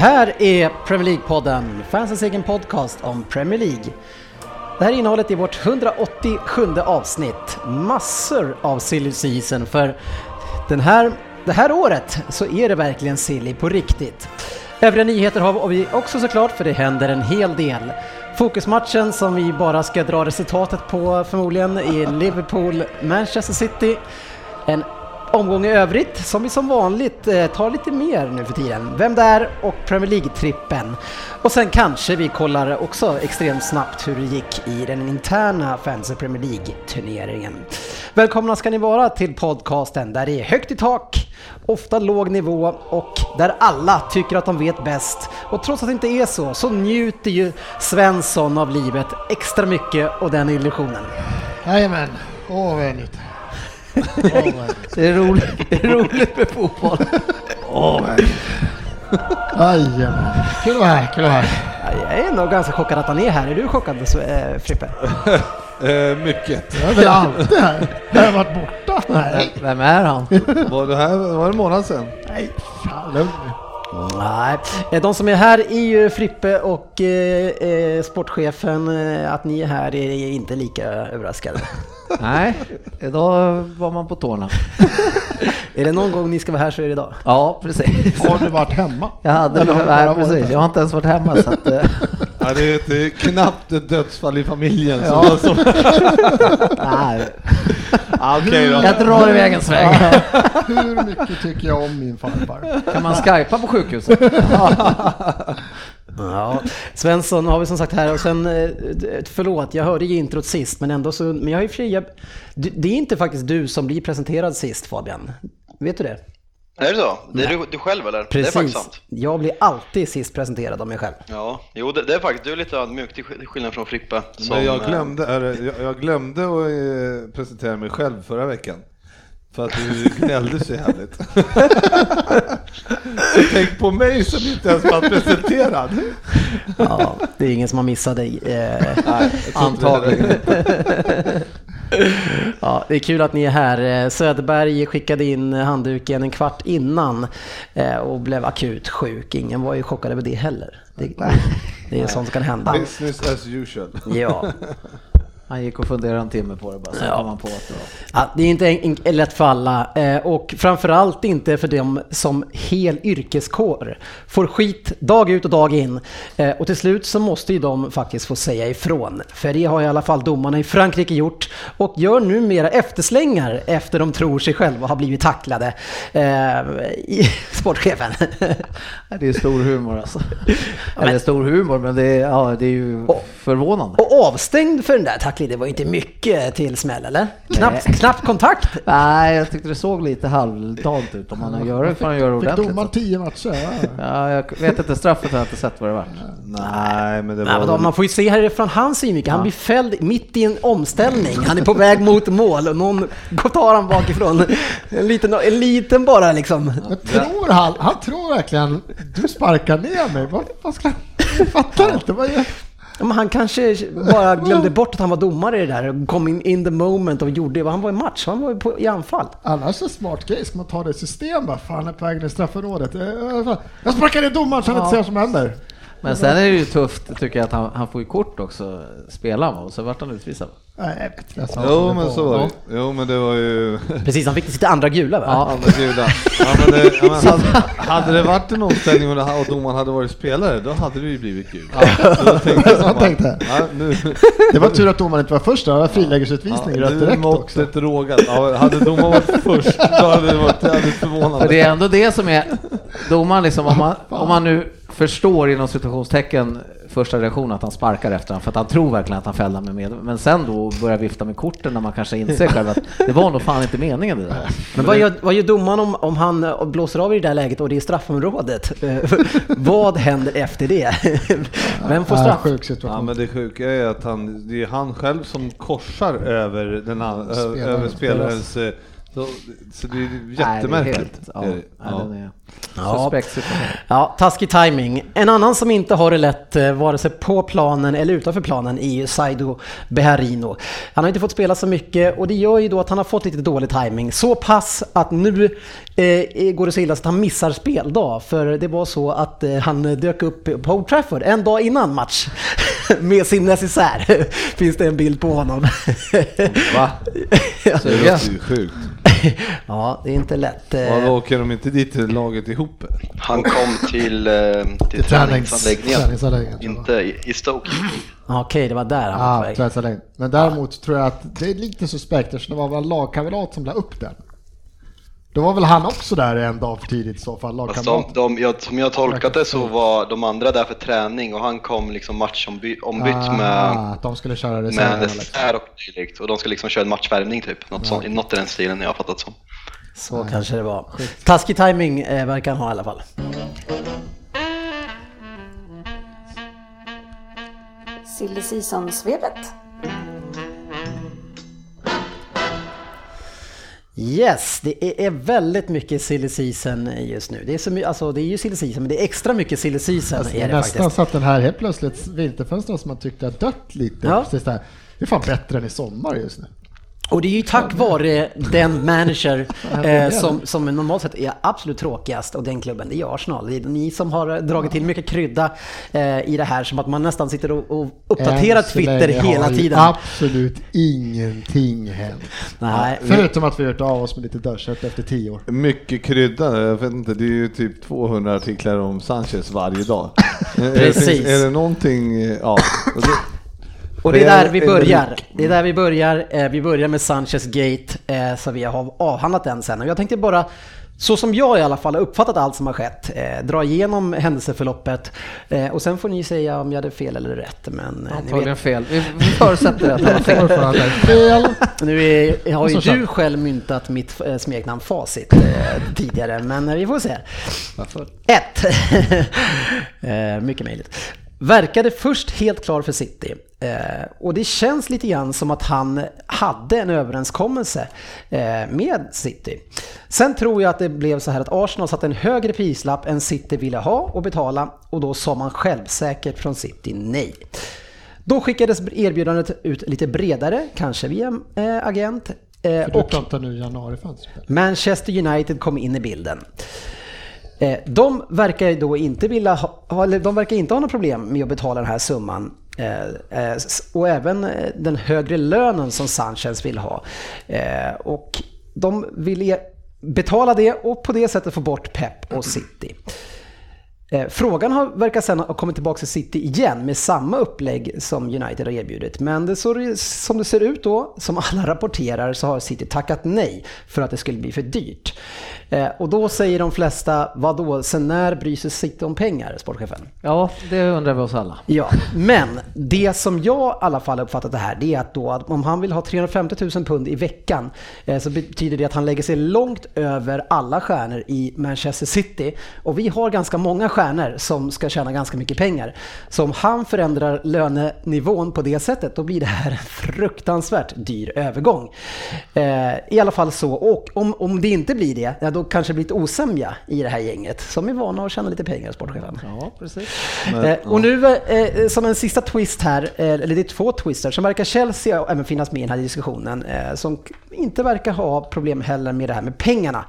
Här är Premier League-podden, fansens egen podcast om Premier League. Det här är innehållet i vårt 187 avsnitt. Massor av silly season för den här, det här året så är det verkligen silly på riktigt. Övriga nyheter har vi också såklart för det händer en hel del. Fokusmatchen som vi bara ska dra resultatet på förmodligen är Liverpool-Manchester City. En omgång i övrigt som vi som vanligt eh, tar lite mer nu för tiden. Vem där? och Premier League-trippen. Och sen kanske vi kollar också extremt snabbt hur det gick i den interna Fantasy Premier League-turneringen. Välkomna ska ni vara till podcasten där det är högt i tak, ofta låg nivå och där alla tycker att de vet bäst. Och trots att det inte är så, så njuter ju Svensson av livet extra mycket och den illusionen. Jajamän, åh vad det är roligt, det är roligt med fotboll. Härligt. Jajamän. Kul att vara här, kul att vara här. Ja, Jag är nog ganska chockad att han är här. Är du chockad äh, Frippe? Eh, mycket. Jag är väl alltid här. Jag har varit borta. Nej, Vem är han? Var det här var det en månad sedan? nej, fan lugn. Nej, eh, de som är här är ju Frippe och eh, eh, sportchefen. Eh, Att ni är här är inte lika överraskade. Nej, idag var man på tårna. är det någon gång ni ska vara här så är det idag. Ja, precis. Har du varit hemma? Jag hade, Eller har du bara nej, varit precis. där? Jag har inte ens varit hemma så att, eh, Ja, det, är, det är knappt ett dödsfall i familjen. Ja. Så, så, nej, ah, okej då. jag drar iväg en sväng. Hur mycket tycker jag om min farfar? Kan man skypa på sjukhuset? Ja, Svensson har vi som sagt här och sen, eh, förlåt, jag hörde ju introt sist men ändå så, men jag ju fria, Du- det är inte faktiskt du som blir presenterad sist Fabian. Vet du det? Är det så? Det är du, du själv eller? Det är faktiskt sant. Jag blir alltid sist presenterad av mig själv. Ja, jo det, det är faktiskt, du är lite ödmjuk till skill- till skillnad från Frippe. som, Men jag eh, glömde, är det- jag, jag glömde att eh, presentera mig själv förra veckan. För att du gnällde så jävligt. så tänk på mig som inte ens var presenterad. Ja, det är ingen som har missat dig. Eh, Antagligen. Ja, det är kul att ni är här. Eh, Söderberg skickade in handduken en kvart innan eh, och blev akut sjuk. Ingen var ju chockad över det heller. Det, det är sånt som kan hända. Business as usual. Ja. Han gick och funderade en timme på det bara, så Ja. kom han på att det var... Ja, det är inte en, en, lätt för alla eh, och framförallt inte för dem som hel yrkeskår får skit dag ut och dag in. Eh, och till slut så måste ju de faktiskt få säga ifrån. För det har i alla fall domarna i Frankrike gjort och gör numera efterslängar efter de tror sig själva ha blivit tacklade. Eh, i, sportchefen. Det är stor humor alltså. Eller stor humor, men det är, ja, det är ju Och- förvånande. och avstängd för den där tacklingen, det var inte mycket till smäll eller? Knappt, Nej. knappt kontakt. Nej, jag tyckte det såg lite halvdant ut. Om man gör det får man göra det Fick ordentligt. domaren tio matcher? Ja. Ja, jag vet inte, straffet har jag inte sett vad det var. Nej, men det Nej, var... men då, man får ju se här från hans synvinkel. Han blir fälld mitt i en omställning. Han är på väg mot mål och någon tar han bakifrån. En liten, en liten bara liksom. Men tror han, han tror verkligen du sparkar ner mig? Vad, vad ska han? Jag fattar inte. Vad Ja, men han kanske bara glömde bort att han var domare i det där kom in in the moment och gjorde det. Han var i match, han var på, i anfall. annars är det smart grej. Ska man ta det i system bara? Fan, är på väg ner i straffområdet. Eh, eh, Jag sparkar ner domaren så han inte ser vad som händer. Men sen är det ju tufft tycker jag att han, han får ju kort också, spelar man och så vart han utvisad. Nej, jag vet inte. Jo, det men så var det. Jo, men det var ju... Precis, han fick sitt andra gula va? Ja, Andra gudar. Ja, men det, ja, men hade, hade det varit en omställning och, det, och domaren hade varit spelare, då hade det ju blivit gult. Då tänkte Jag tänkte. Ja, nu, Det var tur att domaren inte var först där. Det var frilägesutvisning ja, rött direkt också. måttet rågat. Ja, hade domaren varit först, då hade det varit jävligt förvånande. För det är ändå det som är domaren liksom, om man, om man nu förstår inom situationstecken första reaktion att han sparkar efter honom för att han tror verkligen att han fäller med med. Men sen då börjar vifta med korten när man kanske inser själv att det var nog fan inte meningen det där. Men vad gör, vad gör domaren om, om han eh, blåser av i det där läget och det är straffområdet? Eh, vad händer efter det? Vem får Ja, straff? sjuk Ja, men det sjuka är att han, det är han själv som korsar över, den, över spelarens... Så, så det är Nej, det är jättemärkligt. helt- Ja, det? Ja. den är Ja. suspekt. Ja, taskig timing. En annan som inte har det lätt, eh, vare sig på planen eller utanför planen, är ju Saido Beharino. Han har inte fått spela så mycket och det gör ju då att han har fått lite dålig timing. Så pass att nu eh, går det så illa så att han missar speldag. För det var så att eh, han dök upp på Old Trafford en dag innan match med sin necessär. Finns det en bild på honom. Va? Det Sugen. låter ju sjukt. ja, det är inte lätt. eh. Varför åker de inte dit till laget ihop? Han kom till, eh, till Till tränings- träningsanläggningen, träningsanläggningen, inte i, i Stoke. Okej, det var där han var på Ja, väg. Men däremot tror jag att det är lite suspekt eftersom det var en lagkamrat som la upp den. Då var väl han också där en dag för tidigt i så fall, Fast de, de, jag, som jag tolkat det så var de andra där för träning och han kom liksom matchombytt ombytt med, Ah, att de skulle köra med reserverna liksom. och dylikt. Och de ska liksom köra en matchvärmning typ, något, sånt, något i den stilen jag har fattat som. Så kanske det var. Taskig timing eh, verkar han ha i alla fall. Silly Season-svepet. Yes, det är- väldigt mycket silly season just nu. Det är, så, alltså, det är ju silly season, men det är extra mycket silly season Alltså, är det nästan faktiskt. så att den här helt plötsligt vinterfönstren som man tyckte har dött lite. Ja. Precis där. Det är fan bättre än i sommar just nu. Och det är ju tack vare den manager eh, som, som normalt sett är absolut tråkigast och den klubben, det är Arsenal. Det är ni som har dragit till mycket krydda eh, i det här, som att man nästan sitter och, och uppdaterar Twitter hela har tiden. absolut ingenting hänt. Nej, Förutom att vi har gjort av oss med lite dörrkött efter tio år. Mycket krydda, jag vet inte, det är ju typ 200 artiklar om Sanchez varje dag. Är det- Precis. Är det någonting, ja. Och det- är där vi börjar. Det är där vi börjar. Eh, Vi börjar med Sanchez Gate, eh, så vi har avhandlat den sen. Och jag tänkte bara, så som jag i alla fall har uppfattat allt som har skett, eh, dra igenom händelseförloppet eh, och sen får ni säga om jag hade fel eller rätt. Men eh, ni Antagligen vet, fel. Vi förutsätter att han har fel. Varför fel? nu är, har ju du själv myntat mitt eh, smeknamn Facit tidigare, men vi får se. Ett. eh, mycket möjligt. Verkade först helt klar för City. Eh, och det känns lite grann som att han hade en överenskommelse eh, med City. Sen tror jag att det blev så här att Arsenal satte en högre prislapp än City ville ha och betala och då sa man självsäkert från City nej. Då skickades erbjudandet ut lite bredare, kanske via eh, agent. Eh, För du och pratar nu januarifönster. Manchester United kom in i bilden. Eh, De verkar då inte vilja ha, eller de verkar inte ha något problem med att betala den här summan. Eh, eh, Och även eh, den högre lönen som Sanchez vill ha. Eh, Och de vill e- betala det och på det sättet få bort Pep och City. Eh, Frågan har, verkar sen ha kommit tillbaka till City igen med samma upplägg som United har erbjudit. Men det så, som det ser ut då, som alla rapporterar, så har City tackat nej för att det skulle bli för dyrt. Eh, Och då säger de flesta, vad då? sen när bryr sig City om pengar, sportchefen? Ja, det undrar vi oss alla. Ja, men det som jag i alla fall har uppfattat det här, det är att då att om han vill ha 350 000 pund i veckan eh, så betyder det att han lägger sig långt över alla stjärnor i Manchester City. Och vi har ganska många stjärnor som ska tjäna ganska mycket pengar. Så om han förändrar lönenivån på det sättet, då blir det här en fruktansvärt dyr övergång. Eh, I alla fall så, och om, om det inte blir det, ja, då kanske det blir lite osämja i det här gänget som är vana att tjäna lite pengar, sportchefen. Ja, precis. Eh, och nu eh, som en sista twist här, eh, eller det är två twister, som verkar Chelsea även finnas med i den här diskussionen, eh, som inte verkar ha problem heller med det här med pengarna.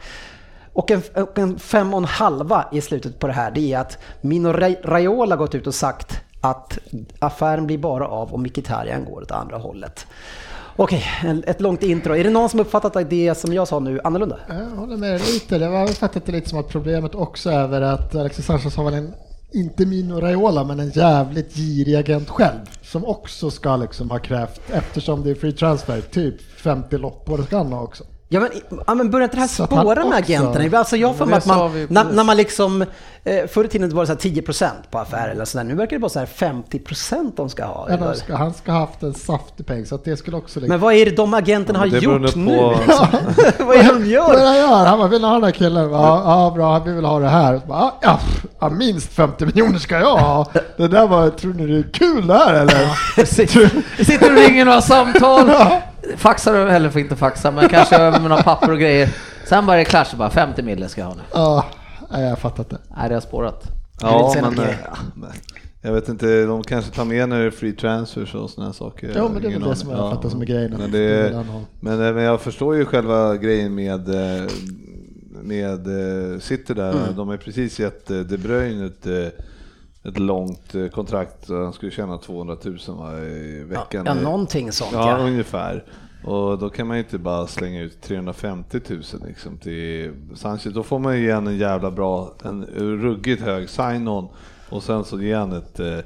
Och en, och en fem och en halva i slutet på det här, det är att Mino Raiola gått ut och sagt att affären blir bara av om Mkhitaryan går åt andra hållet. Okej, ett långt intro. Är det någon som uppfattat det som jag sa nu annorlunda? Jag håller med dig lite. Jag har fattat det lite som att problemet också är att Alexis Sanchez har väl en, inte Mino Raiola, men en jävligt girig agent själv. Som också ska liksom ha krävt, eftersom det är free transfer, typ 50 loppor ska han ha också. Ja men, ja, men börjar inte det här Så spåra med agenterna? Alltså jag har det att man, när, när man liksom, eh, förr i tiden var det så här 10% på affär eller sådär, nu verkar det bara så här 50% de ska ha. Ja, ska, han ska ha haft en saftig peng så att det skulle också... Men vad är det de agenterna har Det beror gjort nog nu? på- vad är det de Vad är gör? det han gör? Han bara, vill ni ha den här killen? Ja, ja bra, vi vill ha det här. Bara, Ja, ja, ja, minst 50 miljoner ska jag ha. Det där var, tror ni det är kul det här eller? Sitter sitter och ringer några samtal. Faxar du, eller får inte faxa, men kanske över med några papper och grejer. Sen bara är det klart så bara 50 mille ska jag ha nu. Ja, jag fattar inte. Nej, det har spårat. Ja, men, ja, men jag vet inte, de kanske tar med när det är free transfers och sådana saker. Jo, men det är väl det som jag aning. fattar som är grejen. Men, Det det, har. men, eh, men jag förstår ju själva grejen med, eh, med City där. Mm. De har precis gett De Bruyne ett, ett långt eh, kontrakt. Han skulle tjäna 200 000 va, i Ja, veckan. ja, någonting sånt Ja, ja. ungefär. Och då kan man ju inte bara slänga ut 350 000 liksom till Sanchez. Då får man ju igen en jävla bra, en ruggigt hög sign-on och sen så ge han ett, eh,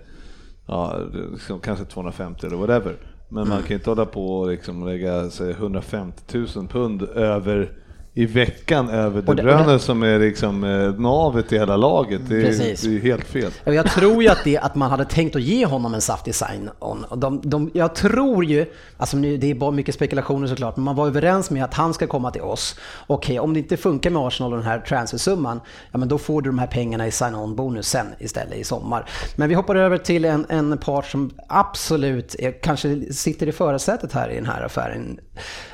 ja, liksom kanske 250 eller whatever. Men man kan ju inte hålla på och liksom lägga sig 150 000 pund över i veckan över De Bruyne som är liksom eh, navet i hela laget. Det är, Precis. det är helt fel. Ja, Jag tror ju att, det, att man hade tänkt att ge honom en saftig sign-on. De, de, jag tror ju, alltså det är bara mycket spekulationer såklart, men man var överens med att han ska komma till oss. Okej, om det inte funkar med Arsenal och den här transfersumman, ja men då får du de här pengarna i sign-on bonus sen istället i sommar. Men vi hoppar över till en, en part som absolut är, kanske sitter i förarsätet här i den här affären.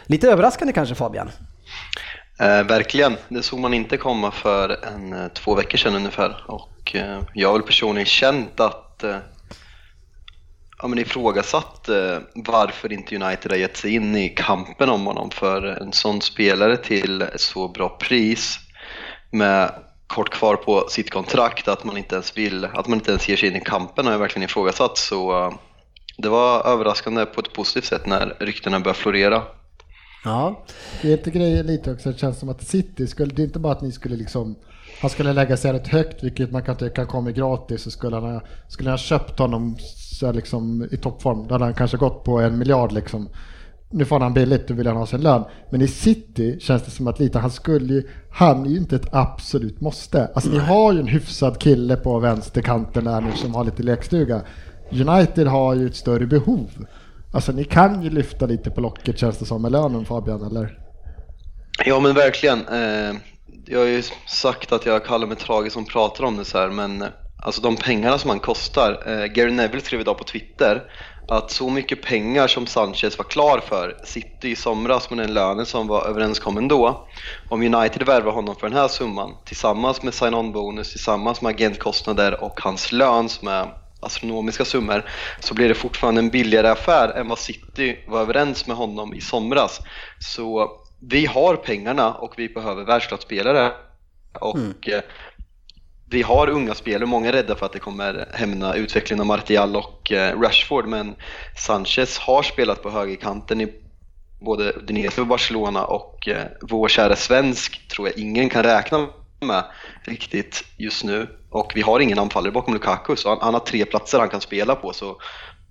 Lite överraskande kanske Fabian? Eh, verkligen, det såg man inte komma för en eh, två veckor sedan ungefär. Och eh, jag har väl personligen känt att eh, ja, men ifrågasatt eh, varför inte United har gett sig in i kampen om honom för en sån spelare till ett så bra pris med kort kvar på sitt kontrakt att man inte ens vill, att man inte ens ger sig in i kampen har jag verkligen ifrågasatt så eh, det var överraskande på ett positivt sätt när ryktena började florera. Ja, Det är inte grejen lite också, det känns som att City skulle, det är inte bara att ni skulle liksom, han skulle lägga sig rätt högt, vilket man kan tycka kommer gratis, så skulle han ha, skulle han ha köpt honom så liksom i toppform, då hade han kanske gått på en miljard liksom. Nu får han billigt, då vill han ha sin lön. Men i City känns det som att lite, han skulle ju, han är ju inte ett absolut måste. Alltså ni har ju en hyfsad kille på vänsterkanten där nu som har lite lekstuga. United har ju ett större behov. Alltså ni kan ju lyfta lite på locket känns det som med lönen Fabian, eller? Ja men verkligen. Eh, jag har ju sagt att jag kallar mig tragisk som pratar om det så här men eh, alltså de pengarna som han kostar. Eh, Gary Neville skrev idag på Twitter att så mycket pengar som Sanchez var klar för City i somras med den lönen som var överenskommen då. Om United värvar honom för den här summan tillsammans med sign-on bonus, tillsammans med agentkostnader och hans lön som är astronomiska summor så blir det fortfarande en billigare affär än vad City var överens med honom i somras. Så vi har pengarna och vi behöver världsklasspelare. Och eh, vi har unga spelare, många är rädda för att det kommer hämna utvecklingen av Martial och eh, Rashford men Sanchez har spelat på högerkanten i både Udinese och Barcelona och eh, vår kära svensk tror jag ingen kan räkna med riktigt just nu. Och vi har ingen anfallare bakom Lukaku så han, han har tre platser han kan spela på så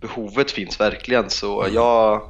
behovet finns verkligen. Så jag,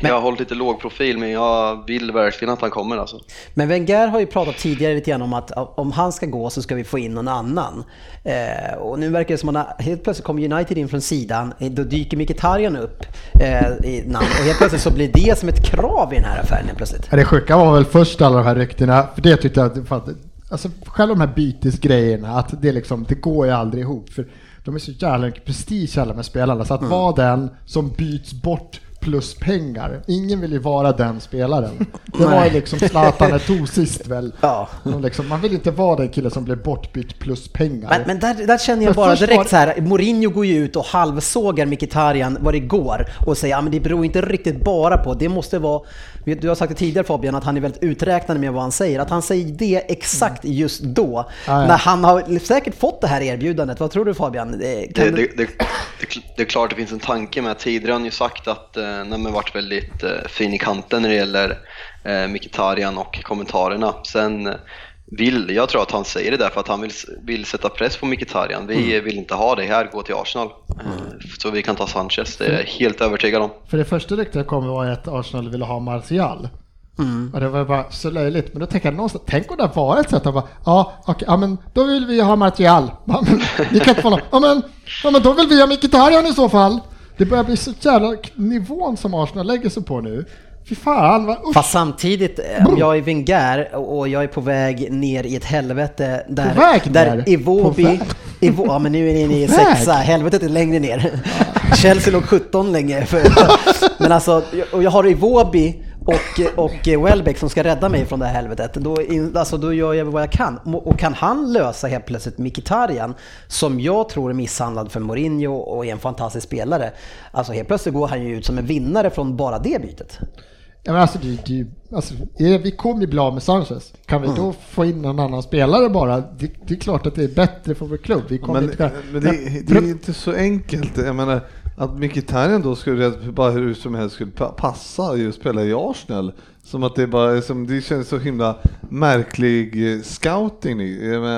jag har hållit lite låg profil men jag vill verkligen att han kommer alltså. Men Wenger har ju pratat tidigare lite grann om att om han ska gå så ska vi få in någon annan. Eh, och nu verkar det som att helt plötsligt kommer United in från sidan, eh, då dyker Mkhitaryan upp eh, i namn och helt plötsligt så blir det som ett krav i den här affären plötsligt. Ja, det sjuka var väl först alla de här ryktena, för det tyckte jag att alltså själva de här bytesgrejerna, att det liksom, det går ju aldrig ihop. För de är så jävla mycket prestige alla med spelarna, så att vara den som byts bort plus pengar. Ingen vill ju vara den spelaren. Det var ju liksom Zlatan tog sist väl. Ja. Liksom, man vill inte vara den killen som blir bortbytt plus pengar. Men, men där, där känner jag För bara direkt var- så här, Mourinho går ju ut och halvsågar Mkhitaryan vad det går och säger att men det beror inte riktigt bara på, det måste vara, du har sagt det tidigare Fabian, att han är väldigt uträknande med vad han säger, att han säger det exakt just då, Mm. Ja, ja. när han har säkert fått det här erbjudandet. Vad tror du Fabian? Eh, Det, det, du... det, det, det är klart det finns en tanke med. Tidigare har han ju sagt att eh, nej, men varit väldigt eh, fin i kanten när det gäller eh, Mkhitaryan och kommentarerna. Sen eh, vill, jag tror att han säger det därför att han vill, vill sätta press på Mkhitaryan. Vi vill inte ha det här, gå till Arsenal. Eh, så vi kan ta Sanchez, det är jag helt övertygad om. För det första ryktet kom var att Arsenal ville ha Martial. Och det var bara så löjligt. Men då tänker jag någonstans, tänk om det var ett sätt att bara, ja, okej, ja men då vill vi ha Martial. Ja, men, ni kan inte få. Ja men, ja men då vill vi ha Mkhitaryan i så fall. Det börjar bli så jävla nivån som Arsenal lägger sig på nu. Fy fan, vad usch. Fast samtidigt, eh, om jag är Wenger och jag är på väg ner i ett helvete där, På väg där ner? Iwobi, På väg? Iwo, ja men nu är ni inne i sexa, helvetet är längre ner. Chelsea låg 17 länge. För, men alltså, och jag har Iwobi och, och Welbeck som ska rädda mig från det här helvetet. Då, alltså, då gör jag vad jag kan. Och kan han lösa helt plötsligt Mkhitaryan, som jag tror är misshandlad för Mourinho och är en fantastisk spelare. Alltså helt plötsligt går han ju ut som en vinnare från bara det bytet. Ja, men alltså, det, det, alltså, är, vi kommer ju bli av med Sanchez. Kan vi Mm. då få in någon annan spelare bara? Det, det är klart att det är bättre för vår klubb. Vi kommer Men, inte men det, det är inte så enkelt. Jag menar, att Mkhitaryan då skulle bara hur som helst skulle pa- passa ju spela i Arsenal. Som att det bara som, det känns så himla märklig eh, scouting.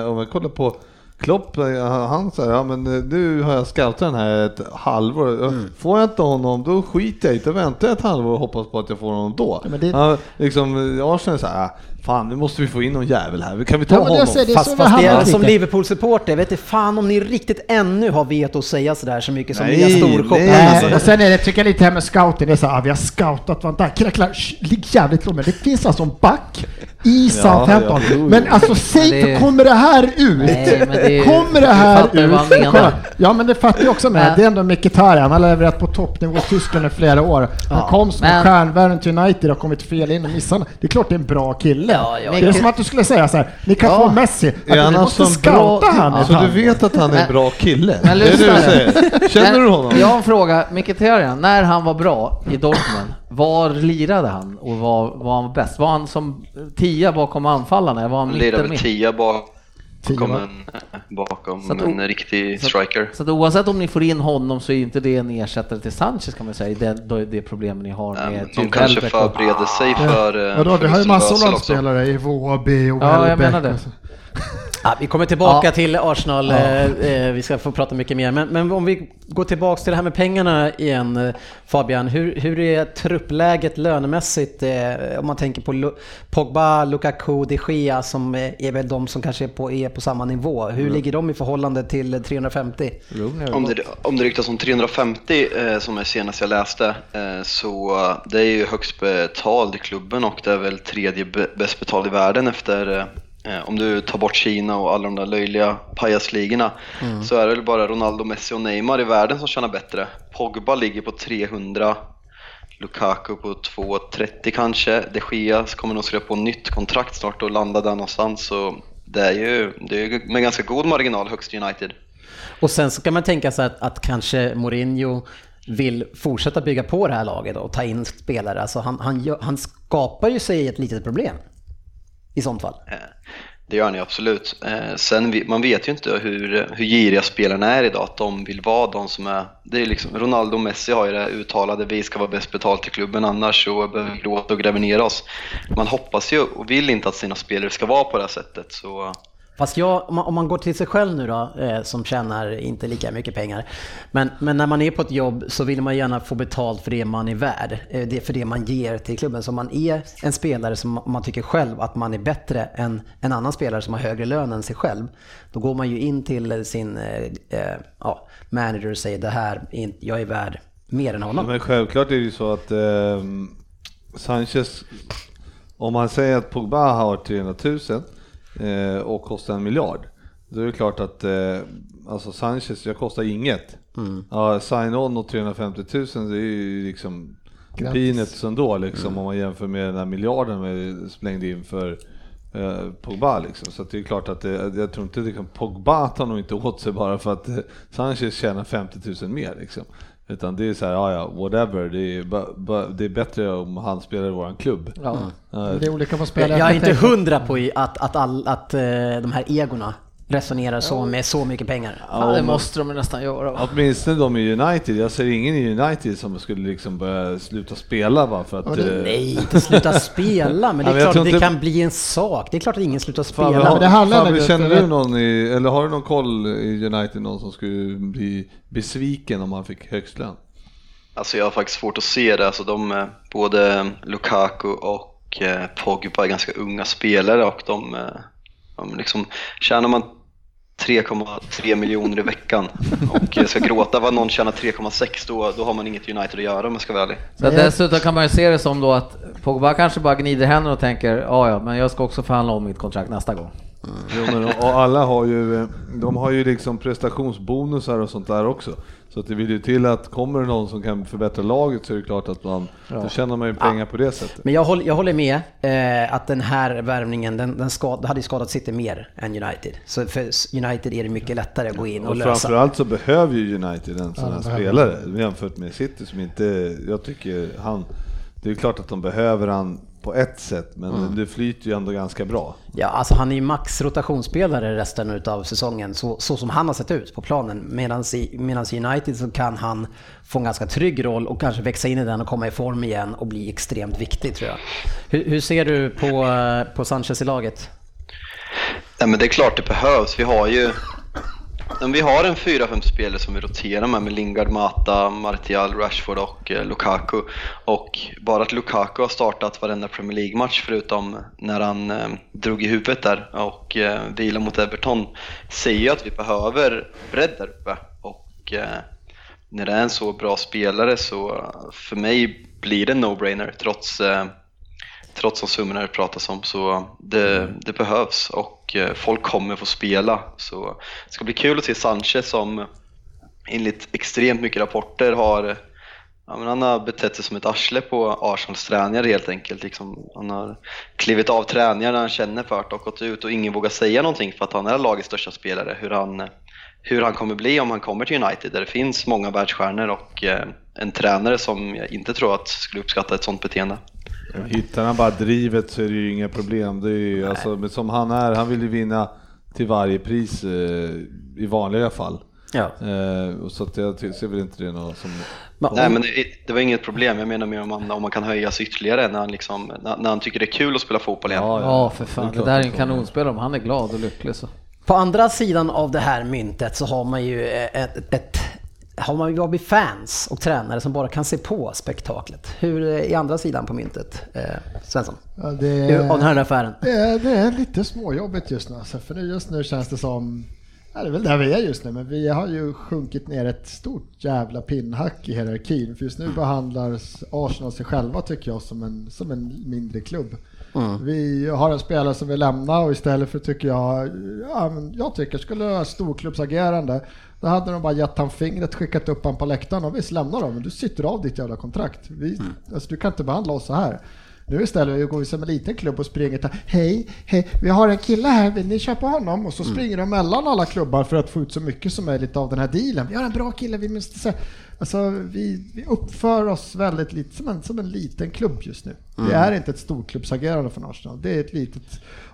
Om jag kollar på Klopp, eh, han säger ja men eh, nu har jag scoutat den här ett halvår. Får jag inte honom då skiter jag i det. Då väntar jag ett halvår och hoppas på att jag får honom då. Ja, men det- Ja, liksom, eh, Arsenal säger ah, fan nu måste vi få in någon jävel här. Kan vi ta Ja, honom? jag säger det Fast, fast det är, som. Liverpool-supporter, vet inte fan om ni riktigt ännu har veto att säga sådär så mycket som Nej, nya storkoppar. nej. Alltså, och sen är det, tycker jag lite här med scouting, det är så här, ah, vi har scoutat Van Dijk, killar, killar, ligg jävligt lågt, men det finns alltså en back i Southampton. ja, jo. Men alltså säg, det- kommer det här ut? Nej, men det- kommer det du här fattar ut? vad han menar. Kolla. Ja men det fattar jag också med, Men- det är ändå Mkhitaryan, han har levererat på toppnivå i Tyskland i flera år. Han Ja, kom som en men- stjärnvärden till United och har kommit fel in och missat. Det är klart det är en bra kille. Ja, ja, det är ja. som att du skulle säga så här, ni kan Ja. få Messi, att Är ni måste scouta han Så du vet att han är en bra kille? Men det är det du säger? Känner du honom? Jag har en fråga, Mkhitaryan, när han var bra i Dortmund, var lirade han och var, var han bäst? Var han som tia bakom anfallarna? Var han Han mitten väl tia bak- Tio, bakom va? en, bakom Så att en riktig så att- striker. Så att oavsett om ni får in honom så är inte det en ersättare till Sanchez kan man säga, det, det, det problemet ni har med Ehm, De Jude kanske Welbeck och- förbereder sig för eh, Vadå, vi har ju för massor av spelare i Vårby och Ja, jag Welbeck menar det. Ja, vi kommer tillbaka Ja. till Arsenal, eh, eh, vi ska få prata mycket mer. Men, men om vi går tillbaka till det här med pengarna igen Fabian. Hur, hur är truppläget lönemässigt eh, om man tänker på Pogba, Lukaku, de Gea som är väl de som kanske är på, är på samma nivå. Hur ligger de i förhållande till 350? Om det, om det ryktas om 350 eh, som är senast jag läste så det är ju högst betald i klubben och det är väl tredje bäst betald i världen efter om du tar bort Kina och alla de där löjliga pajasligorna så är det väl bara Ronaldo, Messi och Neymar i världen som tjänar bättre. Pogba ligger på 300 Lukaku på 2,30 kanske. De Gea kommer nog skriva på nytt kontrakt snart och landa där någonstans. Så det är ju det är med ganska god marginal högst United. Och sen så kan man tänka sig att, att kanske Mourinho vill fortsätta bygga på det här laget och ta in spelare. Alltså han, han, han skapar ju sig ett litet problem. I sånt fall. Eh, det gör ni absolut. Eh, sen man vet ju inte hur, hur giriga spelarna är idag, att de vill vara de som är... Det är liksom, Ronaldo och Messi har ju det här uttalade, vi ska vara bäst betalt i klubben annars så behöver vi gråta och gräva ner oss. Man hoppas ju och vill inte att sina spelare ska vara på det här sättet. Så Fast jag, om man, om man går till sig själv nu då, eh, som tjänar inte lika mycket pengar. Men, men när man är på ett jobb så vill man gärna få betalt för det man är värd. Eh, det, för det man ger till klubben. Så om man är en spelare som man tycker själv att man är bättre än en annan spelare som har högre lön än sig själv. Då går man ju in till sin eh, eh, ja, manager och säger det här, jag är värd mer än honom. men självklart är det ju så att ehm, Sanchez, om man säger att Pogba har 300 000 eh, och kostar en miljard, då är det klart att eh, alltså Sanchez, jag kostar inget. Ja, sign-on och 350 000 det är ju liksom Grattis. peanuts ändå liksom om man jämför med den här miljarden vi slängde in för eh, Pogba liksom. Så det är klart att det, jag tror inte kan, Pogba tar nog inte åt sig bara för att eh, Sanchez tjänar 50 000 mer liksom. Utan det är så här, ja ja, whatever. Det är, ba, ba, det är bättre om han spelar i våran klubb. Ja. Ja, Det är olika på Jag spelare. jag är inte hundra på i att, att, all, att eh, de här egorna resonerar så med så mycket pengar. Ja, det måste de nästan göra. va? Åtminstone de i United. Jag ser ingen i United som skulle liksom börja sluta spela bara för att... Ja, det- eh, Nej, inte sluta spela, men det Ja, är men jag klart att det inte- kan bli en sak. Det är klart att ingen slutar Fan, spela. men har, det handlar nog- känner du någon i, eller har du någon koll i United, någon som skulle bli besviken om han fick högst lön? Alltså jag har faktiskt svårt att se det. Alltså de, eh, både Lukaku och eh, Pogba är ganska unga spelare och de liksom, tjänar man 3,3 miljoner i veckan och eh, ska gråta vad någon tjänar 3,6 då, då har man inget United att göra om jag ska vara ärlig. Så dessutom kan man ju se det som då att Pogba kanske bara gnider händerna och tänker ja ja, men jag ska också förhandla om mitt kontrakt nästa gång. Jo, men, och alla har ju, eh, de har ju liksom prestationsbonusar och sånt där också. Så att det vill ju till att kommer det någon som kan förbättra laget så är det klart att man, då tjänar man ju pengar på det sättet. Men jag håller, jag håller med eh, att den här värvningen, den, den skad, hade skadat City mer än United. Så för United är det mycket lättare att gå in och, Och lösa. framförallt så behöver ju United en sån Ja, här behöver spelare jämfört med City som inte, jag tycker han, det är klart att de behöver han på ett sätt men Mm. det flyter ju ändå ganska bra. Ja, alltså han är ju max rotationsspelare resten utav säsongen, så, så som han har sett ut på planen. Medan i medans i United så kan han få en ganska trygg roll och kanske växa in i den och komma i form igen och bli extremt viktig tror jag. Hur, hur ser du på, eh, på Sanchez i laget? Nej, men det är klart det behövs. Vi har ju men vi har en 4-5 spelare som vi roterar med, med Lingard, Mata, Martial, Rashford och eh, Lukaku. Och bara att Lukaku har startat varenda Premier League-match förutom när han eh, drog i huvudet där och eh, vila mot Everton säger ju att vi behöver bredd där uppe. Och eh, när det är en så bra spelare så för mig blir det en no-brainer trots eh, trots de summorna det pratas om så det, det behövs och och eh, folk kommer få spela. Så det ska bli kul att se Sanchez som enligt extremt mycket rapporter har Ja, men han har betett sig som ett arsle på Arsenals tränare helt enkelt. Liksom, han har klivit av träningar när han känner för det och gått ut och ingen vågar säga någonting för att han är lagets största spelare. Hur han, hur han kommer bli om han kommer till United där det finns många världsstjärnor och eh, en tränare som jag inte tror att skulle uppskatta ett sånt beteende. Hittar han bara drivet så är det ju inga problem. Det är ju, alltså, men som han är, han vill ju vinna till varje pris eh, i vanliga fall. Ja. Eh, och så att jag ser väl inte det något som... Nej men det, det var inget problem, jag menar mer om man, om man kan höja sig ytterligare när han, liksom, när, när han tycker det är kul att spela fotboll igen. Ja, för fan. det är Det, där är en kanonspelare om han är glad och lycklig så. På andra sidan av det här myntet så har man ju ett, ett har man ju Robbie fans och tränare som bara kan se på spektaklet. Hur är andra sidan på myntet, eh, Svensson? Ja, det, Av den här affären? det, är, det är lite småjobbigt just nu. Alltså, för just nu känns det som, ja, det är väl där vi är just nu, men vi har ju sjunkit ner ett stort jävla pinnhack i hierarkin. För just nu behandlar Arsenal sig själva tycker jag som en, som en mindre klubb. Vi har en spelare som vill lämna och istället för tycker jag, ja, men jag tycker skulle vara storklubbsagerande då hade de bara gett han fingret, skickat upp han på läktaren och visst lämnar de, men du sitter av ditt jävla kontrakt. Vi, alltså, du kan inte behandla oss så här. Nu istället går vi som en liten klubb och springer till, hej, hej, vi har en kille här, vill ni köpa honom? Och så springer de mellan alla klubbar för att få ut så mycket som möjligt av den här dealen. Vi har en bra kille, vi måste se. Alltså vi, vi uppför oss väldigt lite som en, som en liten klubb just nu. Det är inte ett storklubbsagerande från Arsenal, det är ett litet...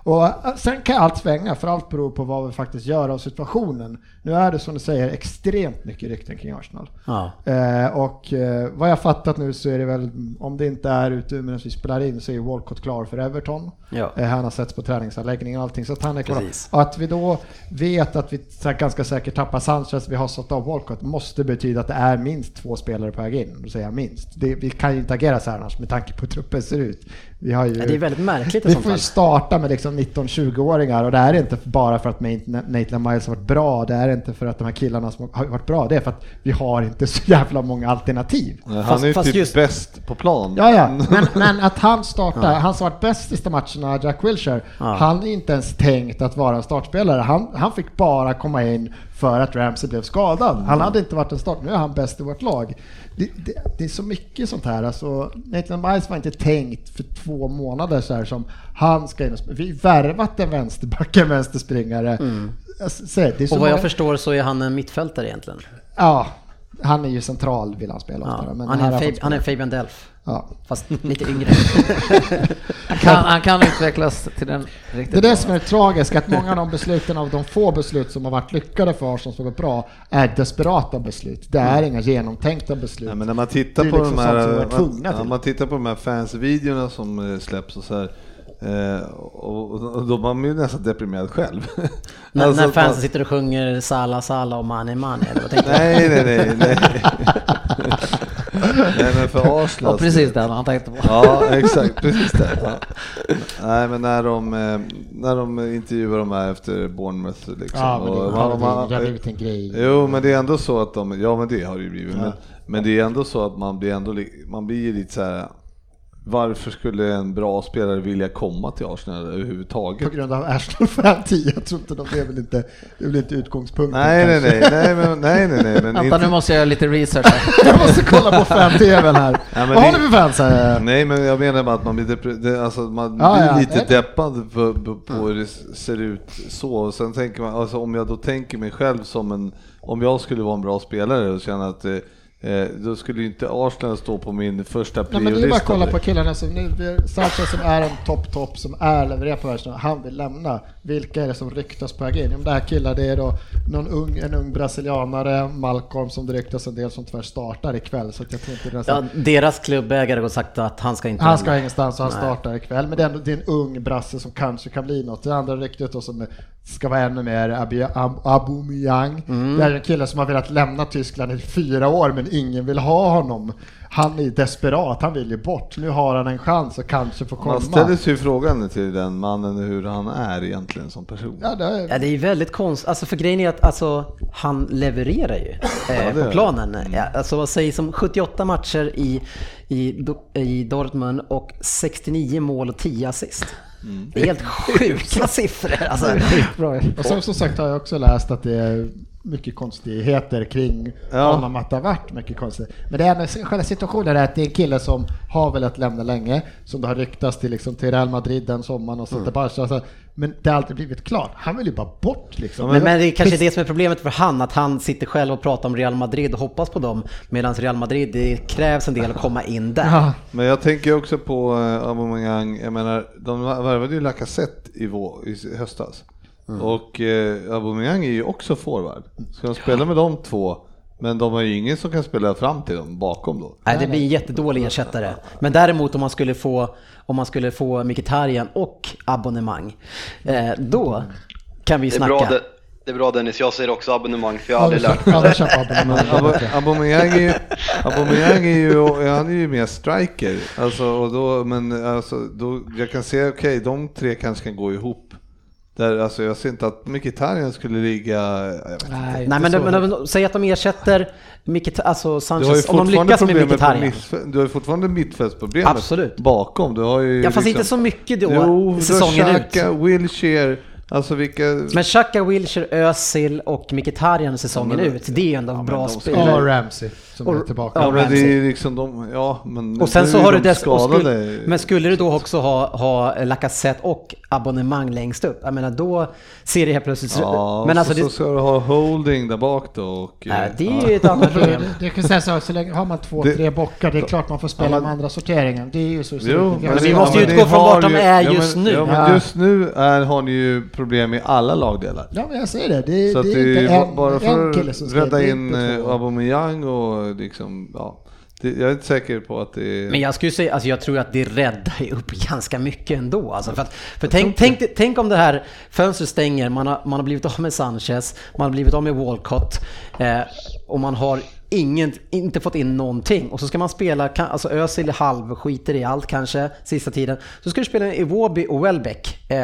Och äh, sen kan allt svänga, för allt beror på vad vi faktiskt gör av situationen. Nu är det som du säger extremt mycket rykten kring Arsenal. Ja. Eh, och eh, vad jag fattat nu så är det väl, om det inte är ute medan vi spelar in så är Walcott klar för Everton. Ja. Eh, han har setts på träningsanläggningen och allting så att han är klar. Och att vi då vet att vi ganska säkert tappar Sanchez, vi har sålt av Walcott, måste betyda att det är minst två spelare på väg in. Då säger jag minst. Det, vi kan ju inte agera så här annars med tanke på hur truppen ser ut. Vi har ju... Ja, det är väldigt märkligt Vi får ju starta med liksom 19-20-åringar och det är inte bara för att Nathan Miles har varit bra, det är inte för att de här killarna som har varit bra, det är för att vi har inte så jävla många alternativ. Han Fast- är ju typ just- bäst på plan. Ja, ja, men, men att han startar, han som varit bäst sista matcherna, Jack Wilshere, Ja. han är inte ens tänkt att vara en startspelare. Han, han fick bara komma in för att Ramsey blev skadad. Han hade inte varit en start, nu är han bäst i vårt lag. Det, det, det är så mycket sånt här. Alltså, Nathan Miles var inte tänkt för två månader så här som han ska in och sp- Vi värvat en vänsterback, en vänsterspringare. Alltså, så, Och vad jag många- förstår så är han en mittfältare egentligen. Ja, han är ju central vill han spela Ja. oftare. Han, är han spela. Fabian Delf, Ja. fast lite yngre. Han kan, han kan utvecklas till den riktigt Det är det som är det tragiska, att många av de besluten av de få beslut som har varit lyckade för Arsenal som har gått bra är desperata beslut. Det är inga genomtänkta beslut. Nej, men när man tittar på liksom de här, som vi är tvungna ja, till. man tittar på de här fansvideorna som eh, släpps och så här, eh, och, då blir man ju nästan deprimerad själv. när, Alltså, när fansen man- sitter och sjunger Sala Sala och Mane Mane, eller vad tänkte du? Nej, nej, nej, nej. Nej men för Arsenal. Ja, precis den han tänkte på. Ja, exakt, precis det. Ja. Nej, men när de, eh, när de intervjuar de här efter Bournemouth liksom. Ja, men det, och har man- blivit- man- det har blivit en grej. Jo, men det är ändå så att de, ja men det har det ju blivit, Ja. men, men det är ändå så att man blir ändå, man blir lite så här. Varför skulle en bra spelare vilja komma till Arsenal överhuvudtaget? På grund av Arsenal framtid. Jag tror inte de, det är väl inte, det är väl inte utgångspunkten. Nej, nej, nej, nej, men, nej, nej, nej, men Vänta, inte, nu måste jag göra lite research här. Jag måste kolla på fan-tvn här. men Vad har det- ni för fans här? Nej men jag menar bara att man blir, depre- det, alltså, man Ja, blir ja. lite Nej, nej. deppad på, på, på hur det ser ut så. Och sen tänker man, alltså, om jag då tänker mig själv som en, om jag skulle vara en bra spelare och känna att eh, då skulle ju inte Arsenal stå på min första Nej, men det är bara att kolla priolista. på killarna som nu, Sanchez som är en topp-topp som är levererar på världen, han vill lämna. Vilka är det som ryktas på väg in? Om det här killar, det är då någon ung, en ung brasilianare, Malcolm som det ryktas en del som tyvärr startar ikväll. Så att jag tror inte det Ja, deras klubbägare har sagt att han ska inte Han ska ingenstans och han Nej. startar ikväll. Men det är, ändå, det är en ung brasse som kanske kan bli något. Det andra ryktet då som ska vara ännu mer Abi- Ab- Aubameyang. Mm. Det är en kille som har velat lämna Tyskland i fyra år men ingen vill ha honom. Han är desperat, han vill ju bort. Nu har han en chans att kanske få komma. Man ställer sig ju frågan till den mannen hur han är egentligen som person. Ja, det är, Ja, det är ju väldigt konstigt, alltså för grejen är att alltså, han levererar ju eh, det på planen. Ja, alltså vad sägs om 78 matcher i, i, i Dortmund och 69 mål och 10 assist. Mm. Det är helt sjuka siffror. Alltså. bra. Och sen som sagt har jag också läst att det är mycket konstigheter kring Ja. honom, att det har varit mycket konstigt. Men det är en, själva situationen är att det är en kille som har velat lämna länge, som det har ryktats till, liksom, till Real Madrid den sommaren och sånt där bara, så, alltså, Men det har alltid blivit klart. Han vill ju bara bort liksom. Men, men det är kanske det som är problemet för han, att han sitter själv och pratar om Real Madrid och hoppas på dem. Medan Real Madrid, det krävs en del att komma in där. Ja. Men jag tänker också på eh, Aubameyang, jag menar, de värvade ju Lacazette i, i höstas. Mm. Och eh, Aubameyang är ju också forward. Ska de spela med de två, men de har ju ingen som kan spela fram till dem bakom då. Nej, det blir en jättedålig ersättare. Men däremot om man skulle få, om man skulle få Mkhitaryan och abonnemang, eh, då kan vi Det är, snacka. bra, det, det är bra Dennis, jag säger också abonnemang för jag har Aldrig lärt mig abonnemang. Är ju, Aubameyang är ju, han är ju mer striker. Alltså, och då, men alltså, då, jag kan säga okej, de tre kanske kan gå ihop. Där, alltså, jag ser inte att Mkhitaryan skulle ligga. Nej, Nej men, men, men säg att de ersätter Mkhitaryan, alltså Sanchez, om de lyckas med Mkhitaryan. du har ju fortfarande mittfältsproblemet Absolut. bakom. Du har ju Ja fast liksom, inte så mycket då, Jo, säsongen du har ut. Xhaka, Wilshere, alltså vilka... Men Xhaka, Wilshere, Özil och Mkhitaryan säsongen Ja, men- ut, det är ju ändå men bra de spel. spelar- Och Ramsey som är Och- tillbaka. ja, men det är liksom de, ja men... Och sen så är har du de dess, och skadade. skulle, men skulle du då också ha, ha Lacazette och abonnemang längst upp, jag menar då ser det helt plötsligt Ja, Men så, alltså så det, ska du ha holding där bak då och... nej, eh, det ja. är ju ett annat problem. Det, det kan säga så, så länge har man två, Det- tre bockar, det är klart man får spela Ja, men- med andra sorteringen. Det är ju så. så Jo, det- men vi det- måste ju men utgå från vart de är just men, nu. Ja, men just nu är, har ni ju problem i alla lagdelar. Ja, men jag säger det. Det, Så det det är är inte en, bara för att rädda är in eh. Aubameyang och liksom, ja. Jag är inte säker på att det är... Men jag skulle säga, alltså jag tror att det räddar upp ganska mycket ändå. Alltså för att, för tänk, tänk, tänk om det här fönstret stänger, man har, man har blivit av med Sanchez, man har blivit av med Walcott eh, och man har ingen, inte fått in någonting. Och så ska man spela, alltså Özil halv skiter i allt kanske sista tiden. Så ska du spela Iwobi och Welbeck eh,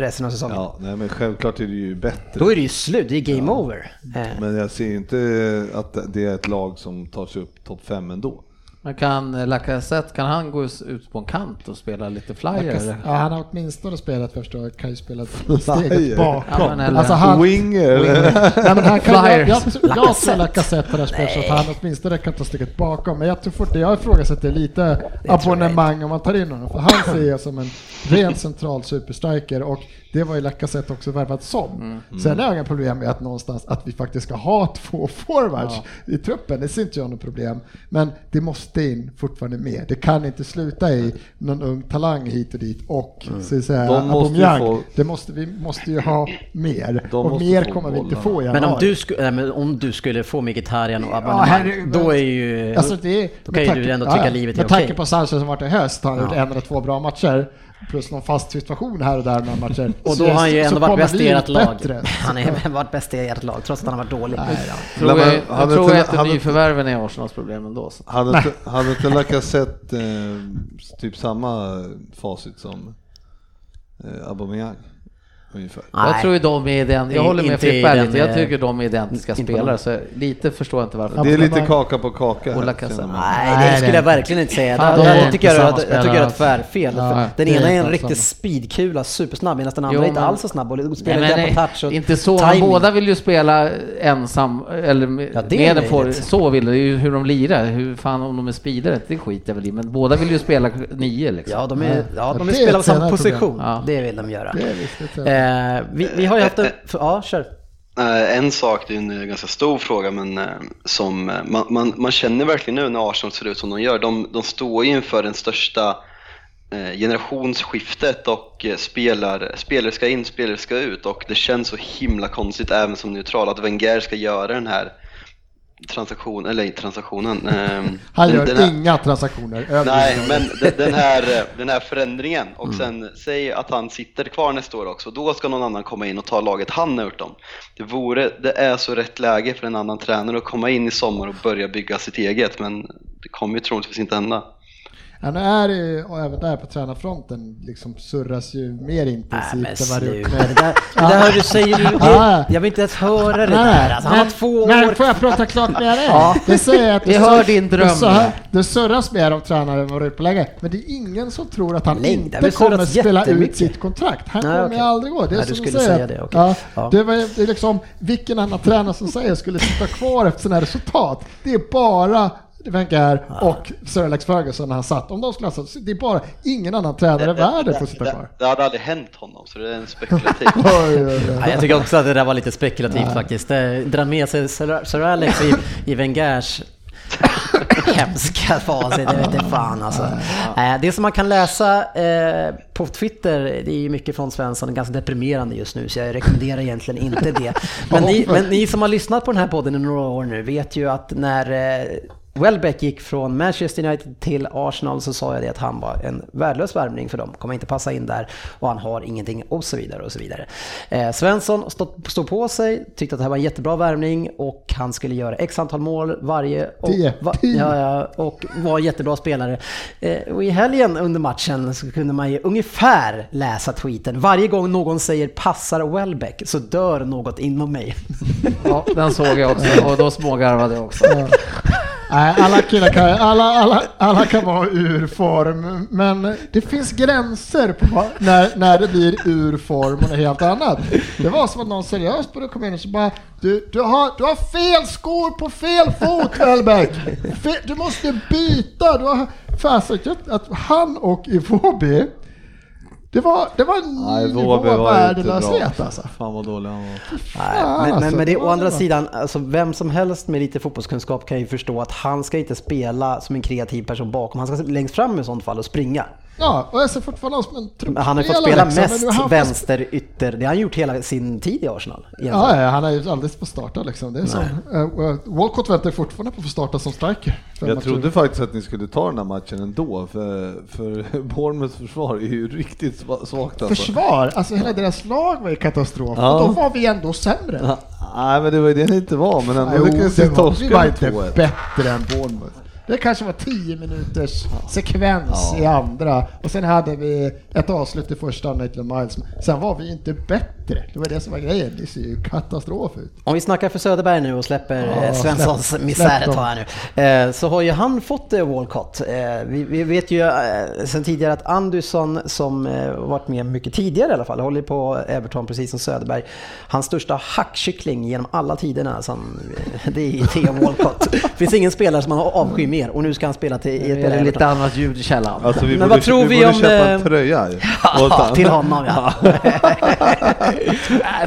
resten av säsongen. Ja, nej men självklart är det ju bättre. Då är det ju slut, det är game over. Eh, Men jag ser inte att det är ett lag som tar sig upp topp 5 ändå. Men kan Lacazette, kan han gå ut på en kant och spela lite flyer? Ja, han har åtminstone spelat först och kan ju spela steget bakom. Ja, alltså han, Winger? Nej, men han kan, jag, Flyers. jag, jag tror Lacazette. Lacazette på det här spelet så att han åtminstone kan ta steget bakom. Men jag tror fort, jag ifrågasätter lite abonnemang om man tar in honom. För han ser jag som en ren central superstriker och det var ju Lacazette också värvad som. Sen har jag inga problem med att någonstans att vi faktiskt ska ha två forwards i truppen. Det ser inte jag något problem. Men det måste in fortfarande mer. Det kan inte sluta i någon ung talang hit och dit och så att säga, De måste få- Det måste, vi måste ju ha mer. De och mer kommer vi inte få i Men om januari. du, sku, nej, men om du skulle få Mkhitaryan och Ja, abonnemang, herregud. då är ju... Alltså det då kan ju du ändå tycka livet är Med tanke okej. på Sanchez som varit i höst, har han gjort Ja. en eller två bra matcher. Plus någon fast situation här och där några matcher. Och då har han ju ändå varit bäst i ert lag. bättre. Han har varit bäst i ert lag, trots att han har varit dålig. Tror Men jag, man- jag hade tror inte- nyförvärven är Arsenals problem ändå. Så. Hade inte, hade inte Lacazette eh, typ samma facit som eh, Aubameyang? Ungefär. Jag tror ju de är den, jag håller med lite, jag eh, tycker de är identiska spelare så lite förstår jag inte varför. Det är lite kaka på kaka. Här. Nej, det skulle det- jag verkligen inte säga. Fan, de inte tycker jag, jag tycker jag är ett tvärfel. Ja, den det ena är en riktig speedkula, supersnabb, medan den Jo, andra är inte alls så snabb och spelar Nej, inte men på touch och inte så, timing. båda vill ju spela ensam, eller med, Ja, det med en möjligt. så vill det, det är ju hur de lirar, hur fan om de är speedare, det skiter jag väl i, men båda vill ju spela nio liksom. Ja, de, är, ja, de det vill är spela samma position. Det vill de göra. Eh, vi, vi har ju haft en... För, ja, kör. Eh, En sak, det är en eh, ganska stor fråga, men eh, som eh, man, man, man känner verkligen nu när Arsenal ser ut som de gör. De, de står ju inför den största eh, generationsskiftet och eh, spelar, spelare ska in, spelare ska ut och det känns så himla konstigt även som neutral att Wenger ska göra den här transaktionen, eller transaktionen. ehm, Han gör här- inga transaktioner. Nej, men de- den här, den här förändringen och sen säg att han sitter kvar nästa år också, då ska någon annan komma in och ta laget han dem. Det, vore, det är så rätt läge för en annan tränare att komma in i sommar och börja bygga sitt eget, men det kommer ju troligtvis inte hända. Ja, nu är det ju, och även där på tränarfronten, liksom surras ju mer Nej, intensivt än vad det Det där, det där du säger du. Det, Ja. jag vill inte ens höra det där. Alltså, han har två men år. får jag prata klart med dig? Ja. Det säger jag att Vi hör din dröm. Det, surr- det surras mer om tränaren än vad är på länge. Men det är ingen som tror att han har inte kommer spela ut sitt kontrakt. Han Nej, kommer okej. aldrig gå. Det är Nej, du som skulle de säger. säga det. Ja, Ja. Det, var, det är liksom, vilken annan tränare som säger skulle sitta kvar efter sina resultat. Det är bara Wenger och Sir Alex Ferguson när han satt. Om de skulle ha satt, det är bara ingen annan tränare i världen får sitta det, kvar. det hade aldrig hänt honom, så det är en spekulativ. Oj, oj, oj. Ja, jag tycker också att det där var lite spekulativt faktiskt. Det drar med sig Sir, Alex i, i Wengers hemska facit, det vet inte fan alltså. Eh, Det som man kan läsa eh, på Twitter, det är ju mycket från Svensson, ganska deprimerande just nu, så jag rekommenderar egentligen inte det. Men ni, men ni som har lyssnat på den här podden i några år nu vet ju att när eh, Welbeck gick från Manchester United till Arsenal så sa jag det att han var en värdelös värvning för dem, kommer inte passa in där och han har ingenting och så vidare och så vidare. Eh, Svensson stod, stod på sig, tyckte att det här var en jättebra värvning och han skulle göra x antal mål varje och. Tio. ja, ja, och var en jättebra spelare. Eh, och i helgen under matchen så kunde man ju ungefär läsa tweeten. Varje gång någon säger passar Welbeck så dör något inom mig. Ja, den såg jag också och då smågarvade jag också. Nej, alla killar kan, alla, alla, alla kan vara ur form, men det finns gränser på när, när det blir ur form och något helt annat. Det var som att någon seriöst började komma in och så bara du, du, har, du har fel skor på fel fot Hellberg! Du måste byta! Du har, fasiken, att han och Iwobi det var, det var en Nej, nivå värdelöshet alltså. Fan vad dålig han var. Nej, men, men, alltså, men det, å andra sidan, alltså, vem som helst med lite fotbollskunskap kan ju förstå att han ska inte spela som en kreativ person bakom. Han ska längst fram i sånt fall och springa. Ja, och jag ser fortfarande som en Men han har fått spela liksom, mest har han fått vänster ytter. Det har han gjort hela sin tid i Arsenal. Ja, ja, han är ju alldeles på starta liksom. Det är som, uh, Walcott väntar fortfarande på att få starta som striker. Jag matcher. trodde faktiskt att ni skulle ta den här matchen ändå, för, för Bournemouths försvar är ju riktigt sva- svagt alltså. Försvar, alltså hela deras lag var ju katastrof. Ja. Och då var vi ändå sämre. Ja, Nej men det var ju det ni inte var, men ändå lyckades ni var, vi torska var med inte 2-1. bättre än Bournemouth. Det kanske var 10 minuters sekvens i andra och sen hade vi ett avslut i första Nathan Miles. Sen var vi inte bättre. Det var det som var grejen. Det ser ju katastrof ut. Om vi snackar för Söderberg nu och släpper Ja, eh, Svenssons släpp- misär släpp här nu. Eh, Så har ju han fått eh, Walcott. Vi, vet ju sen tidigare att Andersson som varit med mycket tidigare i alla fall, håller på Everton precis som Söderberg. Hans största hackkyckling genom alla tiderna, det är Theo Walcott. Det finns ingen spelare som man har avsky mer och nu ska han spela till i ett det lite annat ljud i källaren? Alltså vi Men borde, vad tror vi borde om, köpa en eh, tröja. Ja, till honom ja.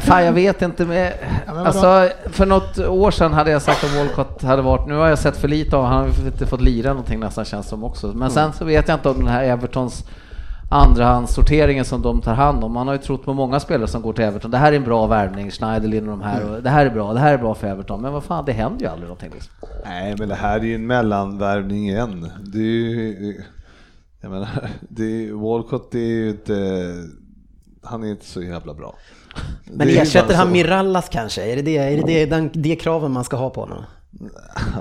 Fan jag vet inte. Men, alltså, för något år sedan hade jag sagt att Walcott hade varit, nu har jag sett för lite av honom, han har inte fått lira någonting nästan känns som också. Men sen så vet jag inte om den här Evertons andrahandssorteringen som de tar hand om. Man har ju trott på många spelare som går till Everton. Det här är en bra värvning, Schneiderlin och de här. Och det här är bra, det här är bra för Everton. Men vad fan, det händer ju aldrig någonting. Liksom. Nej men det här är ju en mellanvärvning igen. Det är ju, Jag menar, det är, Walcott det är ju inte, han är inte så jävla bra. Men ersätter han. Mirallas kanske? Är det det, är det, det, den, det kraven man ska ha på honom?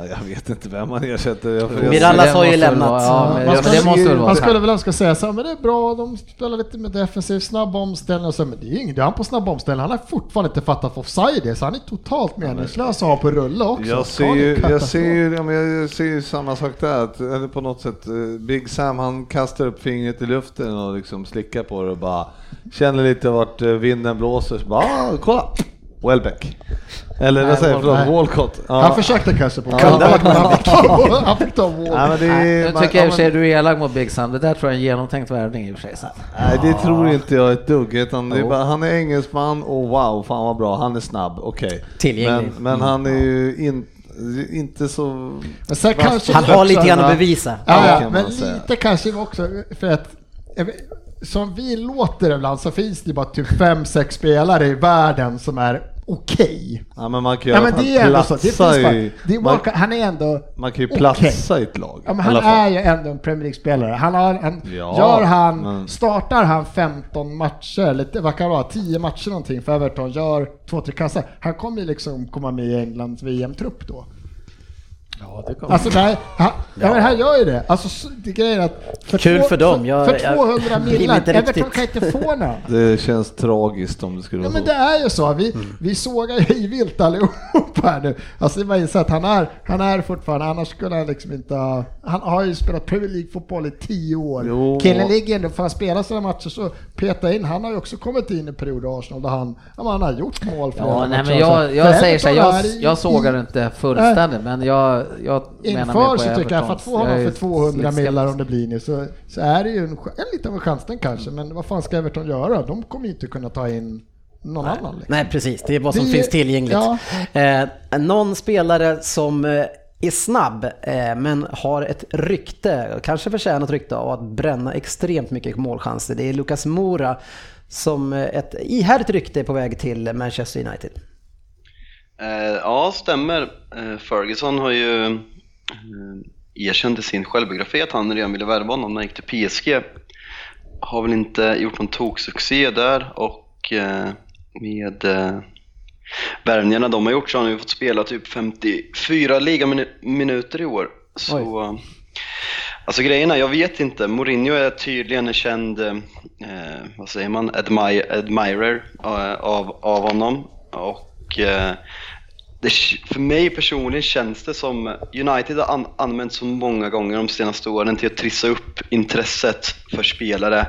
Jag vet inte vem han ersätter. Det har ju lämnat. vara- Ja, men, Man skulle- måste väl vara Man skulle väl önska säga så här, men det är bra, de spelar lite med defensiv, snabb omställning och så, men det är inget, det är han på snabb omställning, han har fortfarande inte fattat vad offside är, så han är totalt meningslös att ha på rulle också. jag, ser ju, jag, ser ju, ja, jag ser ju samma sak där, att, eller på något sätt, eh, Big Sam han kastar upp fingret i luften och liksom slickar på det och bara känner lite vart eh, vinden blåser, så bara ah, kolla! Welbeck. Eller vad säger jag, förlåt, nej. Walcott. Ja. Han försökte kanske på ha varit han fick ta- Han fick ta mål. Nej, men det Nej, är, Nu man- tycker jag i och för sig du är elak mot Big Sam. Det där tror jag är en genomtänkt värvning i och för sig. Så. Nej det tror inte jag ett dugg, utan det är bara, han är engelsman och wow, fan vad bra, han är snabb, okej. Tillgänglig. Men, men han är ju in, inte så... Men sen kanske Han har lite grann att bevisa. Ja, ja kan men säga. lite kanske också för att som vi låter ibland så finns det bara typ fem, sex spelare i världen som är okej. Ja men man kan ju Ja men det är ändå så. Det i... är Man, bara, han är ändå man kan ju platsa i ett lag. Ja, men han är ju ändå en Premier League-spelare. Han har en, Ja, gör han, men- startar han 15 matcher, eller vad kan det vara, 10 matcher någonting för Everton, gör två, tre kassar. Han kommer ju liksom komma med i Englands VM-trupp då. Ja, det kommer. Alltså nej, han, ja. men han gör ju det. Alltså så- det grejen att för, Kul för dem. Jag- för jag 200 blir millar, inte Everton riktigt- kan inte få några. Det känns tragiskt om det skulle Ja vara men så. det är ju så, vi, vi sågar ju hej vilt allihop här nu. Alltså det är bara att han är, han är fortfarande, annars skulle han liksom inte ha, Han har ju spelat Premier League-fotboll i tio år. Jo. Killen ligger ändå, för han spelar sina matcher så peta in, han har ju också kommit in i perioder i Arsenal där han, ja, men han har gjort mål för Ja, nej, men jag, jag för säger så här, jag, i- jag sågar inte fullständigt, men jag, jag Inför så tycker jag, för att få honom för 200 lite millar om det blir nu så, så är det ju en, en liten chansning kanske, men vad fan ska Everton göra? De kommer ju inte kunna ta in någon annan. Liksom. Nej, precis. Det är vad som Det- finns tillgängligt. ja. Eh, någon spelare som eh, är snabb eh, men har ett rykte, kanske förtjänat rykte av att bränna extremt mycket målchanser. Det är Lucas Moura som eh, ett ihärdigt rykte är på väg till Manchester United. Eh, ja, stämmer. Eh, Ferguson har ju eh, erkänt i sin självbiografi att han redan ville värva honom när han gick till PSG. Har väl inte gjort någon toksuccé där och med värvningarna de har gjort så har han ju fått spela typ 54 ligaminuter i år. Så, alltså grejen är, jag vet inte. Mourinho är tydligen en känd, eh, vad säger man, admi- admirer av, av honom. Och eh, det, för mig personligen känns det som United har an, använt så många gånger de senaste åren till att trissa upp intresset för spelare.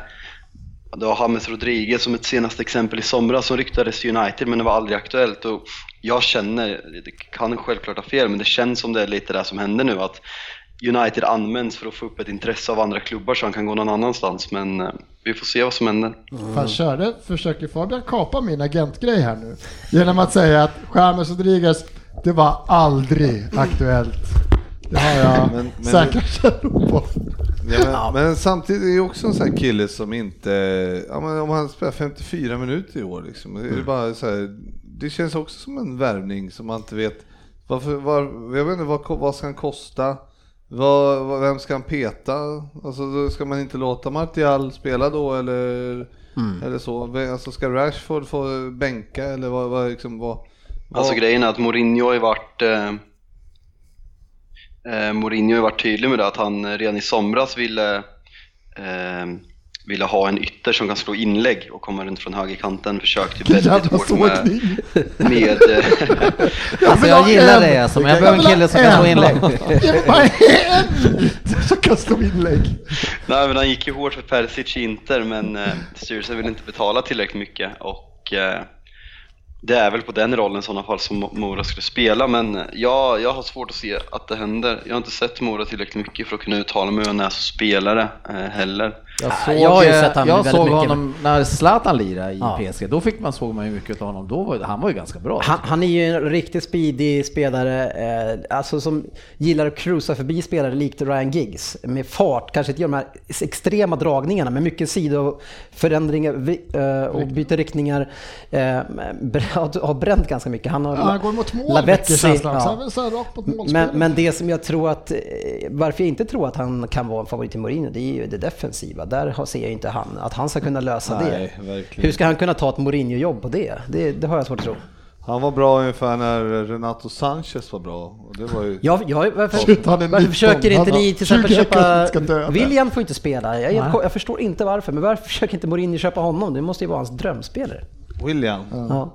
Du har James Rodriguez som ett senaste exempel i somras som ryktades till United men det var aldrig aktuellt. Och jag känner, det kan självklart ha fel, men det känns som det är lite det som händer nu att United används för att få upp ett intresse av andra klubbar så han kan gå någon annanstans. Men eh, vi får se vad som händer. Fan, körde, försöker Fabian kapa min agentgrej här nu? Genom att säga att James Rodriguez, det var aldrig aktuellt. Det har jag Men- men- säkra källor på. Ja, men, men samtidigt är det ju också en sån här kille som inte, ja, men om han spelar 54 minuter i år liksom, det, är Mm. det bara så här, det känns också som en värvning som man inte vet, varför, var, jag vet inte vad, vad ska han kosta? Vad, vem ska han peta? Alltså ska man inte låta Martial spela då eller, Mm. eller så? Alltså ska Rashford få bänka eller vad, vad, liksom, vad, vad Alltså grejen är att Mourinho har ju varit eh, eh, Mourinho har varit tydlig med det att han redan i somras ville eh, ville ha en ytter som kan slå inlägg och komma runt från högerkanten. Försökte väldigt Jävla hårt med, med eh, Alltså jag gillar en. det alltså, men jag Jag behöver en kille som kan slå inlägg. Jag vill bara en som kan slå inlägg. Nej men han gick ju hårt för Perisic i Inter men eh, styrelsen ville inte betala tillräckligt mycket och eh, det är väl på den rollen i sådana fall som Mo- Mora skulle spela men eh, jag, jag har svårt att se att det händer. Jag har inte sett Mora tillräckligt mycket för att kunna uttala mig om när som spelare eh, heller. Jag Ja, såg, jag har ju eh, sett han jag såg mycket. honom när Zlatan lirade i Ja. PSG, då fick man, såg man ju mycket av honom. Då var, han var ju ganska bra. Han, han är ju en riktigt speedig spelare, eh, alltså som gillar att cruisa förbi spelare likt Ryan Giggs med fart, kanske inte gör de här extrema dragningarna men mycket sidoförändringar vi- eh, och byter riktningar. Eh, har, har bränt ganska mycket. Han har Ja, han går mot mål Lavezzi, mycket känslan ja. Han vill så här rakt mot Men, men det som jag tror att, eh, varför jag inte tror att han kan vara en favorit till Mourinho, det är ju det defensiva. Där ser jag inte han, att han ska kunna lösa Nej, det. verkligen. Hur ska han kunna ta ett Mourinho-jobb på det? det? Det har jag svårt att tro. Han var bra ungefär när Renato Sanchez var bra. Och det var ju... Jag, jag, varför, Shit, han är varför 19. försöker inte ni till exempel 20 köpa... William får inte spela. Jag, Nej. jag förstår inte varför, men varför försöker inte Mourinho köpa honom? Det måste ju vara hans drömspelare. William. Ja.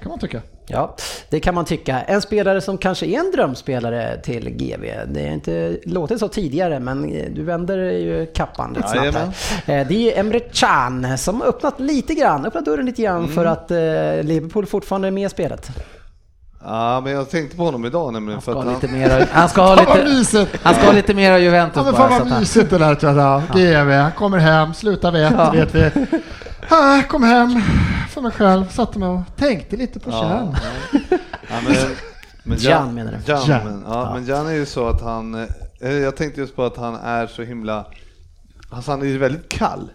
kan man tycka. Ja, det kan man tycka. En spelare som kanske är en drömspelare till GV. Det har inte låtit så tidigare, men eh, du vänder ju kappan lite snabbt här. Eh, Det är Emre Can som har öppnat lite grann, öppnat dörren lite grann Mm. för att eh, Liverpool fortfarande är med i spelet. Ja, men jag tänkte på honom idag nämligen. För Ska att ha han, han ska ha Fan lite, han ska ha lite mera Juventus Ja men bara. fan så att vad mysigt det där tror jag. GV, han kommer hem, slutar vid ett, Ja. vet vi. Ah, kom hem för mig själv, satte mig och tänkte lite på Ja, Tjärn. ja, men, men Jan menar du? Jan, Jan. Men, ja, men Jan är ju så att han, eh, jag tänkte just på att han är så himla, alltså han är ju väldigt kall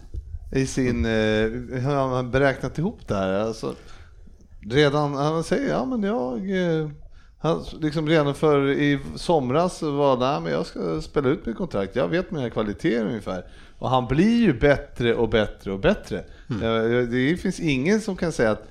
i sin, eh, hur har han beräknat ihop det här? Alltså, redan, han säger ja men jag, eh, han liksom redan för i somras var där men jag ska spela ut mitt kontrakt, jag vet mina kvaliteter ungefär. Och han blir ju bättre och bättre och bättre. Eh, Det finns ingen som kan säga att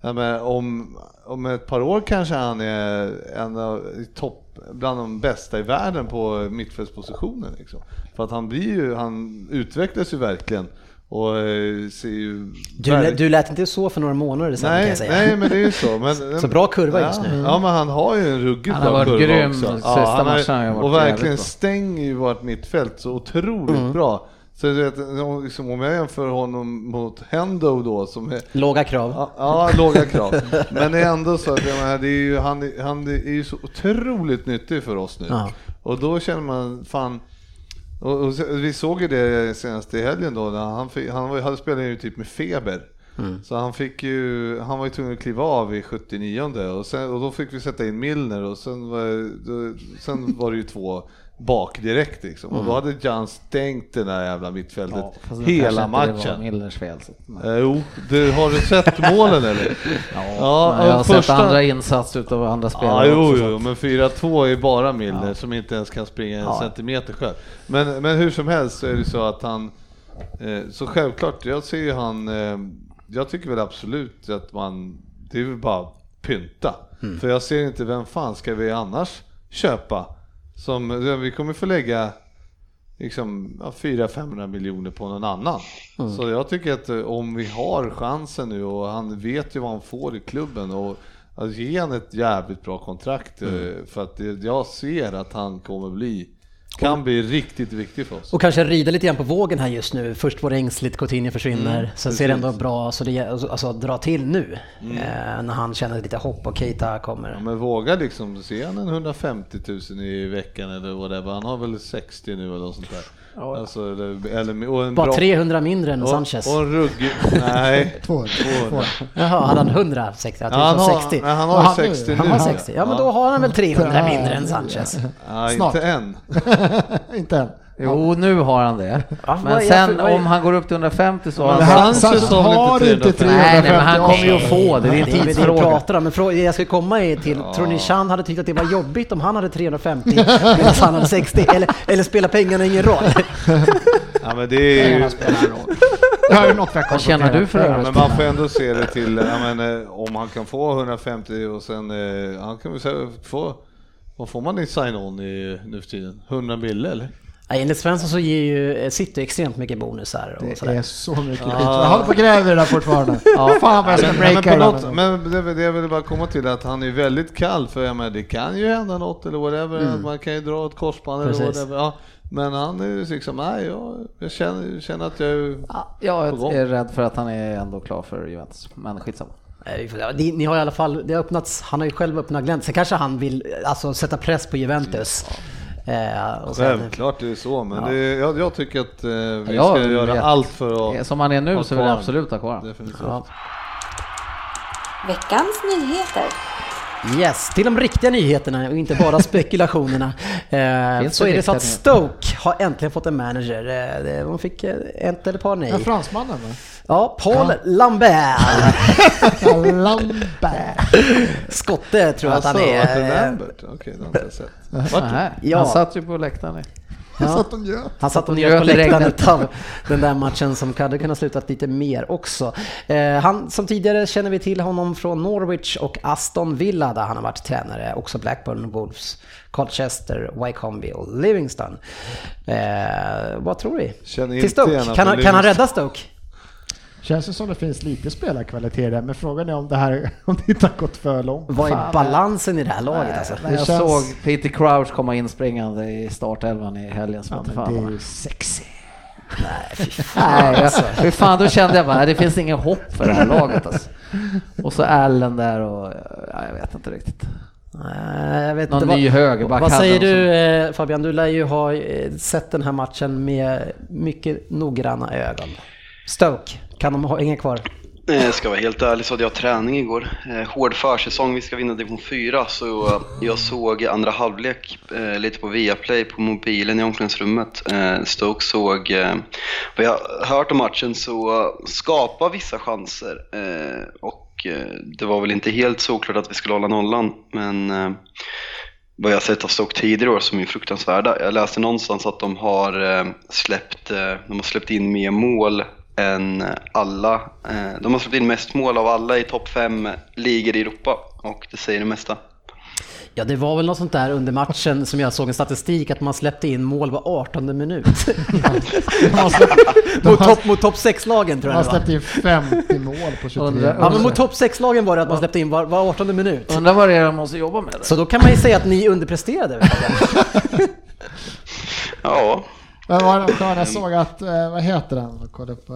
Ja, men om, om ett par år kanske han är en av topp, bland de bästa i världen på mittfältspositionen. Liksom. För att han blir ju, han utvecklas ju verkligen och eh, ser ju... Du, lä- du lät inte så för några månader sedan kan nej, jag säga. nej, men det är ju så. Men, Så bra kurva just ja, nu. Ja, men han har ju en ruggigt Han har bra varit kurva grym också. sista han har- matcherna har Och verkligen bra. stänger ju vårt mittfält så otroligt Mm. bra. Så du vet, liksom, om jag jämför honom mot Hendo då som är Låga krav. Ja, ja, låga krav. Men det är ändå så att menar, det är ju, han, är- han är ju så otroligt nyttig för oss nu. Ja. Och då känner man, fan, och, och vi såg ju det senast i helgen då, när han, fick, han hade spelat ju typ med feber. Så han fick ju, han var ju tvungen att kliva av i 79 och, sen, och då fick vi sätta in Milner och sen var, då, sen var det ju två bak direkt liksom. Och då hade Jan stängt det där jävla mittfältet kanske hela inte Det var matchen. Fel. Så. Eh, jo, du, har du sett målen eller? Ja, men jag har och sett andra insatser utav andra Ja, spelare jo, också. så jo, men 4-2 är bara Milner som inte ens kan springa en Ja. centimeter själv. Men, men hur som helst så är det så att han, eh, så självklart, jag ser ju han, eh, jag tycker väl absolut att man, det är väl bara pynta. Mm. För jag ser inte, vem fan ska vi annars köpa? Som, vi kommer få lägga liksom ja, 400-500 miljoner på någon annan. Mm. Så jag tycker att eh, om vi har chansen nu och han vet ju vad han får i klubben och att ge han ett jävligt bra kontrakt eh, Mm. för att jag ser att han kommer bli, kan bli riktigt viktig för oss. Och kanske rida lite grann på vågen här just nu. Först var det ängsligt, Coutinho försvinner. Mm, sen ser det ändå bra så det alltså, dra till nu. Eh, när han känner lite hopp och Keita kommer. Ja, men våga liksom, se han en 150 000 i veckan eller whatever, han har väl 60 nu eller något sånt där. Alltså, eller, eller, och en Bara bra, 300 mindre än och, Sanchez. och en ruggig, nej. Två. Två. Jaha, hade han 100? 60? Jag Ja, han, har, 60. nej, han har han- 60 Han nu. har 60. Ja, men då har han väl 300 mindre än Sanchez. Ja, Snart. inte än. Inte än. Jo, nu har han det. Men sen om han går upp till 150 så har Men han... han- Sanchez har inte inte 350. Nej, nej, men han 350 kommer ju att få det. Det är en Det det tidsfråga. pratar om. Men fråga, jag ska komma är till, tror ni Chan hade tyckt att det var jobbigt om han hade 350 medan han hade 60? Eller, eller spelar pengarna ingen roll? Ja, men det är ju. Det något Vad tjänar du för ja, övrigt? men man får ändå se det till, ja, men, eh, om han kan få 150 och sen, eh, han kan väl få, vad får man i sign-on i, nu för tiden? 100 mille eller? Enligt Svensson så ger ju eh, City extremt mycket bonusar och Det är sådär. så mycket skit. Jag håller på och gräver i det där fortfarande. Ja. Fan vad jag ska Men, men, breaka det något, men det, det jag vill bara komma till att han är väldigt kall för jag menar, det kan ju hända något eller whatever, att man kan ju dra ett korsband eller Precis. whatever. Ja, men han är ju liksom, nej jag, jag känner, känner att jag är Ja, jag är rädd för att han är ändå klar för Juventus, men skitsamma. Ja, Ni, ni har i alla fall, det har öppnats, han har ju själv öppnat glänt. Sen kanske han vill alltså, sätta press på Juventus. Eh, och sen, Självklart är det så, men Ja. det, jag, jag tycker att eh, vi Ja, ska göra vet. allt för att Som han är nu så vill jag absolut ha kvar. Veckans nyheter. Yes, till de riktiga nyheterna och inte bara spekulationerna. Eh, så är det så att Stoke har äntligen fått en manager. Eh, de fick eh, ett eller ett par nej. En fransmannen va? Ja, Paul Lambert. Lambert. Skotte tror jag att han Alltså, är. Lambert? Okej, det har inte jag sett. Ja. Han satt ju på läktaren. Så att de gör. Han satt och njöt gör på läktaren utav den där matchen som hade kunnat slutat lite mer också. Eh, han, som tidigare känner vi till honom från Norwich och Aston Villa där han har varit tränare. Också Blackburn, Wolves, Colchester, Wycombe och Livingston. Eh, vad tror vi? Känner Till inte Stoke? Kan han, kan han rädda Stoke? Känns det som det finns lite spelarkvalitet där, men frågan är om det här om det inte har gått för långt. Vad är Fan, balansen i det här laget alltså? Nej, Jag det känns- såg Peter Crouch komma in springande i startelvan i helgen. Som Ja, fan det är ju sexy. Nej, jag, fy fan, då kände jag bara, det finns ingen hopp för det här laget alltså. Och så Allen där och, ja, jag vet inte riktigt. Nej, jag vet Någon inte. ny högerback Vad säger du eh, Fabian? Du lär ju ha eh, sett den här matchen med mycket noggranna ögon. Stoke, kan de ha- hänga kvar? Eh, jag ska vara helt ärlig så hade jag träning igår. Eh, hård försäsong, vi ska vinna division 4 så eh, jag såg andra halvlek lite på Viaplay på mobilen i omklädningsrummet. Stoke såg, vad jag har hört om matchen så skapa vissa chanser och det var väl inte helt såklart att vi skulle hålla nollan men vad jag sett av Stoke tidigare år som är fruktansvärda. Jag läste någonstans att de har släppt, de har släppt in mer mål än alla. Eh, de har släppt in mest mål av alla i topp fem ligor i Europa och det säger det mesta. Ja, det var väl något sånt där under matchen som jag såg en statistik att man släppte in mål var 18 minut. Mot topp mot top 6-lagen de tror jag det var. släppt in 50 mål på 23 Undrar- Ja, men mot topp 6-lagen var det att man släppte in var, var 18 minut. Undrar vad det är de måste jobba med. Så då kan man ju säga att ni underpresterade. Ja, Men vad var det jag såg att, eh, vad heter den? Jag kollade på,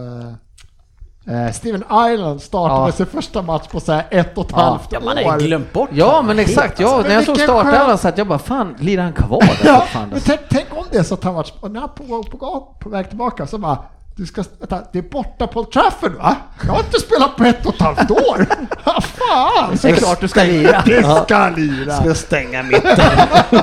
eh, eh, Steven Island startade Ja. sin första match på så här ett och ett Ja, halvt Ja, man har ju glömt bort Ja men exakt, ja, alltså. när jag såg startelvan skön- så att jag bara fan, lirar han kvar där? Ja, Fan, men tänk, tänk om det är så att han varit, och när han på, på, på, på väg tillbaka så bara du ska, vänta, det är borta på Trafford va? Jag har inte spelat på ett och ett halvt år! Fan! det är klart du ska lira. Det ska lira! Ska stänga mitten.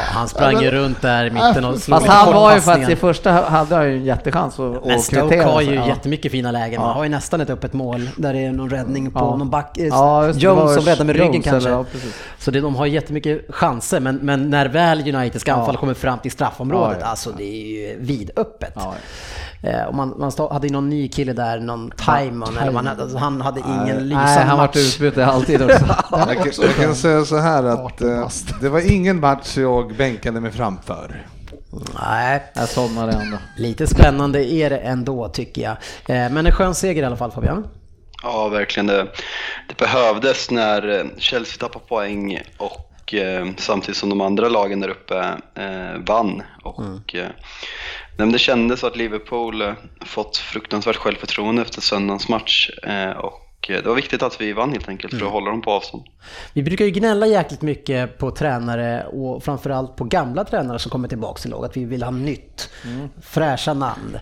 han sprang ju runt där i mitten och slog Fast han var ju faktiskt i första hade han ju en jättechans att Men Stoke har ju ja. jättemycket fina lägen. Man har ju nästan ett öppet mål där det är någon räddning på Ja. någon back. eh, Ja, just det Jones som räddar med ryggen Jones, kanske. eller, så det, de har jättemycket chanser. Men, men när väl Uniteds anfall kommer fram till straffområdet, alltså det är ju vidöppet. Eh, och man, man stå, hade ju någon ny kille där, någon Timon, eller man hade, alltså, han hade ingen Nej, lysande han match. utbytt alltid också. Jag kan, jag kan säga så här att 18 eh, det var ingen match jag bänkade mig framför. Nej, Jag somnade ändå. lite spännande är det ändå tycker jag. Eh, men en skön seger i alla fall Fabian. ja verkligen. Det, det behövdes när Chelsea tappade poäng och eh, samtidigt som de andra lagen där uppe eh, vann. Och, eh, nej, men det kändes att Liverpool eh, fått fruktansvärt självförtroende efter söndagens match. Eh, och eh, det var viktigt att vi vann helt enkelt för att hålla dem på avstånd. Vi brukar ju gnälla jäkligt mycket på tränare och framförallt på gamla tränare som kommer tillbaka till lag. Att vi vill ha nytt, fräscha namn.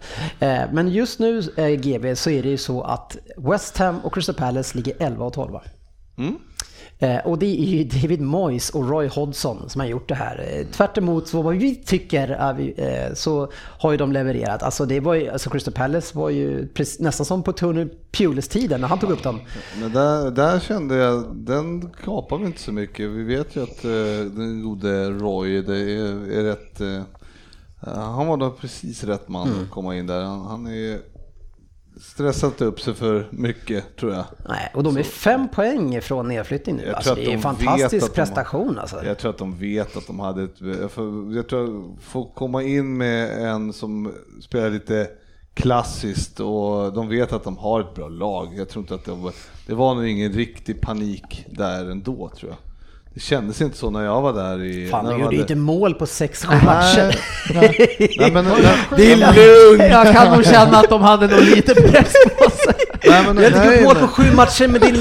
Men just nu, GB, så är det ju så att West Ham och Crystal Palace ligger 11 och 12. Eh, Och det är ju David Moyes och Roy Hodgson som har gjort det här. Eh, Tvärt emot vad vi tycker eh, så har ju de levererat. Alltså, det var ju, alltså Crystal Palace var ju nästan som på Tony Pulis-tiden när han tog upp dem. Men där, där kände jag, den kapar vi inte så mycket. Vi vet ju att eh, den gode Roy, det är, är rätt... Eh, han var nog precis rätt man att komma in där. Han, han är stressat upp sig för mycket, tror jag. Nej, och de är fem poäng från nedflyttning nu. Alltså, det är en de fantastisk att de- prestation alltså. Jag tror att de vet att de hade ett... Jag, tror att få komma in med en som spelar lite klassiskt och de vet att de har ett bra lag. Jag tror inte att det var, det var nog ingen riktig panik där ändå tror jag. Det kändes inte så när jag var där i... Fan, jag gjorde ju inte mål på sex sju matcher. Nej, men, Det är lugnt! Jag kan nog känna att de hade nog lite press på sig. Nej, men, Vi har inte gjort mål på sju matcher men det är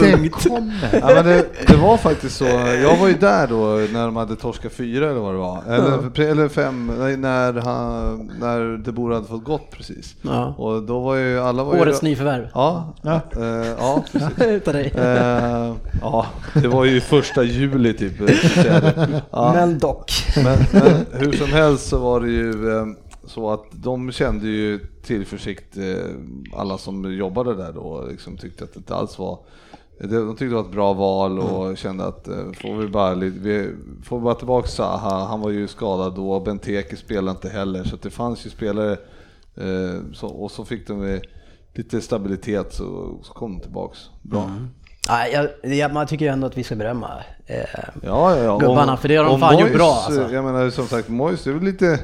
Det lugnt. kommer. Ja, men det, det var faktiskt så. Jag var ju där då när de hade torskat fyra eller vad det var. Eller, eller fem, när, han, när De Boer hade fått gått precis. Ja. Och då var ju alla... Var ju, Årets nyförvärv. Ja, Ja. ja. Eh, ja precis. Utav dig. Eh, ja, det var ju första juli typ. Ja. Men dock. Men, men hur som helst så var det ju eh, så att de kände ju tillförsikt, eh, alla som jobbade där då, liksom tyckte att det inte alls var de tyckte det var ett bra val och kände att eh, får vi bara, lite- vi får bara tillbaka Zaha, han var ju skadad då, Benteke spelade inte heller så att det fanns ju spelare eh, så, och så fick de lite stabilitet så, så kom de tillbaks. Bra. Nej, jag, jag, man tycker ju ändå att vi ska berömma eh, Ja, ja, ja. Gubbarna, Och- för det har de fan gjort Moyes, bra, alltså. Jag menar som sagt, Moyes, det är väl lite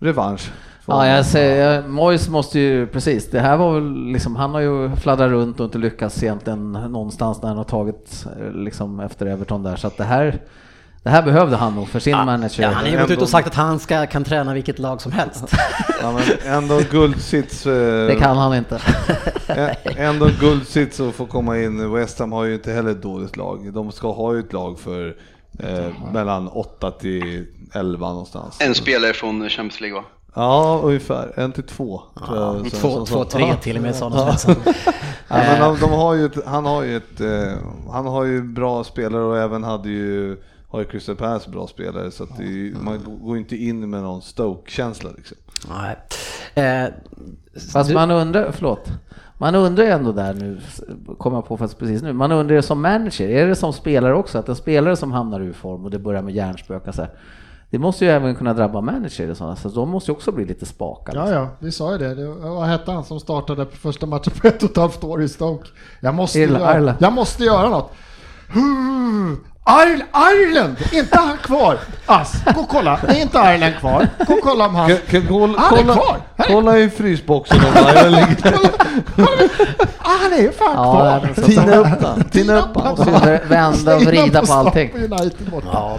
revansch. Ja, jag säger, Moyes måste ju, precis, det här var väl liksom, han har ju fladdrat runt och inte lyckats egentligen någonstans när han har tagit eh, liksom efter Everton där, så att det här, det här behövde han nog för sin manager. Ja, han har ju gått ut och sagt att han ska, kan träna vilket lag som helst. Ja, men ändå guldsits. eh, Det kan han inte. Ändå guldsits att få komma in. West Ham har ju inte heller ett dåligt lag. De ska ha ju ett lag för eh, mellan 8 till 11 någonstans. En spelare från Champions League va? Ja, ungefär. En till två. tror jag, Två, två, så- tre Ja. till och med sådana. Ja, men de, de har ju ett, han har ju ett, eh, han har ju bra spelare och även hade ju, har ju Crystal Palace bra spelare så att ju- man går ju inte in med någon Stoke-känsla liksom. Nej. Eh, Fast du- man undrar, förlåt. Man undrar ju ändå där nu, kommer jag på faktiskt precis nu, man undrar ju som manager, är det som spelare också? Att en spelare som hamnar ur form och det börjar med hjärnspöken så här, det måste ju även kunna drabba manager och sådana, så de måste ju också bli lite spakade. Ja, ja, vi sa ju det. det vad hette han som startade på första matchen på ett och ett halvt år i Stoke? Jag måste, Irland- göra, Ireland. jag måste göra något. Irl- Ireland! Inte han kvar? Ass, gå och kolla. Det är inte Ireland kvar. Gå och kolla om han... Kan, kan, kolla, Han är kolla, kvar! Han är- kolla i frysboxen om Bayern ligger Ah, han är ju fan Ja, kvar! är Tina upp den, tina upp den. Vända och vrida på allting. Ja.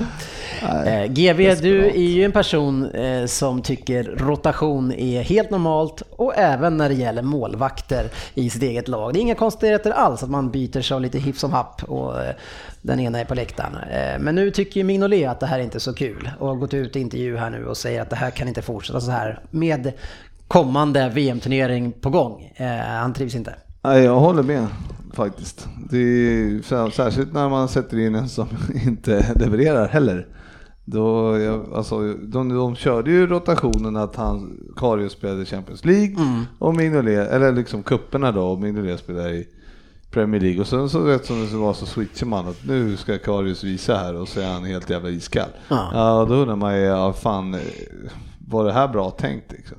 Eh, GV, du är ju en person eh, som tycker rotation är helt normalt och även när det gäller målvakter i sitt eget lag. Det är inga konstigheter alls att man byter sig lite hipp som happ och eh, den ena är på läktaren. Eh, men nu tycker ju Mignolet att det här är inte är så kul och har gått ut i intervju här nu och säger att det här kan inte fortsätta så här med kommande VM-turnering på gång. Eh, han trivs inte. Nej, jag håller med faktiskt. Det är, sär- särskilt när man sätter in en som inte levererar heller. Då, jag, alltså, de, de körde ju rotationen att han, Karius spelade Champions League och Mignolet, eller liksom kupperna då, och Mignolet spelade i Premier League. Och sen så rätt som det var så switchar man att nu ska Karius visa här och så är han helt jävla iskall. Ja. Ja, då undrar man ju, ja, fan, eh, var det här bra tänkt liksom?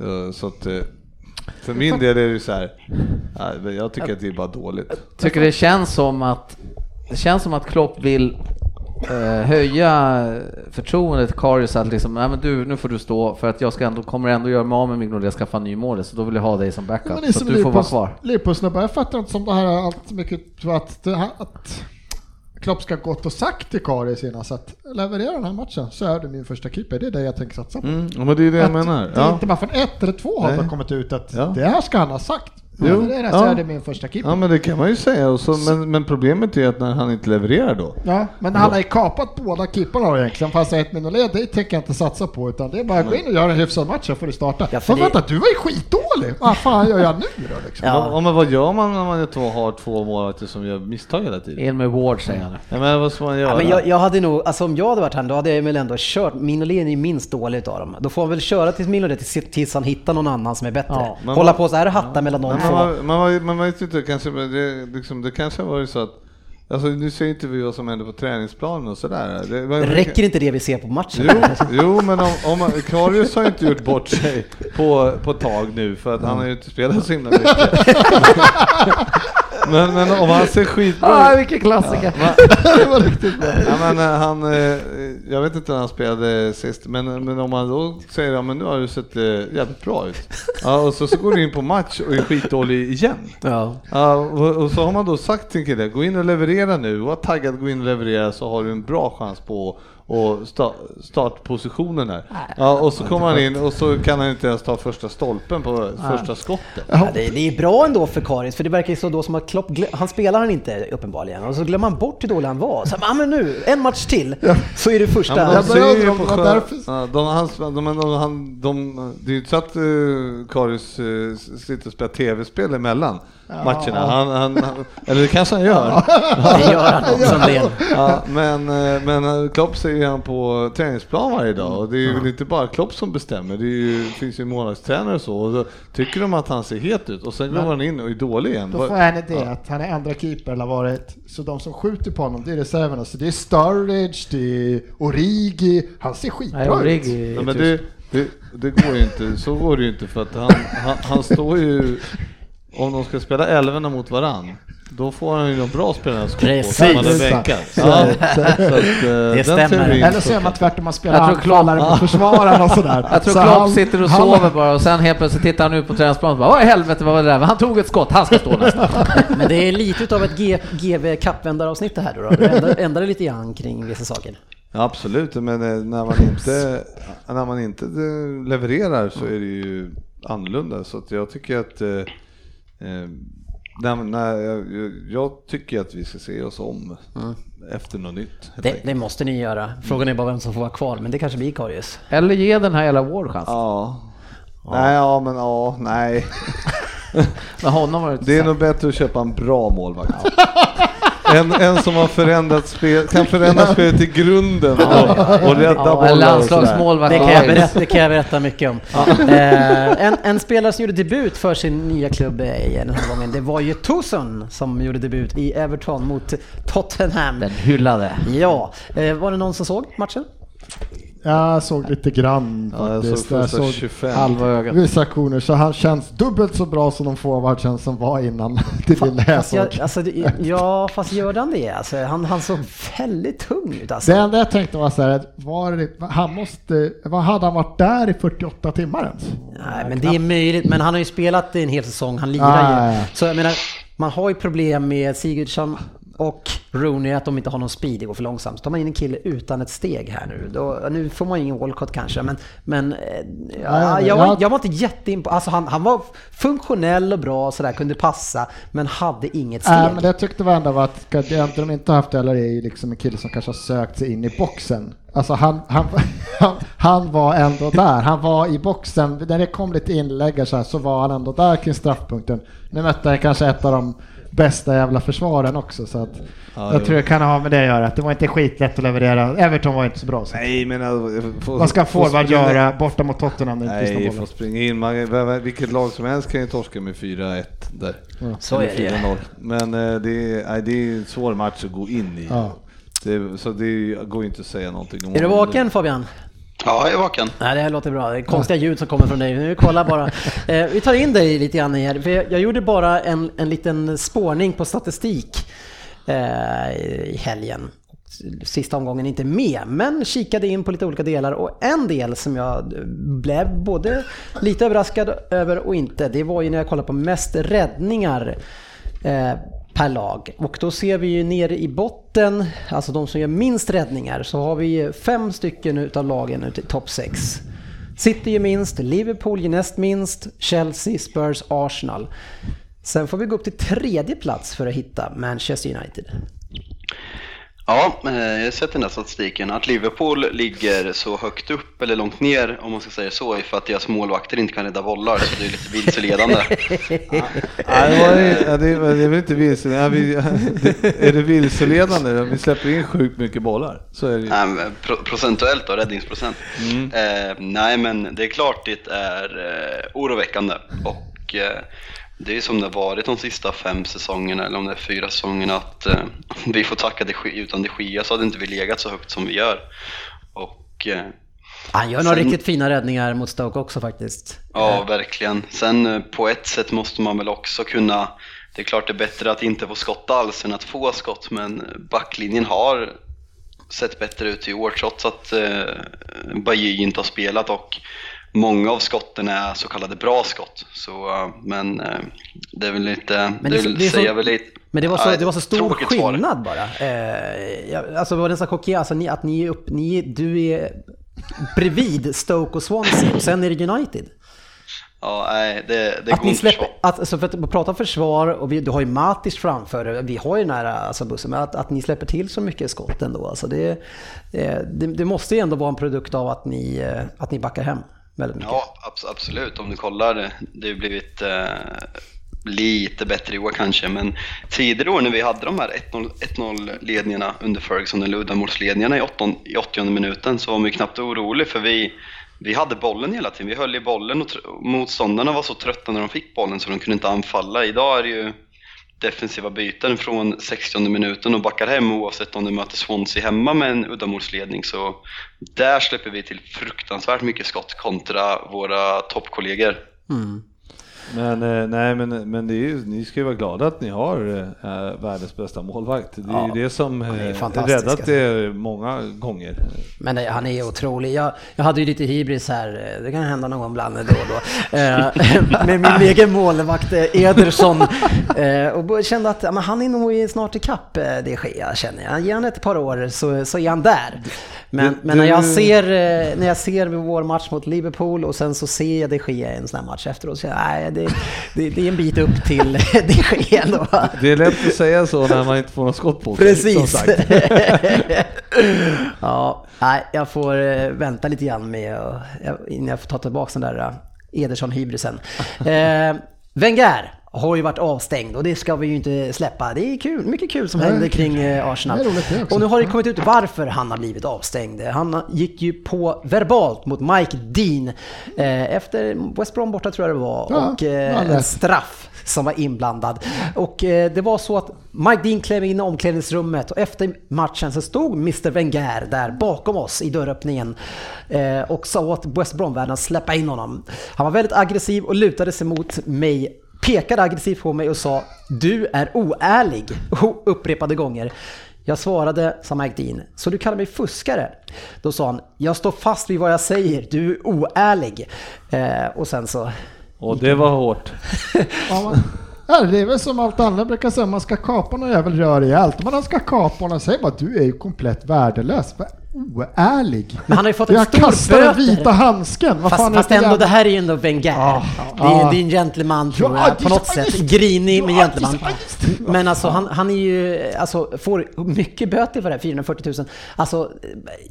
Eh, Så att, eh, för min del är det ju så här, jag tycker att det är bara dåligt. Tycker det känns som att det känns som att Klopp vill höja förtroendet Karius att liksom, nej men du, nu får du stå för att jag ska ändå, kommer ändå göra mig av med Mignolet och skaffa en ny mål så då vill jag ha dig som Ja, backup. är så som att du får vara kvar. Liverpoolsnubbar, jag fattar inte som det här allt så mycket att, det här, att Klopp ska gått och sagt till Karius innan så att leverera den här matchen så är du min första keeper. Det är det jag tänker satsa på. Mm, ja, men det är det jag Att menar. Det är Ja. inte bara från ett eller två har det kommit ut att Ja. det här ska han ha sagt. Jo, Leverera så ja. är det min första keeper. ja, men det kan man ju säga. Och så, men, men problemet är att när han inte levererar då. Ja, men han har ju kapat båda keeperna då egentligen. Fast ett Mignolet, det tänker jag inte satsa på. Utan det är bara att gå in och göra en hyfsad match så får du starta. Ja, för men det- vänta, du var ju skitdålig! Vad fan gör jag nu då liksom? Ja. Ja. men vad gör man när man två, har två målvakter som gör misstag hela tiden? In med Ward säger han. Ja, men vad ska man göra? Ja, men jag, jag hade nog, alltså om jag hade varit han då hade jag väl ändå kört, Mignolet är ju minst dålig utav dem. Då får han väl köra tills Mignolet tills, tills han hittar någon annan som är bättre. Ja, Hålla vad- på så här och hatta mellan de Men man, man, man, man vet inte, kanske, men det, liksom, det kanske har varit så att Alltså nu ser inte vi vad som händer på träningsplanen och sådär. Det, man- Räcker inte det vi ser på matchen? Jo, jo men om, om Karius har inte gjort bort sig på, på tag nu för att han har ju inte spelat så himla mycket. men, men om han ser skitbra Ah, ut. vilken klassiker! det var riktigt bra. Ja, men eh, han, eh, jag vet inte när han spelade sist, men, men om man då säger ja, men nu har du sett eh, jävligt bra ut. Ja, och så, så går du in på match och är skitdålig igen. Ja. Ja, och, och så har man då sagt till en kille, gå in och leverera nu, var taggad, gå in och leverera så har du en bra chans på och sta, startpositionen här. Ja, och så kommer han in och så kan han inte ens ta första stolpen på första skottet. Ja, det, det är bra ändå för Karis, för det verkar ju så då som att Klopp, han spelar han inte uppenbarligen, och så glömmer man bort hur dålig han var. Så, ah, men nu, en match till, så är det första. Ja, men de ser ju på om det skö- var därför- ja, de, hans, de, de, de, han, de, det är ju inte så att uh, Karius uh, sitter och spelar tv-spel emellan matcherna. Han, han, han, eller det kanske han gör. Det gör han också en del. Ja, men, eh, men Klopp ser ju han på träningsplan varje dag och det är ju väl inte bara Klopp som bestämmer. Det är ju, finns ju målvaktstränare och så och då tycker de att han ser het ut och sen går han in och är dålig igen. Då får jag en idé att han är andra keeper eller varit. Så de som skjuter på honom, det är reserverna. Så det är Sturridge, det är Origi. Han ser skitbra ut. Origi Nej, men det, det, det går ju inte, så går det ju inte för att han, han, han står ju, om de ska spela älvorna mot varann, då får han ju de bra spelarna Precis. som är Exakt. bänkad. Ja, att, eh, den stämmer. Eller så är man tvärtom, man spelar Jag tror Klopp- anfallare mot försvararen och sådär. Jag tror Så Klopp han- sitter och han- sover bara och sen helt plötsligt tittar han ut på träningsplanen och bara Vad i helvete vad var det där? Han tog ett skott, han ska stå nästan. Men det är lite utav ett G- GV kappvändaravsnitt det här då. då. Det ändrar, ändrar lite grann kring vissa saker. Ja, absolut, men eh, när man inte, när man inte eh, levererar så är det ju annorlunda. Så att jag tycker att eh, när, när jag, jag tycker att vi ska se oss om efter något nytt. Det, det måste ni göra. Frågan är bara vem som får vara kvar, men det kanske blir Karius. Eller ge den här jävla Ward chans. Ja. Nej, ja, men ja, nej. Med honom var det Det är nog bättre att köpa en bra målvakt. En, en som har förändrat spel, kan förändra spelet i grunden och, och rädda Ja, bollar landslagsmålvakt. Det kan, jag berätta, det kan jag berätta mycket om. Eh, en, en spelare som gjorde debut för sin nya klubb eh, den här gången, det var ju Tosun som gjorde debut i Everton mot Tottenham. Den hyllade. Ja, eh, var det någon som såg matchen? Jag såg lite grann Ja, jag såg första 25. Halva ögat. vissa aktioner, så han känns dubbelt så bra som de forwardsen som var innan. Det lilla jag Fast såg. jag, alltså, det- ja, fast gör han det? Alltså, han, han såg väldigt tung ut alltså. Det enda jag tänkte var så här, att var det, han måste, vad hade han varit där i 48 timmar ens? Nej, men det är möjligt. Men han har ju spelat en hel säsong, han lirar Ah, ju. Så jag menar, man har ju problem med Sigurdsson och Rooney att de inte har någon speed, det går för långsamt. Så tar man in en kille utan ett steg här nu. Då, nu får man ingen Walcott kanske, men, men eh, ja, jag, var, jag- jag var inte jätteimpo... Alltså han, han var funktionell och bra och sådär, kunde passa, men hade inget steg. Nej, men det jag tyckte var ändå var att det de inte haft heller är ju liksom en kille som kanske har sökt sig in i boxen. Alltså han, han, han, han var ändå där, han var i boxen, när det kom lite inlägg så, här, så var han ändå där kring straffpunkten. Nu mötte han kanske ett av de bästa jävla försvaren också så att Ja, jag jo. tror det kan ha med det att göra, att det var inte skitlätt att leverera. Everton var inte så bra. Så. Nej, men alltså, få- Vad ska få forward göra borta mot Tottenham när inte Nej, någon få boll? springa in. Man, vilket lag som helst kan ju torska med 4-1 där. Så Eller är det ju. 4-0. Men eh, det är, det är en svår match att gå in i. Ja. Det, så det går inte att säga någonting om Är du vaken Fabian? Ja, jag är vaken. Nej, det här låter bra. Det är konstiga ljud som kommer från dig. Nu kolla bara. Eh, vi tar in dig lite grann här. För jag, jag gjorde bara en, en liten spårning på statistik eh, i helgen. Sista omgången inte med, men kikade in på lite olika delar och en del som jag blev både lite överraskad över och inte, det var ju när jag kollade på mest räddningar eh, per lag. Och då ser vi ju nere i botten, alltså de som gör minst räddningar, så har vi fem stycken utav lagen ute i topp 6. City gör minst, Liverpool gör näst minst, Chelsea, Spurs, Arsenal. Sen får vi gå upp till tredje plats för att hitta Manchester United. Ja, eh, jag har sett den där statistiken. Att Liverpool ligger så högt upp, eller långt ner om man ska säga så, är för att deras målvakter inte kan rädda bollar, så det är lite vilseledande. Nej, det, var, ju- ja, det, var- det är väl inte vilseledande. Ja, är det vilseledande? Vi släpper in sjukt mycket bollar. Så är det ju. Nej, men pro procentuellt då, räddningsprocent. Eh, nej, men det är klart det är eh, oroväckande. Och eh, det är som det har varit de sista fem säsongerna, eller om det är fyra säsongerna, att eh, vi får tacka de Gea- utan de Gea så hade inte vi legat så högt som vi gör. Och eh, Han gör några Sen- riktigt fina räddningar mot Stoke också faktiskt. Ja, verkligen. Sen eh, på ett sätt måste man väl också kunna, det är klart det är bättre att inte få skott alls än att få skott, men backlinjen har sett bättre ut i år trots att eh, Bajy inte har spelat och många av skotten är så kallade bra skott. Så, eh, men eh, det är väl lite, Men det, det- det så- väl lite. Men det var så, det var så stor skillnad bara. Eh, alltså det var nästan chockerande, alltså, ni, att ni är upp, ni, du är bredvid Stoke och Swansea och sen är det United. Ja, nej, det, det Att går ni inte släpper, så. att, alltså för att prata försvar och vi, du har ju Matic framför vi har ju här alltså bussen, men att, att ni släpper till så mycket skott ändå, alltså det, eh, det, det måste ju ändå vara en produkt av att ni, att ni backar hem väldigt mycket. Ja, absolut. Om du kollar, det- har blivit eh, lite bättre i år kanske, men tidigare år när vi hade de här 1-0 ledningarna under Ferguson, eller uddamålsledningarna i 80 i 80 minuten, så var man ju knappt orolig för vi, vi hade bollen hela tiden. Vi höll i bollen och motståndarna var så trötta när de fick bollen så de kunde inte anfalla. Idag är det ju defensiva byten från 60 minuten och backar hem oavsett om du möter Swansea hemma med en uddamålsledning. Så där släpper vi till fruktansvärt mycket skott kontra våra toppkollegor. Mm. Men, eh, nej, men, men det är ju, ni ska ju vara glada att ni har eh, världens bästa målvakt. Det är Ja, ju det som eh, räddat alltså. er många gånger. Men nej, han är otrolig. Jag, jag hade ju lite hybris här, eh, det kan hända någon gång ibland då och då. Eh, med min egen målvakt eh, Ederson. Eh, och kände att men han är nog snart ikapp eh, det sker, känner jag. Ge han ett par år så, så är han där. Men, Du- men när, jag ser, eh, när jag ser vår match mot Liverpool och sen så ser jag det ske i en sån här match efteråt, så jag, nej, det, det, det är en bit upp till det sker ändå. Det är lätt att säga så när man inte får något skott på sig, Precis. ja, nej, jag får eh, vänta lite grann med och, jag- innan jag får ta tillbaka den där eh, Ederson-hybrisen. Eh, Wenger har ju varit avstängd och det ska vi ju inte släppa. Det är kul, mycket kul som händer kring eh, Arsenal. Och nu har det kommit ut varför han har blivit avstängd. Han gick ju på verbalt mot Mike Dean eh, efter West Brom borta tror jag det var. Ja, och eh, en straff som var inblandad. Och det var så att Mike Dean klev in i omklädningsrummet och efter matchen så stod Mr Wenger där bakom oss i dörröppningen och sa åt West Brom-värden att släppa in honom. Han var väldigt aggressiv och lutade sig mot mig pekade aggressivt på mig och sa “Du är oärlig” upprepade gånger. Jag svarade, sa Dean, “Så du kallar mig fuskare?” Då sa han “Jag står fast vid vad jag säger, du är oärlig”. Eh, och sen så Och det var hårt. Ja, det är väl som allt andra brukar säga, man ska kapa någon jävel rör rejält. Men han ska kapa honom och säger bara du är ju komplett värdelös. Oärlig. Men han har ju fått en Jag stor kastar böter. vita handsken. Vad Fast, fan fast ändå, jävla- det här är ju ändå Wenger. Ja. Det, är, Ja. det är en gentleman tror Ja, jag, på något ja, sätt. Grinig men ja, gentleman. Men alltså han, han är ju, alltså får mycket böter för det här, 440 000. Alltså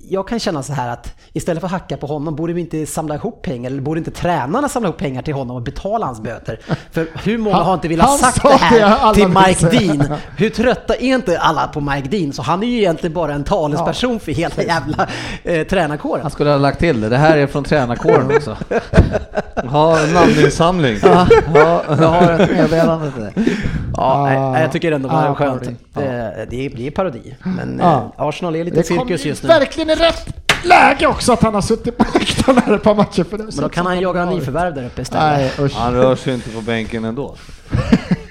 jag kan känna så här att istället för att hacka på honom, borde vi inte samla ihop pengar, eller borde inte tränarna samla ihop pengar till honom och betala hans böter? För hur många Han- har inte velat sagt sa det här till Mike. Dean? Hur trötta är inte alla på Mike Dean? Så han är ju egentligen bara en talesperson för hela jävla eh, tränarkåren. Han skulle ha lagt till det. Det här är från tränarkåren också. Ha en namninsamling. Ja, jag har ett meddelande till dig. Ja, nej, nej, jag tycker ändå det var Ah, skönt. parodi. Det, det blir parodi. Men Ja. eh, Arsenal är lite Det cirkus ju just nu. verkligen i rätt läge också att han har suttit på läktaren här ett par matcher. För det Men då kan han jaga nyförvärv där uppe istället. Nej. Han rör sig inte på bänken ändå.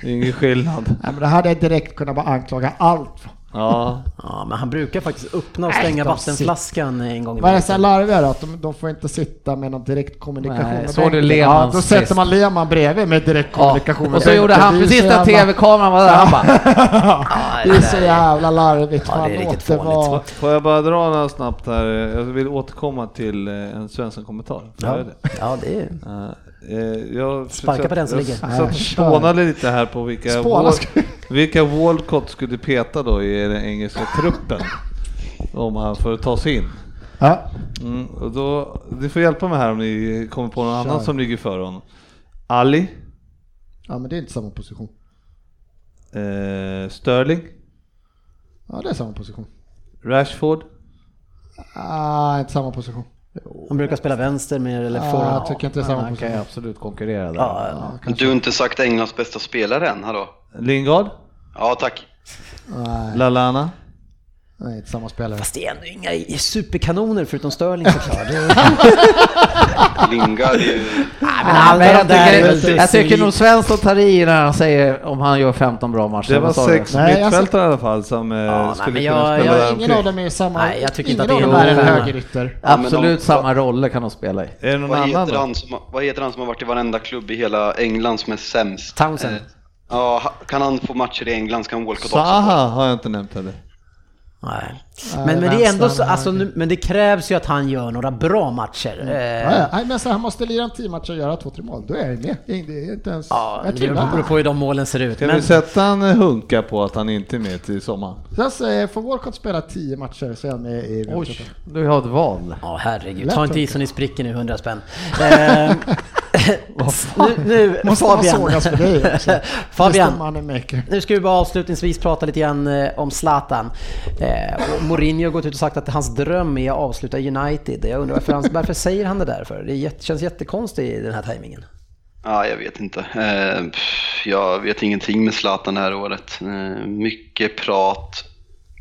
Det är ingen skillnad. Nej, men det hade jag direkt kunnat bara anklaga allt för. Ja, Ja, men han brukar faktiskt öppna och Nej, stänga de vattenflaskan en gång i Vad är det så veckan. larviga då? Att de, de får inte sitta med någon direkt kommunikation Nej, bänken. Lehmanns Ja, då sätter man Lehmann bredvid med direkt kommunikation med Och så gjorde han Det precis så när TV-kameran var där. Han bara, Det är så jävla larvigt. Ja, det är riktigt det fånigt. får jag bara dra några snabbt här? Jag vill återkomma till eh, en svensk kommentar. Får jag Ja, det? ja, det är eh, jag Sparka på den som jag ligger. satt kör. spånade lite här på vilka, Wal- vilka Walcott skulle peta då i den engelska truppen. Om han får ta sig in. Ja. Mm, och då, du får hjälpa mig här om ni kommer på någon Kör. annan som ligger före honom. Ali, ja, men det är inte samma position. eh, Sterling, Ja, det är samma position. Rashford, Ah, inte samma position. Han brukar spela vänster mer eller Ja, forward. jag tycker inte det är samma han kan ju absolut konkurrera där. Ja, ja. Du har inte sagt Englands bästa spelare än, hallå? Lingard, Ja, tack. Nej. Lalana, Nej, inte samma spelare. Fast det är ändå inga superkanoner förutom Sterling såklart. Lingard är ju... men jag tycker, jag tycker precis- nog Svensson tar i när han säger om han gör 15 bra matcher. Det var sex Nej, mittfältare i alla fall som eh, nej, skulle men kunna jag- spela jag- där Ingen av dem är samma... Nej, jag tycker inte att det är en någon- högerytter. Ja, Absolut de- samma roller kan de spela i. Är det någon Vad annan heter, han som, vad heter han som har varit i varenda klubb i hela England som är sämst? Townsend. Eh, ja, kan han få matcher i England så kan Walcott också få. Zaha har jag inte nämnt heller. Nej. Men, men det är ändå så, alltså, nu, men det krävs ju att han gör några bra matcher. Ja, Eh, ja. Nej, men så han måste lira en tio matcher och göra två, tre mål. Då är jag med. Det är inte ens... Ja, jag det beror på hur de målen ser ut. Kan Men, vi sätta en eh, hunka på att han inte är med till sommaren? Sen säger får Walcott spela tio matcher så är han med i Oj, du har ett val. ja herregud, Lätt ta inte i så ni spricker nu, 100 spänn. Nu, nu Måste Fabian. för dig också. Fabian. Nu ska vi bara avslutningsvis prata lite grann eh, om Zlatan. Eh, och Mourinho har gått ut och sagt att hans dröm är att avsluta United. Jag undrar varför, han, varför säger han det där för? Det känns jättekonstigt i den här tajmingen. Ja, jag vet inte. Eh, jag vet ingenting med Zlatan det här året. Eh, mycket prat,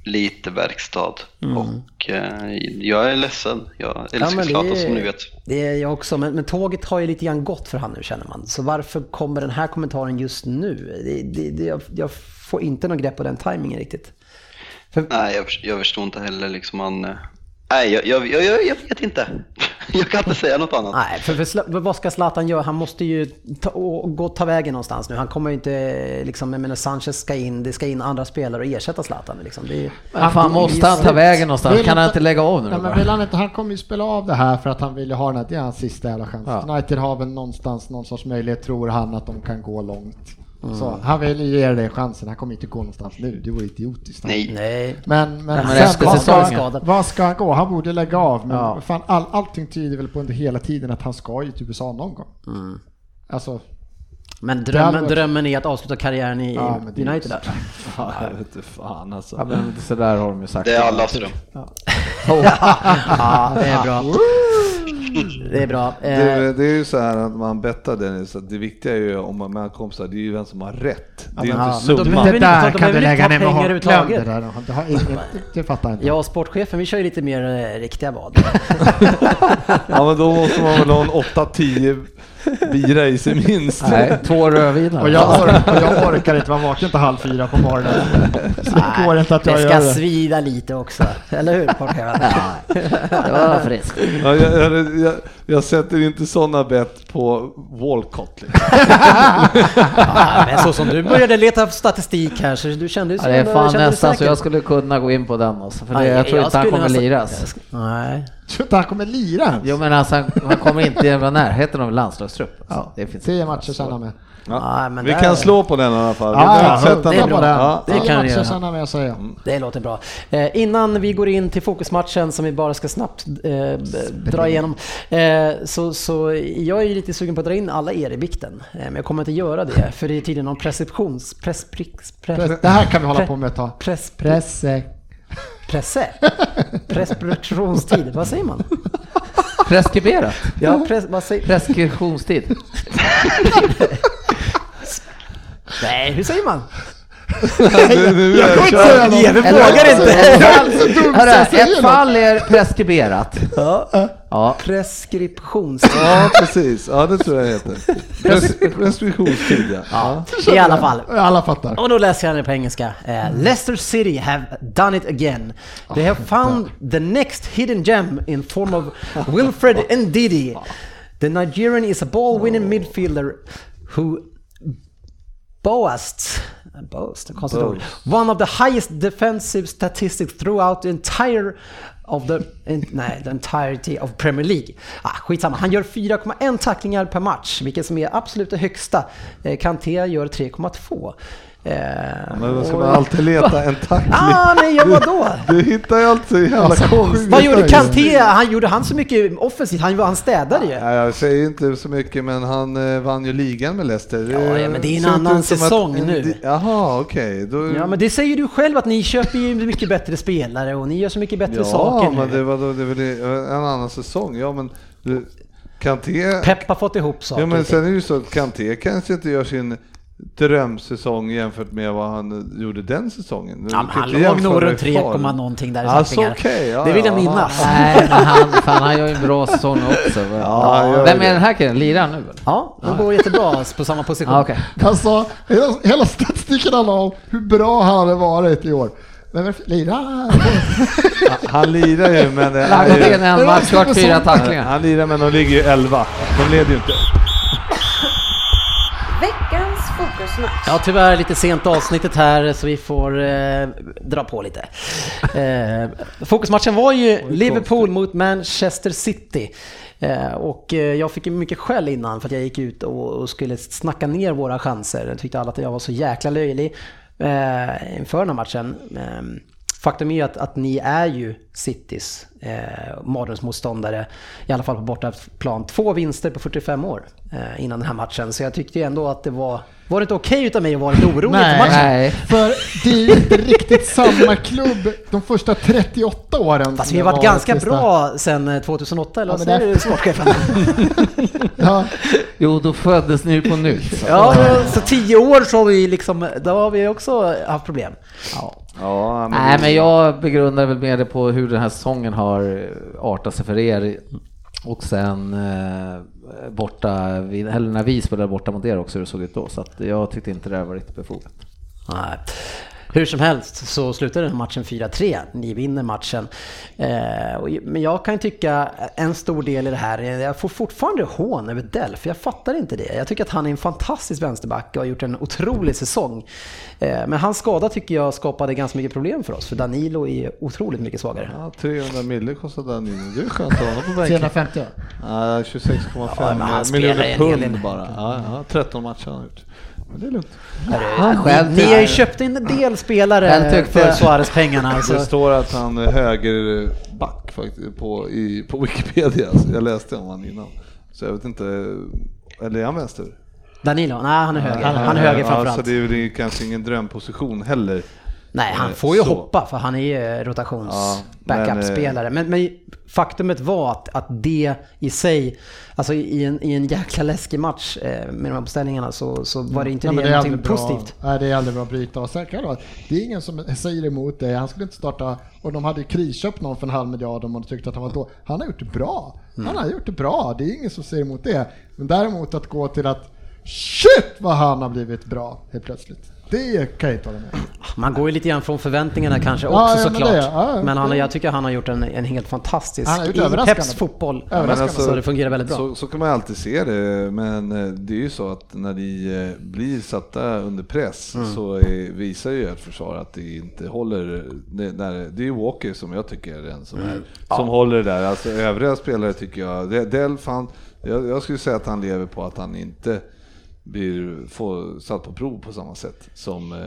lite verkstad och eh, jag är ledsen. Jag älskar men Zlatan som ni vet. Det är jag också, men, men tåget har ju lite grann gått för han nu känner man. Så varför kommer den här kommentaren just nu? Det, det, det, jag, jag får inte någon grepp på den tajmingen riktigt. Nej, jag, jag förstår inte heller liksom han... Nej, jag, jag, jag, jag jag vet inte. Jag kan inte säga något annat. Nej, för, för, vad ska Zlatan göra? Han måste ju ta, och, gå ta vägen någonstans nu. Han kommer ju inte, liksom, jag menar Sanchez ska in, det ska in andra spelare och ersätta Zlatan. Liksom. Det är, Men fan, måste han ta vägen någonstans? Vill Kan han inte- lägga av nu Nej, men vill han inte, han kommer ju spela av det här för att han vill ju ha den här, det är hans sista jävla chans. Ja. United har väl någonstans någon sorts möjlighet, tror han, att de kan gå långt. Mm. Så han vill ju ge det chansen, han kommer inte gå någonstans nu, det vore idiotiskt. Nej. nej. Men, men, men sen, vad, ska, vad ska han gå? Han borde lägga av, men Ja. fan, all, allting tyder väl på under hela tiden att han ska ju till USA någon gång. Mm. Alltså, Men Det drömmen, drömmen är att avsluta karriären i Ja, det United där. Fan, jag vet inte fan alltså. Ja, men så där har de ju sagt. Det är allas dröm. Ja, det är bra. Det är bra. Eh, Det, det är ju så här att man bettar Dennis, att det viktiga är ju om man med kompisar, det är ju vem som har rätt. Det är ju inte ja, då summan. det inte- där kan du lägga inte ner med. Glöm det. Det, har ingen, det fattar inte. Jag och sportchefen, vi kör ju lite mer eh, riktiga vad. Ja men då måste man väl ha en 8-10 bira i sig minst. Nej, två rödviner. Och jag, orkar, och jag orkar inte vara vaken till halv fyra på morgonen. Så det går inte att jag det gör ska det. svida lite också. Eller hur sportchefen? Det var friskt. Ja, jag, jag, jag, jag sätter inte sådana bett på Walcott. Liksom. Ja, men så som du började leta statistik här så du kände ju Ja, det är fan nästan så jag skulle kunna gå in på den också. För det, jag tror inte han kommer liras. Nej. Tror inte han kommer lira Jo men alltså han, han kommer inte vara närheten av landslagstrupp. Alltså. Ja, Det finns tio matcher sen han med. Nej, men Vi där- kan slå på den i alla fall. Vi Ja, ja, det är bra. Ja, Det Tio kan matcher sen han med säger jag. Det låter bra. Eh, innan vi går in till fokusmatchen som vi bara ska snabbt eh, dra igenom. Eh, så, så jag är ju lite sugen på att dra in alla er i vikten. Eh, men jag kommer inte göra det för det är tydligen någon preskriptions... Press, press, Press, det här kan vi hålla på med ett tag. press, Press. eh, presse? Preskriptionstid, vad säger man? Preskriberat. Ja, press, vad säger... Preskriptionstid. Nej, hur säger man? Jag kommer inte säga något. Jeppe vågar inte! Hörru, jag ett fall är preskriberat. Ja. Ja. Preskriptionstid. Ja precis, ja det tror jag det heter. Pres- Preskriptionstid ja. ja. I alla fall. Alla fattar. Och då läser jag den på engelska. Eh, Leicester City have done it again. They have found the next hidden gem in form of Wilfred Ndidi. The Nigerian is a ball-winning midfielder who boasts, boast, konstigt ord, one of the highest defensive statistics throughout the entire of the, in, nej, the entirety of Premier League. Ah, skitsamma, han gör 4,1 tacklingar per match, vilket som är absolut det högsta. Eh, Kanté gör 3,2. Eh, Men då ska och- man alltid leta en tackling. Ah, nej, ja, vadå? Du hittar ju alltid så jävla Alltså, konstigt. Vad gjorde Kanté? Han gjorde han så mycket offensivt? Han, han städade ju. Ja, jag säger inte så mycket, men han eh, vann ju ligan med Leicester. Ja, ja, men det är en inte annan att säsong en- nu. Jaha, okej. Då... Ja, men det säger du själv att ni köper ju mycket bättre spelare och ni gör så mycket bättre Ja, saker men nu. det var då, det var en annan säsong. Ja, men du, Kanté... Pep har fått ihop saker. Ja, men sen är det ju så att Kanté kanske inte gör sin drömsäsong jämfört med vad han gjorde den säsongen. Ja, han låg nog runt i 3, form. någonting där i Alltså, okej, ja, det vill jag ja. minnas. Nej, men han, fan, han gör ju en bra säsong också. Ja, han Vem det. är den här killen? Lirar han nu? Ja, de går jättebra på samma position. Ja, okej. Alltså, hela, hela statistiken handlar om hur bra han har varit i år. Men varför lirar Han lirar ju men Han har gått är in i ju, en match, klart fyra tacklingar. han lirar men de ligger ju 11. De leder ju inte. Fokusmatch. Ja, tyvärr lite sent avsnittet här så vi får eh, dra på lite. Eh, fokusmatchen var ju Liverpool mot Manchester City. Eh, och eh, jag fick mycket skäll innan för att jag gick ut och, och skulle snacka ner våra chanser. Jag tyckte alla att jag var så jäkla löjlig eh, inför den här matchen. Eh, Faktum är ju att, att ni är ju Citys eh, mardrömsmotståndare, i alla fall på bortaplan. Två vinster på 45 år eh, innan den här matchen, så jag tyckte ju ändå att det var... Var det inte okej utav mig att vara lite orolig Nej. för matchen? Nej. För det är ju inte riktigt samma klubb de första 38 åren. Fast vi har varit ganska sista. bra eh, 2008, eller Ja, vad säger du sportchefen? Ja, Jo, då föddes ni på nytt. Ja, så tio år så har vi liksom, då har vi också haft problem. Ja. Ja, men Nej, det- men jag begrundar väl mer det på hur den här säsongen har artat sig för er. Och sen eh, borta, vid- eller när vi spelade borta mot er också, hur det såg ut då. Så att jag tyckte inte det här var riktigt befogat. Nej. Hur som helst så slutar den här matchen 4-3. Ni vinner matchen. Eh, men jag kan tycka en stor del i det här, är- jag får fortfarande hån över Delf. Jag fattar inte det. Jag tycker att han är en fantastisk vänsterback och har gjort en otrolig säsong. Eh, men hans skada tycker jag skapade ganska mycket problem för oss, för Danilo är otroligt mycket svagare. Ja, 300 mille kostade han in. Det är skönt att ha honom på bänken. 350 Ja, 26,5 Ja, miljoner pund bara. Ja, ja, 13 matcher har han gjort. Men det är lugnt. själv Ni, har ju köpt in en del spelare för Suarez-pengarna. Det Så. står att han är högerback faktiskt på, i, på Wikipedia. Så jag läste om han innan. Så jag vet inte, eller är han vänster? Danilo? Nej, han är höger. Han är höger Ja, så framförallt. det är väl kanske ingen drömposition heller. Nej, han Eh, får ju så. hoppa för han är ju Ja, rotations-backup-spelare. Men, men faktumet var att, att det i sig, alltså i en, i en jäkla läskig match eh, med de här beställningarna så, så var det inte Nej, det, är någonting aldrig bra. positivt. Nej, det är aldrig bra att bryta. Och sen kan det, vara, det är ingen som säger emot det. Han skulle inte starta, och de hade ju krisköpt någon för en halv miljard om man tyckte att han var då. Han har gjort det bra. Han har gjort det bra. Det är ingen som säger emot det. Men däremot att gå till att shit vad han har blivit bra helt plötsligt. Det kan jag inte hålla med. Man går ju lite grann från förväntningarna kanske Ja, också ja, men såklart. det, ja, men han, jag tycker han har gjort en, en helt fantastisk, i. Peps fotboll, Överraskande. så det fungerar väldigt bra. Så, så kan man alltid se det, men eh, det är ju så att när ni eh, blir satta under press Mm. så är, visar ju ert försvar att det inte håller. Det, när, det är ju Walker som jag tycker är den som, Mm. är, som håller det där. Alltså övriga spelare tycker jag, De- Delf han, jag, jag skulle säga att han lever på att han inte blir får, satt på prov på samma sätt som eh,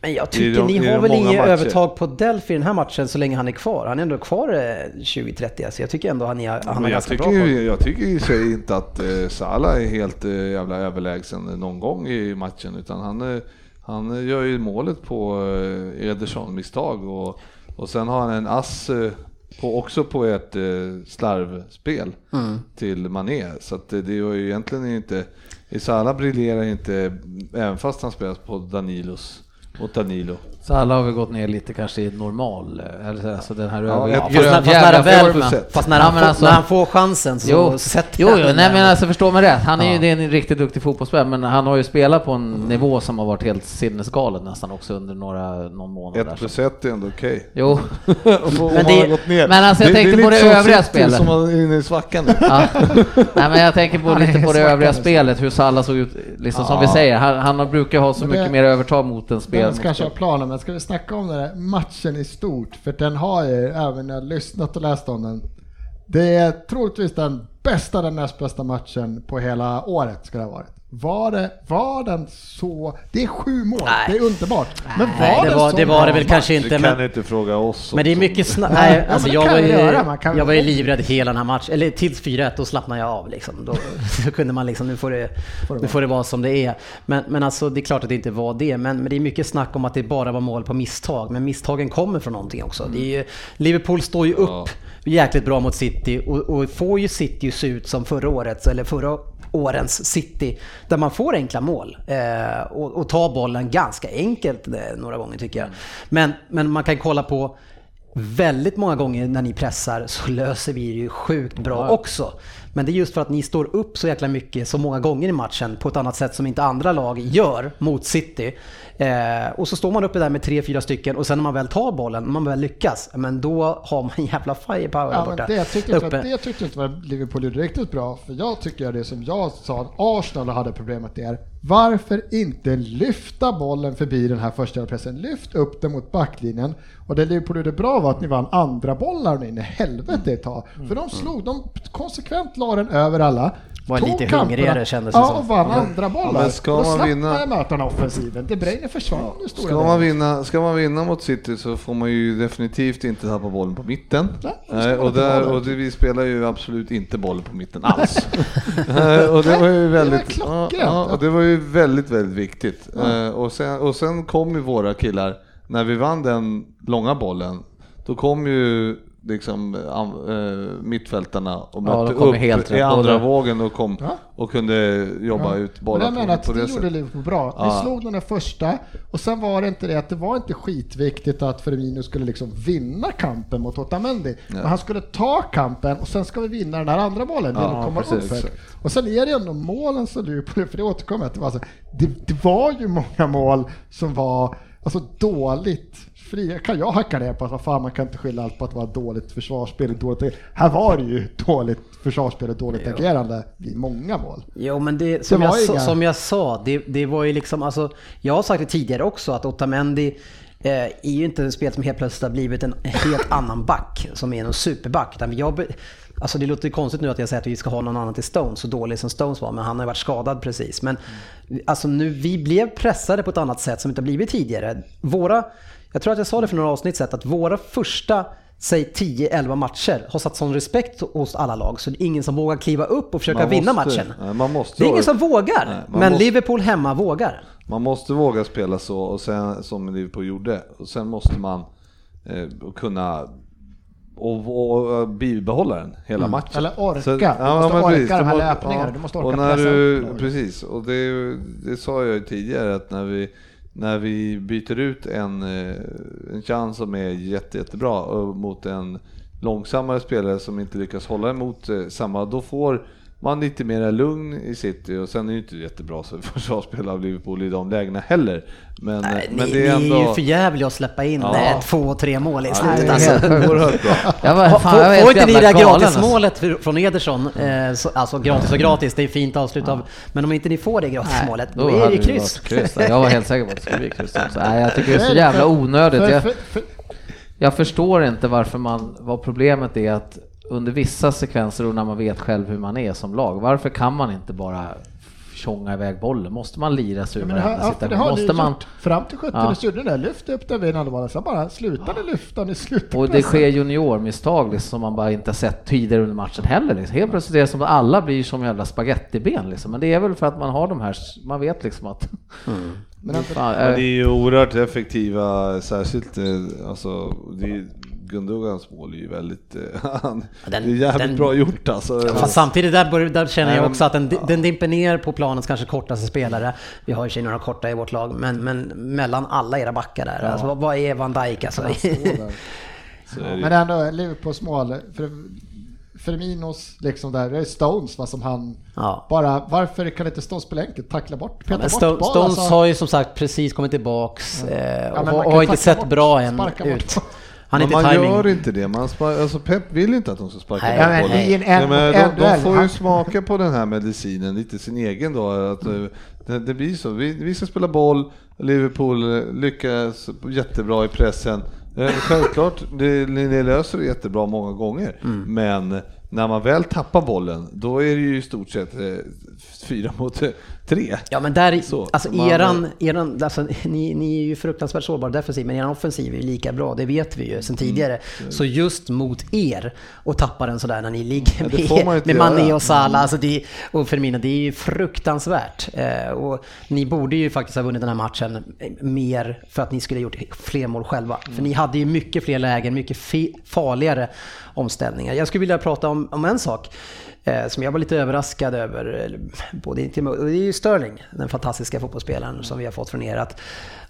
Men jag tycker de- ni har väl inget övertag på Delphi i den här matchen så länge han är kvar. Han är ändå kvar eh, 2030, så jag tycker ändå han, är, han Men jag, ganska tycker, bra ju- jag tycker i sig inte att eh, Salah är helt eh, jävla överlägsen någon gång i matchen utan han, eh, han gör ju målet på eh, Ederson-misstag och, och sen har han en ass eh, på, också på ett eh, slarvspel Mm. till Mané så det, det var ju egentligen inte Isala briljerar inte även fast han spelar på Danilos mot Danilo. Så alla har väl gått ner lite kanske i normal, eh, eller alltså den här Ja, över- Fast när, fast när, jävla han väl, formen. fast när, Ja, han men får, alltså- när han får chansen så Jo, sätter jo, jo nej men alltså förstå mig rätt. Han är ju Ja. det är en riktigt duktig fotbollsspelare men han har ju spelat på en nivå som har varit helt sinnesgalen nästan också under några, någon månad. Ett där. plus ett är ändå okej. Jo, Och Men det- det, gått ner. men alltså jag Det- tänkte det är på det övriga spelet. som var inne i svackan nu. ja. Nej men jag tänker på är lite på det övriga nu. spelet, hur Salah såg ut, liksom som vi säger. Han, han har- brukar ha så mycket mer övertag mot en spel. Den kanske har planen, men ska vi snacka om den där matchen i stort? För den har ju, även när jag lyssnat och läst om den, det är troligtvis den bästa, den näst bästa matchen på hela året ska det ha varit. Var, det, var den så... Det är sju mål, Nej. det är underbart. Men var Nej, det den var så det, var det väl kanske Du inte. kan Men, inte fråga oss. men det är mycket snabbt. Nej, Nej, ja, alltså det jag kan var, ju, göra, kan jag var ju livrädd hela den här matchen. Eller tills 4-1, då slappnade jag av liksom. Då, då kunde man liksom, nu får det, nu får det vara som det är. Men, men alltså det är klart att det inte var det. Men, men det är mycket snack om att det bara var mål på misstag. Men misstagen kommer från någonting också. Det är ju, Liverpool står ju upp Ja. jäkligt bra mot City och, och får ju City se ut som förra året, eller förra årens City, där man får enkla mål eh, och, och tar bollen ganska enkelt eh, några gånger tycker jag. Men, men man kan kolla på väldigt många gånger när ni pressar så löser vi det ju sjukt bra också. Men det är just för att ni står upp så jäkla mycket så många gånger i matchen på ett annat sätt som inte andra lag gör mot City. Eh, och så står man uppe där med tre, fyra stycken och sen när man väl tar bollen, när man väl lyckas, men då har man en jävla firepower Ja, borta. det tyckte inte, uppe. det tyckte inte var Liverpool gjorde riktigt bra. För jag tycker det som jag sa att Arsenal hade problemet är varför inte lyfta bollen förbi den här första pressen? Lyft upp den mot backlinjen. Och det Liverpool gjorde bra var att ni vann andra bollar in i helvete ett tag. För de slog, de konsekvent la den över alla. Var tog lite kamperna, hungrigare kändes det Ja, som. och vann andra bollar. men ska då man vinna- möta den offensiven. De Bruyne försvann i stora Ska man, vinna, ska man vinna mot City så får man ju definitivt inte tappa bollen på mitten. Nej, det och, där, och det, vi spelar ju absolut inte bollen på mitten alls. Eh, och det var ju väldigt, ja, klockrent. ja, och det var ju väldigt, väldigt viktigt. Eh, Och, sen, och sen kom ju våra killar, när vi vann den långa bollen, då kom ju liksom eh, mittfältarna och Ja, mötte kom upp helt i andra Både- vågen och, kom, Ja. och kunde jobba ut Men bollar jag menar att på, på det det gjorde. Liverpool bra. Ni Ja. slog den där första och sen var det inte det att det var inte skitviktigt att Firmino skulle liksom vinna kampen mot Otamendi. Men han skulle ta kampen och sen ska vi vinna den här andra bollen. Ja, komma precis, upp. Och sen är det ändå målen som Liverpool, för det återkommer jag till, alltså, det, det var ju många mål som var alltså, dåligt fria. Kan jag hacka ner på att fan man kan inte skylla allt på att det var dåligt försvarsspel. Dåligt, här var det ju dåligt försvarsspel och dåligt agerande vid många mål. Jo men det, som, Det jag, inga- som jag sa, det, det var ju liksom, alltså, jag har sagt det tidigare också att Otamendi eh, är ju inte en spelare som helt plötsligt har blivit en helt annan back, som är en superback. Utan jag, alltså det låter konstigt nu att jag säger att vi ska ha någon annan till Stones, så dålig som Stones var, men han har ju varit skadad precis. Men alltså nu, vi blev pressade på ett annat sätt som inte har blivit tidigare. Våra, jag tror att jag sa det för några avsnitt sedan, att våra första säg 10-11 matcher har satt sån respekt hos alla lag så det är ingen som vågar kliva upp och försöka Man vinna måste- matchen. nej, man måste det är ingen som vågar, Nej, men måste- Liverpool hemma vågar. Man måste våga spela så, och sen, som Liverpool gjorde. Och sen måste man eh, kunna och, och bibehålla den hela matchen. Eller orka. Så- Du måste men orka precis, de här löpningarna, du måste orka och när du. Precis, och det, det sa jag ju tidigare att när vi, när vi byter ut en, eh, en chans som är jätte, jättebra eh, mot en långsammare spelare som inte lyckas hålla emot eh, samma, då får man lite mer lugn i city och sen är det ju inte jättebra så försvarsspel av Liverpool i de lägena heller. Men, Nej, men ni, det är ni ändå... är ju för jävliga att släppa in Ja. eh, två, tre mål i slutet. är alltså. helt oerhört bra. Jag var, Får, fan, jag är får helt inte ni det alltså. gratismålet från Ederson, eh, så, alltså gratis och gratis, det är fint avslut av, men om inte ni får det gratismålet, då, är det kryss. Jag var helt säker på att det skulle bli kryss också. Nej, jag tycker det är så jävla onödigt. Jag, jag förstår inte varför man, vad problemet är att under vissa sekvenser och när man vet själv hur man är som lag, varför kan man inte bara tjonga iväg bollen? Måste man lira sig ur Men varenda ja, det har Måste man... gjort. Fram till 70 Ja. ja. gjorde ni det. Lyft upp den vid bollen. Sen bara slutade lyfta. Ni slutade Och det sker juniormisstag liksom, som man bara inte sett tidigare under matchen heller. Liksom. Helt plötsligt är det som att alla blir som jävla spagettiben liksom. Men det är väl för att man har de här, man vet liksom att... Men ändå- Fan, Ja, eh, det är ju oerhört effektiva, särskilt eh, alltså, det är, Gundogans mål är ju väldigt, eh, han- Den- det är jävligt den- bra gjort alltså. Fast samtidigt där, börjar- där känner jag men- också att den, den dimper ner på planens kanske kortaste spelare. Vi har ju sig några korta i vårt lag, men, men mellan alla era backar där. Alltså, vad, är Van Dijk alltså? Ju. Men ändå, Liverpools mål. För, Firminos, liksom där, det är Stones va, som han Ja. bara, varför kan inte Stones spela enkelt? Tackla bort, peta Men bort Sto- boll, Stones alltså. har ju som sagt precis kommit tillbaks eh, Ja, och men har, inte sett bort, bra än sparka bort. Han Men man timing. gör inte det, man spar, alltså Pep vill inte att de ska sparka Nej, men bollen. en Ja, men de, de får ju smaka på den här medicinen, lite sin egen då. Att, eh, det, det blir så, vi, vi ska spela boll, Liverpool eh, lyckas jättebra i pressen. Eh, Självklart, det, ni löser det jättebra många gånger, Mm. men när man väl tappar bollen, då är det ju i stort sett fyra mot eh, tre. Ja men där, Så, alltså man- eran, eran alltså, ni, ni är ju fruktansvärt sårbara defensiv, men eran offensiv är ju lika bra, det vet vi ju sedan tidigare. Så just mot er, och tappa den sådär när ni ligger får man med, med Mané och Salah alltså det, och Firmino, det är ju fruktansvärt. Eh, och ni borde ju faktiskt ha vunnit den här matchen mer för att ni skulle ha gjort fler mål själva. För ni hade ju mycket fler lägen, mycket farligare omställningar. Jag skulle vilja prata om, om en sak eh, som jag var lite överraskad över. Både och det är ju Sterling, den fantastiska fotbollsspelaren som vi har fått från er. Att,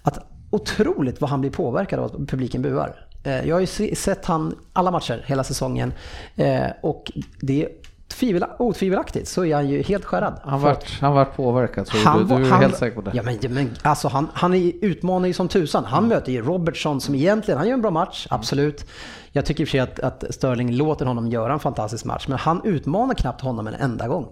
att otroligt vad han blir påverkad av att publiken buar. Eh, jag har ju sett han alla matcher hela säsongen eh, och det är tvivel, otvivelaktigt så är han ju helt skärrad. Han vart, han vart påverkad, tror du? var- Du är helt säker på det? Ja, men, men alltså han, han är, utmanar ju som tusan. Han möter ju Robertson som egentligen, han gör en bra match, absolut. Jag tycker i och för sig att, att Sterling låter honom göra en fantastisk match, men han utmanar knappt honom en enda gång.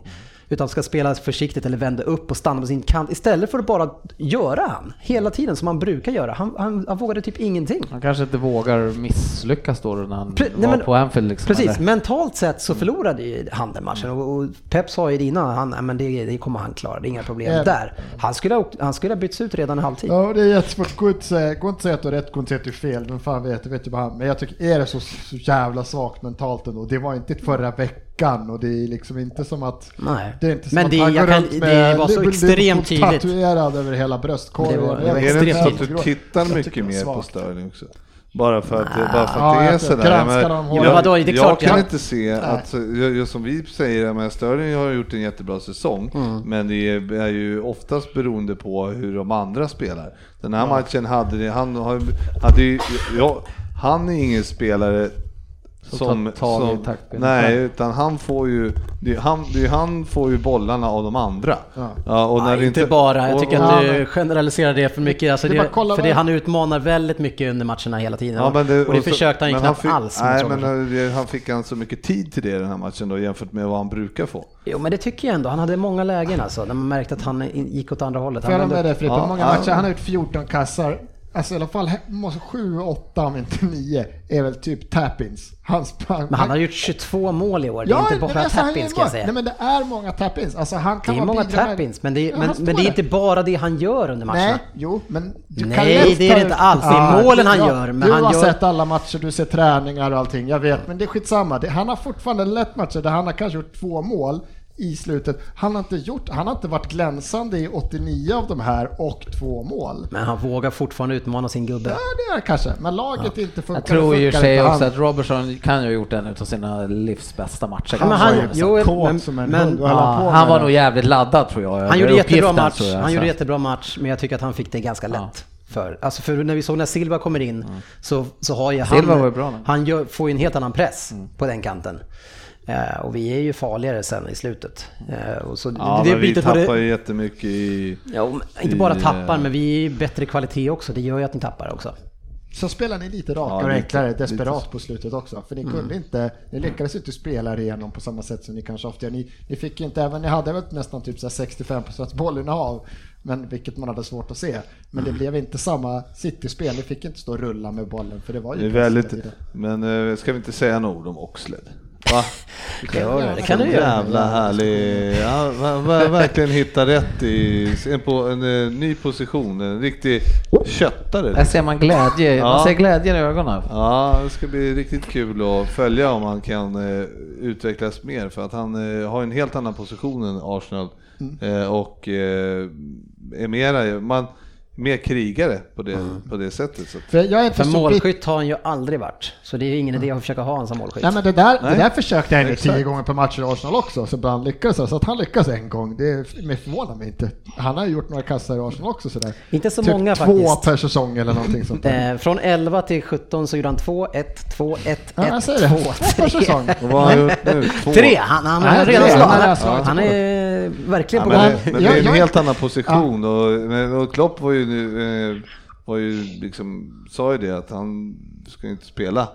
Utan ska spela försiktigt eller vända upp och stanna på sin kant istället för att bara göra han hela tiden som han brukar göra. Han, han, han vågade typ ingenting. Han kanske inte vågar misslyckas då när han Pre- var men- på Anfield liksom. Precis, eller? mentalt sett så förlorade ju han den matchen. Och, och Pep sa ju det innan, han, "Nej, men det, det kommer han klara, det är inga problem Ja. där. Han skulle, ha, han skulle ha bytts ut redan i halvtid. Ja, det är jättesvårt. Gå inte att säga, inte att säga att du har rätt, gå inte att säga att du har fel. Vem fan vet, vet ju bara han. Men jag tycker, är det så, så jävla svagt mentalt ändå? Det var inte förra veckan och det är liksom inte som att... Nej. Det är inte som Men att det- han jag går kan- runt det med var så extremt tydligt. tatuerad över hela bröstkorgen. Det var- det var Jag Är det inte så att du Jag tittar mycket det mer på. Sterling också? Bara för att, bara för Ja, att det är jag sådär. Jag, men- hårt. Ja, vadå, det jag klart, kan jag- inte se att, jag- jag- som vi säger, men Sterling har gjort en jättebra säsong, Mm. men det är, är ju oftast beroende på hur de andra spelar. Den här matchen hade det, han har, hade ju, ja, han är ingen spelare Som som, tar tag i som taktpinnen nej, utan han får ju, det, han, det, han får ju bollarna av de andra. Ja. och Nej, det inte, bara, jag och- tycker och- att Ja, du generaliserar det för mycket. Alltså Det för det, han utmanar väldigt mycket under matcherna hela tiden. Ja, men det, och det så- försökte han ju knappt fick, alls. Nej, men det- han fick han så mycket tid till det i den här matchen då jämfört med vad han brukar få. Jo men det tycker jag ändå. Han hade många lägen alltså, där man märkte att han gick åt andra hållet. Får jag Han med dig Frippe? Ja, många ja. matcher? Han har gjort 14 kassar. Alltså i alla fall he- måste 7, 8 om inte 9 är väl typ tap-ins. Han sprang... men han har gjort 22 mål i år. Det är inte bara alltså, gör ska jag säga. Nej men det är många tap-ins. Alltså han kan det är många tap-ins, men, det är, Ja, men, men det är inte bara det han gör under matcherna. Nej, jo, men Nej, det är det inte alls. Det är målen han gör, men du han har gör- sett alla matcher, du ser träningar och allting, jag vet, men det är skitsamma. Det, han har fortfarande lätt matcher där han har kanske gjort två mål i slutet. Han har inte gjort, han har inte varit glänsande i 89 av de här och två mål. Men han vågar fortfarande utmana sin gubbe. Ja, det är kanske, men laget inte funkar. Jag tror ju sig också Han- att Robertson kan ju ha gjort en av sina livs bästa matcher. Ja, men var han, ju jo, men, som en men, hund. Ja, på han var nog jävligt laddad tror jag. Han gjorde jättebra match. jag. Han gjorde jättebra match, men jag tycker att han fick det ganska lätt. För, alltså för när vi såg när Silva kommer in så, så har ju Silva han, var ju bra nu. han gör, får ju en helt annan press på den kanten. Eh, och vi är ju farligare sen i slutet. Eh, och så Ja, det, det men vi tappar det, ju jättemycket i... ja, inte bara i, tappar, eh, men vi är ju bättre kvalitet också. Det gör ju att ni tappar också. Så spelar ni lite Ja, rakare och enklare, desperat lite på slutet också. För ni Mm. kunde inte, ni lyckades inte spela igenom på samma sätt som ni kanske ofta gör. Ni, ni fick ju inte, även ni hade väl nästan typ så här 65% bollinnehav, men vilket man hade svårt att se. Men det Mm. blev inte samma City-spel, ni fick inte stå och rulla med bollen för det var Det ju är väldigt... Men eh, ska vi inte säga några ord om Oxlade? Va? Ja, det kan du göra. Jävla härlig. Ja, va, va, verkligen hitta rätt i en, på, en, eh, ny position. En riktig köttare. Där ser man glädje, Ja. man ser glädjen i ögonen. Ja, det ska bli riktigt kul att följa om han kan eh, utvecklas mer för att han eh, har en helt annan position än Arsenal eh, och eh, är mera, man, mer krigare på det, på det sättet. Så. För jag är inte För så målskytt har han ju aldrig varit. Så det är ju ingen idé att försöka ha honom som målskytt. Nej men det där, det Nej. där försökte jag ändå Exakt. tio gånger per match i Arsenal också, så ibland lyckades han. Så att han lyckas en gång, det förvånar mig inte. Han har ju gjort några kassar i Arsenal också sådär. Inte så typ många två faktiskt. per säsong eller någonting sånt där. Eh, från 11 till 17 så gjorde han 2, 1, 2, 1, 1, Ja, jag säger det. 2, Två per säsong. Och vad har han gjort nu? Två? 3! Han, han har redan slagit. Han Han, han är verkligen på men, gång. det, men det är en helt annan position och, och Klopp var ju, nu, eh, var ju liksom, sa ju det att han ska inte spela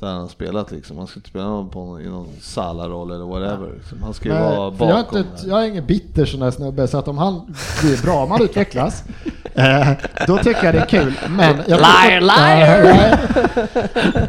där han har spelat liksom. Han ska inte spela någon på, i någon Salah-roll eller whatever. Liksom. Han ska ju vara Nej, för jag, är bakom. inte, jag är ingen bitter sån där snubbe, så att om han blir bra, om han utvecklas, eh, då tycker jag det är kul. Men jag Liar, liar!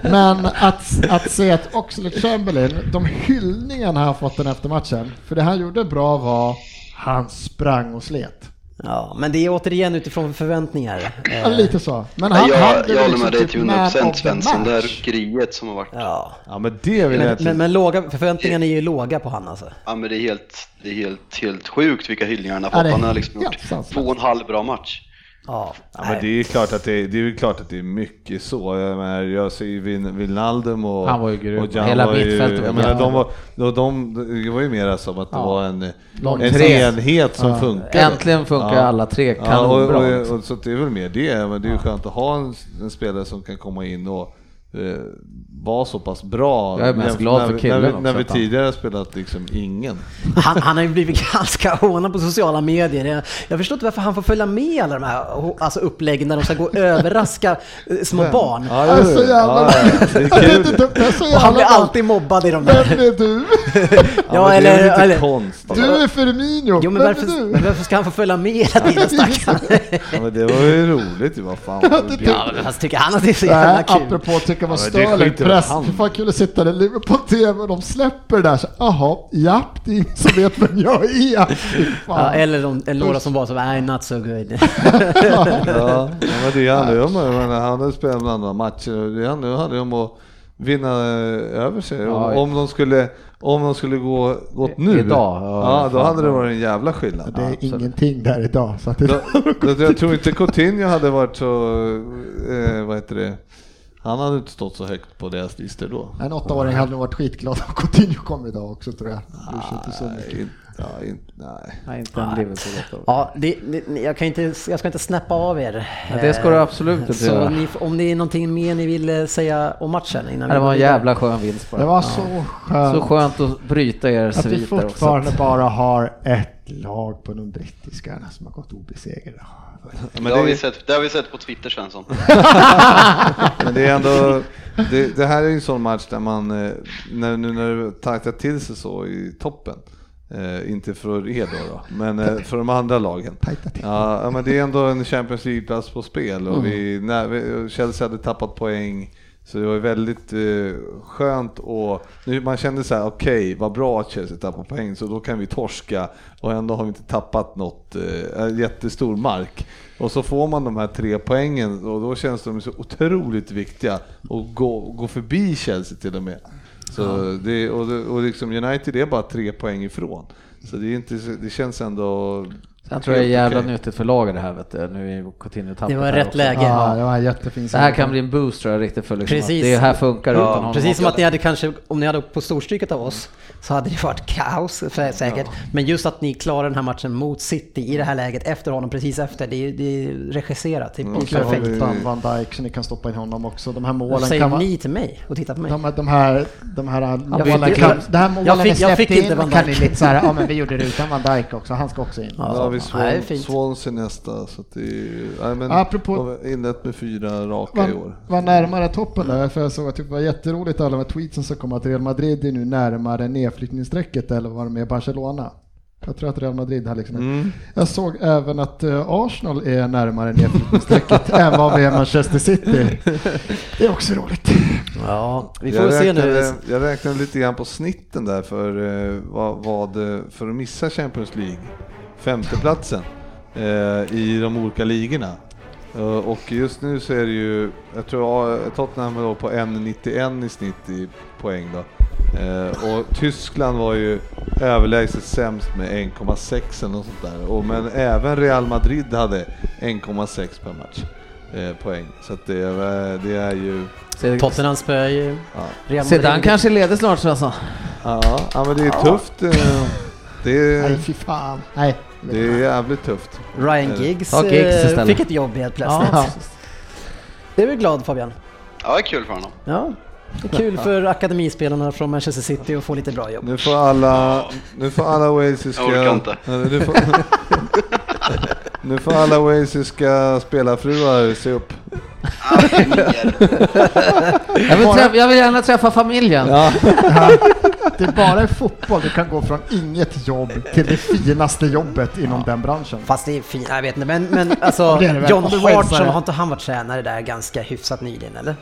Men att, att se att Oxlade Chamberlain, de hyllningarna han fått den efter matchen, för det han gjorde bra var, han sprang och slet. Ja, men det är återigen utifrån förväntningar. Ja, Eh, lite så. Men han, han jag, blev jag håller liksom med dig typ till man 100% of the Svensson. Det här ryckeriet som har varit. Ja. Ja men det vill jag Men, inte. men, men låga, förväntningarna är ju låga på han alltså. Ja men det är helt, det är helt, helt sjukt vilka hyllningar han har fått. Han har liksom gjort två och en halv bra match. Ja, Ja, men det är ju klart att det är, det är, klart att det är mycket så. Jag, menar, jag ser ju Vin- Wijnaldum och, Han var ju grym. och Jan Hela var ju, mittfältet var jag menar, de var, de, de, Det var ju mer som att det var en, Lång en tre. enhet som Ja. funkade. Äntligen funkar Ja. alla tre Ja, och, kanonbra. och, och, så det är väl mer det, men det är ju skönt att ha en, en spelare som kan komma in och eh, vara så pass bra. Jag är mest glad för när, vi- killen när, vi, också, när vi tidigare har spelat liksom ingen. Han, han har ju blivit ganska hånad på sociala medier. Jag, jag förstår inte varför han får följa med alla de här alltså uppläggen när de ska gå och överraska eh, små barn. Ja, Jag är så jävla- ja, det Det han blir alltid mobbad i de där. Vem är du? Ja, men det är eller- lite eller- konstigt. Du är Firmino, Jo men varför, är men varför ska han få följa med hela tiden stackarn? Ja, men det var ju roligt, vad fan. Ja, men fast tycker han att det är så jävla kul? apropå att tycka vad Ja, Sterling press. Hur fan kul att sitta där Liverpool TV och de släpper det där så jaha, japp, det är ingen som vet vem jag är. Ja, eller, de, några som var så, nej not so good. Ja, men det handlar ju om, han hade spelat med andra matcher det handlar ju om att vinna eh, över sig. Ja, om, de skulle, om de skulle gå, gått nu, Idag, ja, ja, då hade det varit en jävla skillnad. Det är absolut. ingenting där idag. Så att det, Då, då, jag tror inte Coutinho hade varit så, eh, vad heter det, han hade inte stått så högt på deras listor då. en åttaåring hade nog varit skitglad om Coutinho kom idag också tror jag. Nej, ja, nej. Nej, inte en Liverpool Ja, det, det, jag, kan inte, jag ska inte snappa av er. Ja, det ska du absolut inte göra. ni, om det är någonting mer ni vill eh, säga om matchen innan Det vi var en jävla skön vinst bara. Det var så skönt Så skönt att bryta er att vi sviter också. fortfarande bara har ett lag på de brittiska som har gått obesegrade. Men det, har vi sett, det har vi sett på Twitter Svensson. men det är ändå, det, det här är ju en sån match där man, eh, när, nu när det tajtar till sig så i toppen, eh, inte för er då, då men eh, för de andra lagen. Ja, ja, men det är ändå en Champions League-plats på spel och vi, när, vi, Chelsea hade tappat poäng. Så det var väldigt eh, skönt och nu, man kände så här: okej vad bra att Chelsea tappar poäng så då kan vi torska och ändå har vi inte tappat något eh, jättestor mark. Och så får man de här tre poängen och då känns de så otroligt viktiga och gå, gå förbi Chelsea till och med. Så det, och, och liksom United är bara tre poäng ifrån. Så det, är inte, det känns ändå Sen tror jag det är jävla Okej. nyttigt för laget det här vet du. Nu är Coutinho tappat Det var rätt också. läge. Ja, det var jättefin Det här kan bli en boost tror jag riktigt för liksom Precis. det här funkar Ja, utan honom. Precis som att ni hade kanske, om ni hade på storstryket av oss, så hade det varit kaos sä- säkert. Men just att ni klarar den här matchen mot City i det här läget, efter honom, precis efter, det är, det är regisserat. Det är Mm, perfekt. vi- Van, Van Dijk så ni kan stoppa in honom också. De här målen säger kan vara... ni till mig och titta på mig? De, här- de här, de här Jag målen fick- kan, jag- det här målen jag fick- jag fick släppte inte in Van kan ni Dijk. lite så här, ja men vi gjorde det utan Van Dijk också, han ska också in. Ja. Vi Ja, det är Swan. Swansea nästa, så att det är, nej, men Apropå- de har inlett med fyra raka i Var, år. var närmare toppen där, för jag såg att det var jätteroligt alla de här tweetsen som kom att Real Madrid är nu närmare nedflyttningsstrecket eller vad de är Barcelona. Jag tror att Real Madrid har liksom Mm. Jag såg även att eh, Arsenal är närmare nedflyttningsstrecket än vad vi är Manchester City. Det är också roligt. Ja, vi får Jag se räknade, nu. jag räknade lite grann på snitten där för eh, vad, vad eh, för att missa Champions League, femteplatsen eh, i de olika ligorna. Eh, och just nu så är det ju, jag tror eh, Tottenham låg på 1,91 i snitt i poäng då. Eh, och Tyskland var ju överlägset sämst med 1,6 eller något sånt där. Och, men även Real Madrid hade 1,6 per match eh, poäng. Så att det, är- det är ju... Tottenham spöar ju Ja. Real Sedan Madrid. kanske leder snart Svensson. Ja, ja men det är tufft. eh, Det Nej är, fy fan. Nej. Det är jävligt tufft. Ryan Giggs, Ja, Giggs eh, istället. fick ett jobb helt plötsligt. Ja. Det är väl glad Fabian? Ja, det är kul för honom. Ja, det är kul för akademispelarna från Manchester City att få lite bra jobb. Nu får alla, nu får alla walesiska... Jag orkar inte. Nu får, nu får alla walesiska spelarfruar se upp. Jag vill, träffa, jag vill gärna träffa familjen. Ja, det är bara i fotboll du kan gå från inget jobb till det finaste jobbet inom den branschen. Fast det är fint, jag vet inte, men, men alltså Det är det. John har inte han varit tränare där ganska hyfsat nyligen eller?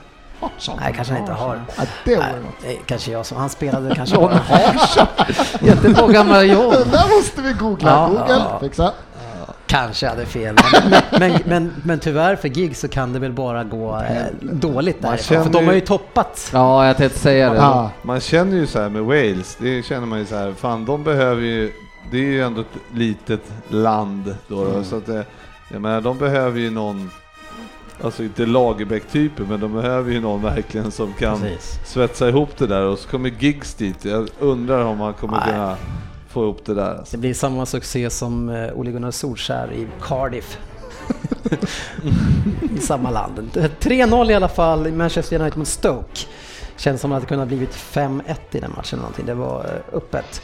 Nej, kanske han inte har. Ja, det vore Nej, något. är kanske jag som, han spelade kanske John bara, Jättebra gamla John. Det där måste vi googla. Ja, Google, ja. fixa. Kanske hade fel. Men, men, men, men tyvärr för gig så kan det väl bara gå eh, dåligt där. För de har ju- toppat. Ja, jag tänkte säga det. Ja, Man känner ju så här med Wales, det känner man ju så här, fan de behöver ju, det är ju ändå ett litet land då, då så att det, Jag menar, de behöver ju någon, alltså inte Lagerbäck-typen, men de behöver ju någon verkligen som kan Precis. svetsa ihop det där och så kommer Giggs dit. Jag undrar om han kommer Nej. kunna få ihop det där. Alltså. Det blir samma succé som eh, Ole Gunnar Solskär i Cardiff. I samma land. 3-0 i alla fall i Manchester United mot Stoke. Känns som att det kunde ha blivit 5-1 i den matchen någonting. Det var eh, öppet.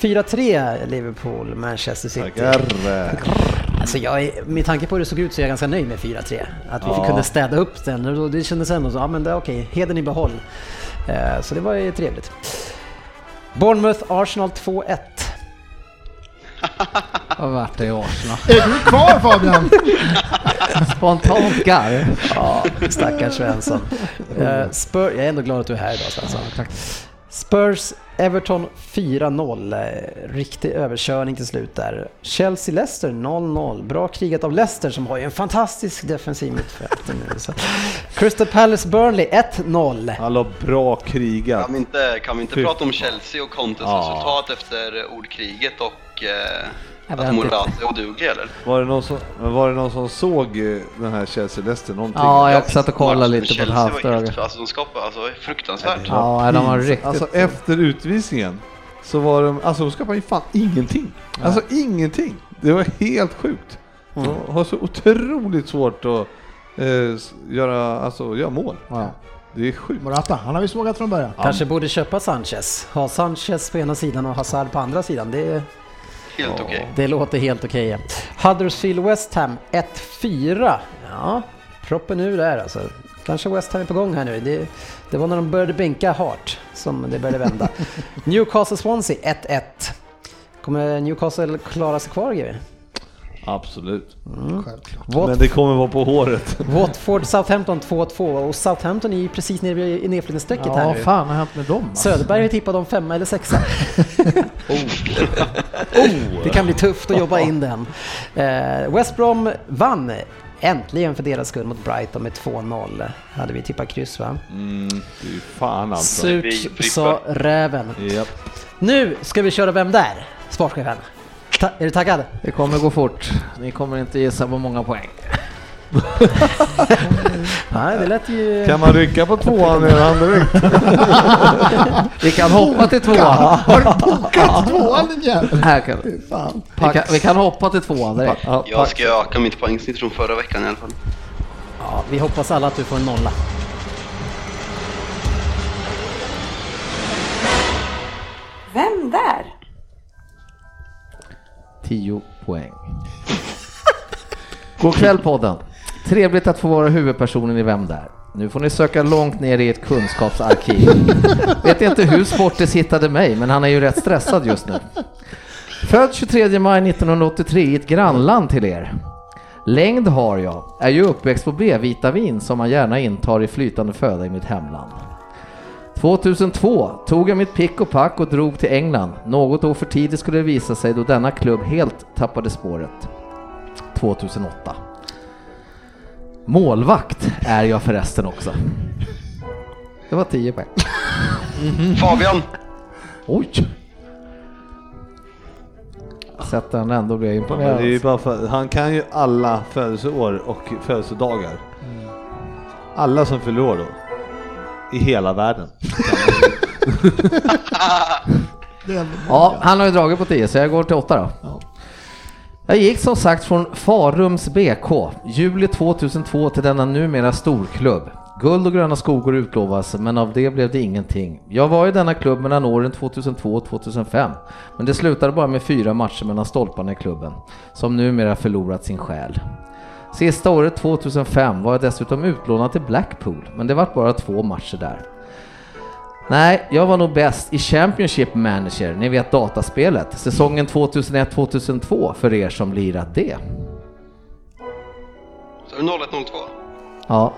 4-3 Liverpool, Manchester City. Tackar! Alltså jag är, med tanke på hur det såg ut så är jag ganska nöjd med 4-3. Att vi Ja. kunde städa upp den. Och Det kändes ändå så, ja men det är okej, heden i behåll. Eh, Så det var ju trevligt. Bournemouth, Arsenal 2-1. Vad vart det i Arsenal? Är du kvar Fabian? Spontant garv. Ja, stackars Svensson. Eh, Spur, jag är ändå glad att du är här idag Svensson. Spurs, Everton 4-0. Eh, Riktig överkörning till slut där. Chelsea-Leicester 0-0. Bra krigat av Leicester som har ju en fantastisk defensiv mittfält nu. Så. Crystal Palace Burnley 1-0. Hallå, bra krigat. Kan vi inte, kan vi inte Fy prata om Chelsea och Contes Ja. resultat efter ordkriget och eh, att. Morata och Duge eller? Var det någon som, var det någon som såg eh, den här Chelsea-Leicester någonting? Ja, jag satt och kollade lite på ett Chelsea halvt öga. Alltså de skapade, alltså fruktansvärt. Ja, de var riktigt... Alltså efter utvisningen så var de, alltså de skapade ju fan ingenting. Alltså ingenting. Det var helt sjukt. De har så otroligt svårt att eh, göra, alltså, göra mål. Ja. Det är sjukt. Morata, han har vi sågat från början. Kanske borde köpa Sanchez. Ha Sanchez på ena sidan och Hazard på andra sidan. Det, Helt okej. det låter helt okej. Huddersfield West Ham 1-4. Ja, proppen ur där alltså. Kanske West Ham är på gång här nu. Det, det var när de började bänka Hart som det började vända. Newcastle Swansea 1-1. Kommer Newcastle klara sig kvar GW? Absolut. Självklart. Wat- Men det kommer vara på håret. Watford Southampton 2-2 och Southampton är ju precis nere i nedflyttningsstrecket här Ja, nu. fan har hänt med dem? alltså? Söderberg har tippat om femma eller sexa. Det kan bli tufft att jobba in den. Eh, West Brom vann äntligen för deras skull mot Brighton med 2-0. Hade vi tippat kryss va? Mm, fy fan alltså. Surt sa räven. Japp. Nu ska vi köra Vem där? Sportchefen. Ta- är du taggad? Det kommer gå fort. Ni kommer inte gissa på många poäng. Nej, det lät ju... Kan man rycka på tvåan redan direkt? Vi kan hoppa till tvåan. Bokat tvåan din jävel! Här kan, Fan. vi, kan, vi kan hoppa till tvåan direkt. Ja, Jag ska öka mitt poängsnitt från förra veckan i alla fall. Ja, vi hoppas alla att du får en nolla. Vem där? 10 poäng. God kväll podden. Trevligt att få vara huvudpersonen i Vem där? Nu får ni söka långt ner i ett kunskapsarkiv. Vet inte hur Sportis hittade mig, men han är ju rätt stressad just nu. Född 23 maj 1983 i ett grannland till er. Längd har jag, är ju uppväxt på B-vitamin som man gärna intar i flytande föda i mitt hemland. 2002 tog jag mitt pick och pack och drog till England. Något år för tidigt skulle det visa sig då denna klubb helt tappade spåret. 2008. Målvakt är jag förresten också. Det var 10 poäng. Fabian! Oj! Sätter han ändå blir jag imponerad. det är ju bara för, han kan ju alla födelseår och födelsedagar. Alla som fyller år då. I hela världen. Ja, han har ju dragit på 10 så jag går till 8 då. Jag gick som sagt från Farums BK, juli 2002 till denna numera storklubb. Guld och gröna skogor utlovas, men av det blev det ingenting. Jag var i denna klubb mellan åren 2002 och 2005, men det slutade bara med fyra matcher mellan stolparna i klubben, som numera förlorat sin själ. Sista året, 2005, var jag dessutom utlånad till Blackpool, men det var bara två matcher där. Nej, jag var nog bäst i Championship Manager, ni vet dataspelet, säsongen 2001-2002 för er som lirat det. Så är det 0102? Ja,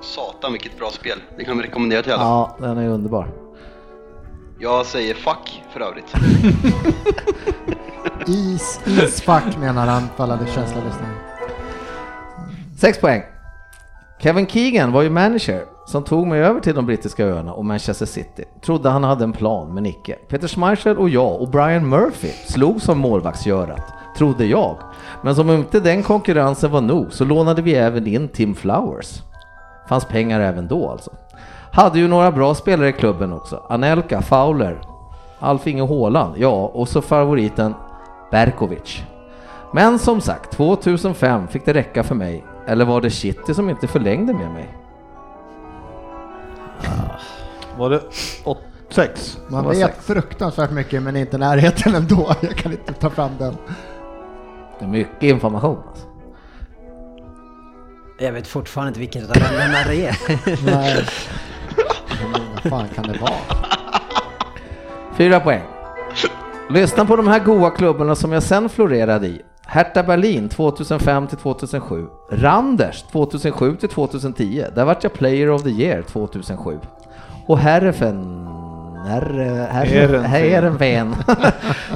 Satan vilket bra spel. Det kan vi rekommendera till alla. ja den är underbar. Jag säger fuck för övrigt. is, isfack menar han för alla känsliga lyssnare. Sex poäng. Kevin Keegan var ju manager som tog mig över till de brittiska öarna och Manchester City. Trodde han hade en plan, men icke. Peter Schmeichel och jag och Brian Murphy slog som målvaktsgörat, trodde jag. Men som om inte den konkurrensen var nog så lånade vi även in Tim Flowers. Fanns pengar även då alltså. Hade ju några bra spelare i klubben också. Anelka, Fowler, Alf-Inge Haaland, ja och så favoriten Berkovic. Men som sagt, 2005 fick det räcka för mig. Eller var det City som inte förlängde med mig? Var det 6? Man vet sagt. fruktansvärt mycket men inte närheten ändå. Jag kan inte ta fram den. Det är mycket information alltså. Jag vet fortfarande inte vilken av länderna det är. Nej. Men Vad fan kan det vara? Fyra poäng. Lyssna på de här goa klubbarna som jag sen florerade i. Hertha Berlin 2005 till 2007. Randers 2007 till 2010. Där vart jag Player of the Year 2007. Och Herrefen... Herre, herre, Heerenveen. Heerenveen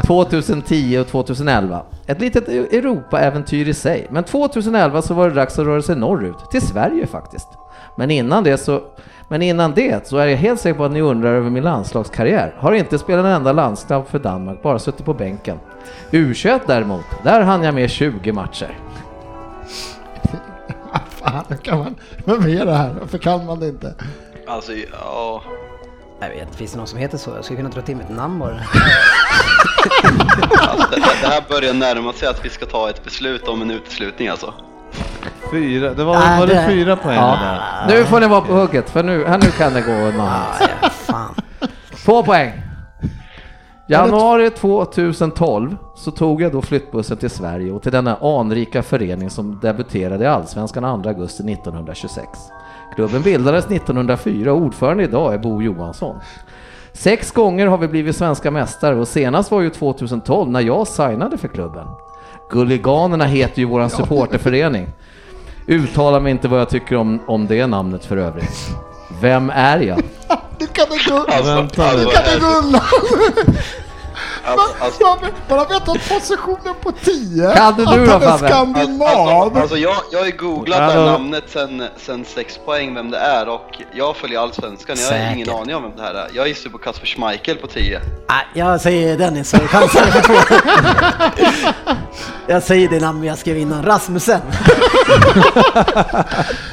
2010 och 2011. Ett litet Europa-äventyr i sig. Men 2011 så var det dags att röra sig norrut, till Sverige faktiskt. Men innan det så men innan det så är jag helt säker på att ni undrar över min landslagskarriär. Har inte spelat en enda landskamp för Danmark, bara suttit på bänken. U21 däremot, där hann jag med 20 matcher. Fan, hur kan man... Vem är det här? Varför kan man det inte? Alltså, ja. Jag vet, finns det någon som heter så? Jag skulle kunna dra till mitt namn bara. Alltså, det, det här börjar närma sig att vi ska ta ett beslut om en uteslutning alltså. Fyra, det var, Nej, var det det- fyra poäng Ja. där? Nu får ni vara på hugget, för nu, här, nu kan det gå Ah, ja, fan. Två poäng. Januari 2012 så tog jag då flyttbussen till Sverige och till denna anrika förening som debuterade i Allsvenskan 2 augusti 1926. Klubben bildades 1904 och ordförande idag är Bo Johansson. Sex gånger har vi blivit svenska mästare och senast var ju 2012 när jag signade för klubben. Gulliganerna heter ju våran supporterförening. Uttala mig inte vad jag tycker om, om det namnet för övrigt. Vem är jag? Nu kan det gå undan! Alltså, alltså, Man man har vetat positionen på 10. Kan du nu då, Fabbe? skandinav. Alltså, alltså jag, jag har ju googlat det här namnet sen, sen 6 poäng vem det är och jag följer allsvenskan, jag har ingen aning om vem det här är. Jag gissar på Kasper Schmeichel på 10. Nej, jag säger Dennis så chansar jag på. Jag säger det namn jag skrev innan, Rasmussen.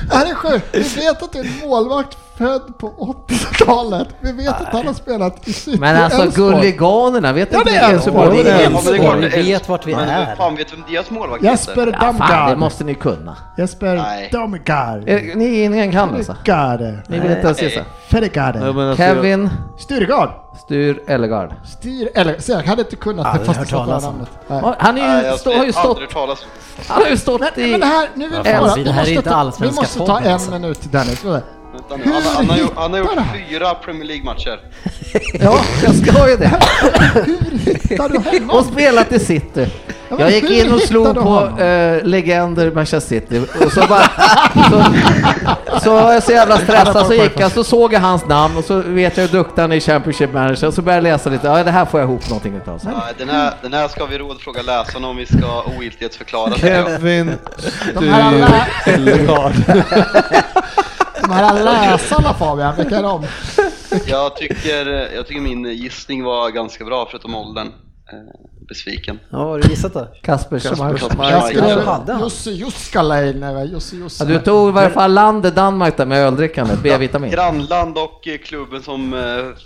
Det här är sjukt. Vi vet att det är en målvakt född på 80-talet. Vi vet att han har spelat i City Men alltså. Gulliganerna, vet Ja, inte det är Elfsborg. Det är men är Elfsborg, vi det är vet vart vi Men är. fan vet vem deras målvakt Jesper heter? Ja, det måste ni kunna. Jesper Nej. Damgard. Är, ni ingen kan alltså? Fedegard. Ni vill inte ens gissa? Men alltså, Kevin Sturegard. Styr Ellegard. Styr, eller så jag hade inte kunnat det fast jag sa talas om. namnet. Han är har ju stått, han har ju stått Men i... det här, nu bara, det är vi inte måste ta- Vi allsvenska måste ta podden, en alltså. minut Dennis. Vänta. Nu, han, han, har gjort, han har gjort fyra Premier League-matcher. Ja, jag ska ju det. Hittar du honom? Och spelat i City. Jag gick hur in och slog på eh, legender Manchester City och så bara... Så, så var jag så jävla stressad så gick jag, så såg jag hans namn och så vet jag hur duktig han är i Championship Manager och så började jag läsa lite, ja det här får jag ihop någonting utav. Ja, den, här, den här ska vi rådfråga läsarna om vi ska ogiltighetsförklara. Kevin Styr Ellegard. De här läsarna Fabian, vilka är de? Jag tycker, jag tycker min gissning var ganska bra förutom åldern. Besviken. Ja, har du gissat då? Kasper Schmeichel. Jussi Juskalainen, Jussi Jussi. Ja, du tog i varje fall landet Danmark där med öldrickandet, B-vitamin. Grannland och eh, klubben som eh,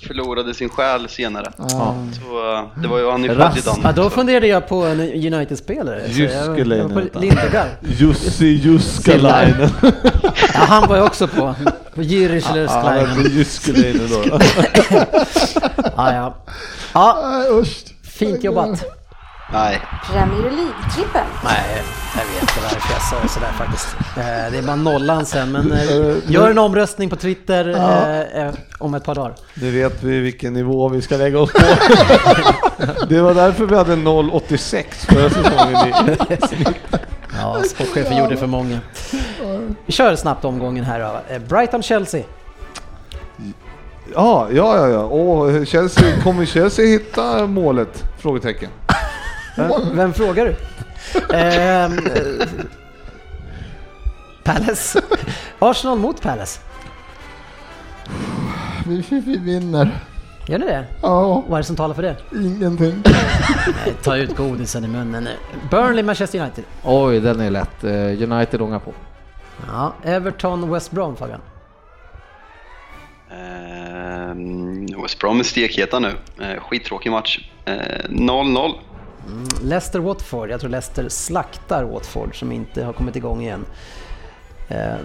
förlorade sin själ senare. Ja. Så eh, det var ju, han är född i Rast. Ja, Danmark. då funderade jag på en United-spelare. Lindegard. Jussi Juskalainen. Ja, han var jag också på. På eller Ja, Juskalainen. Ja, ja. Ja, usch. Fint jobbat. Nej, Premier League-trippen. Nej, jag vet inte varför jag sa sådär faktiskt. Eh, Det är bara nollan sen, men eh, gör en omröstning på Twitter eh, eh, om ett par dagar. Nu vet vi vilken nivå vi ska lägga oss på. Det var därför vi hade 0,86 förra säsongen. i- Ja, sportchefen gjorde för många. Vi kör snabbt omgången här då. Eh, Brighton-Chelsea. Ja, ja, ja, ja. Och Chelsea, kommer Chelsea hitta målet? Frågetecken. Vem, vem frågar du? Ehm, eh, Palace. Arsenal mot Palace. Vi, vi, vi vinner. Gör ni det? Ja, Vad är det som talar för det? ingenting. Nej, ta ut godisen i munnen nu. Burnley, Manchester United. Oj, den är lätt. Eh, United ångar på. Ja, Everton, West Brom Fabian. Ehm, West Brom är stekheta nu. Eh, skittråkig match. Eh, 0-0. Leicester, Watford. Jag tror Leicester slaktar Watford som inte har kommit igång igen. Eh,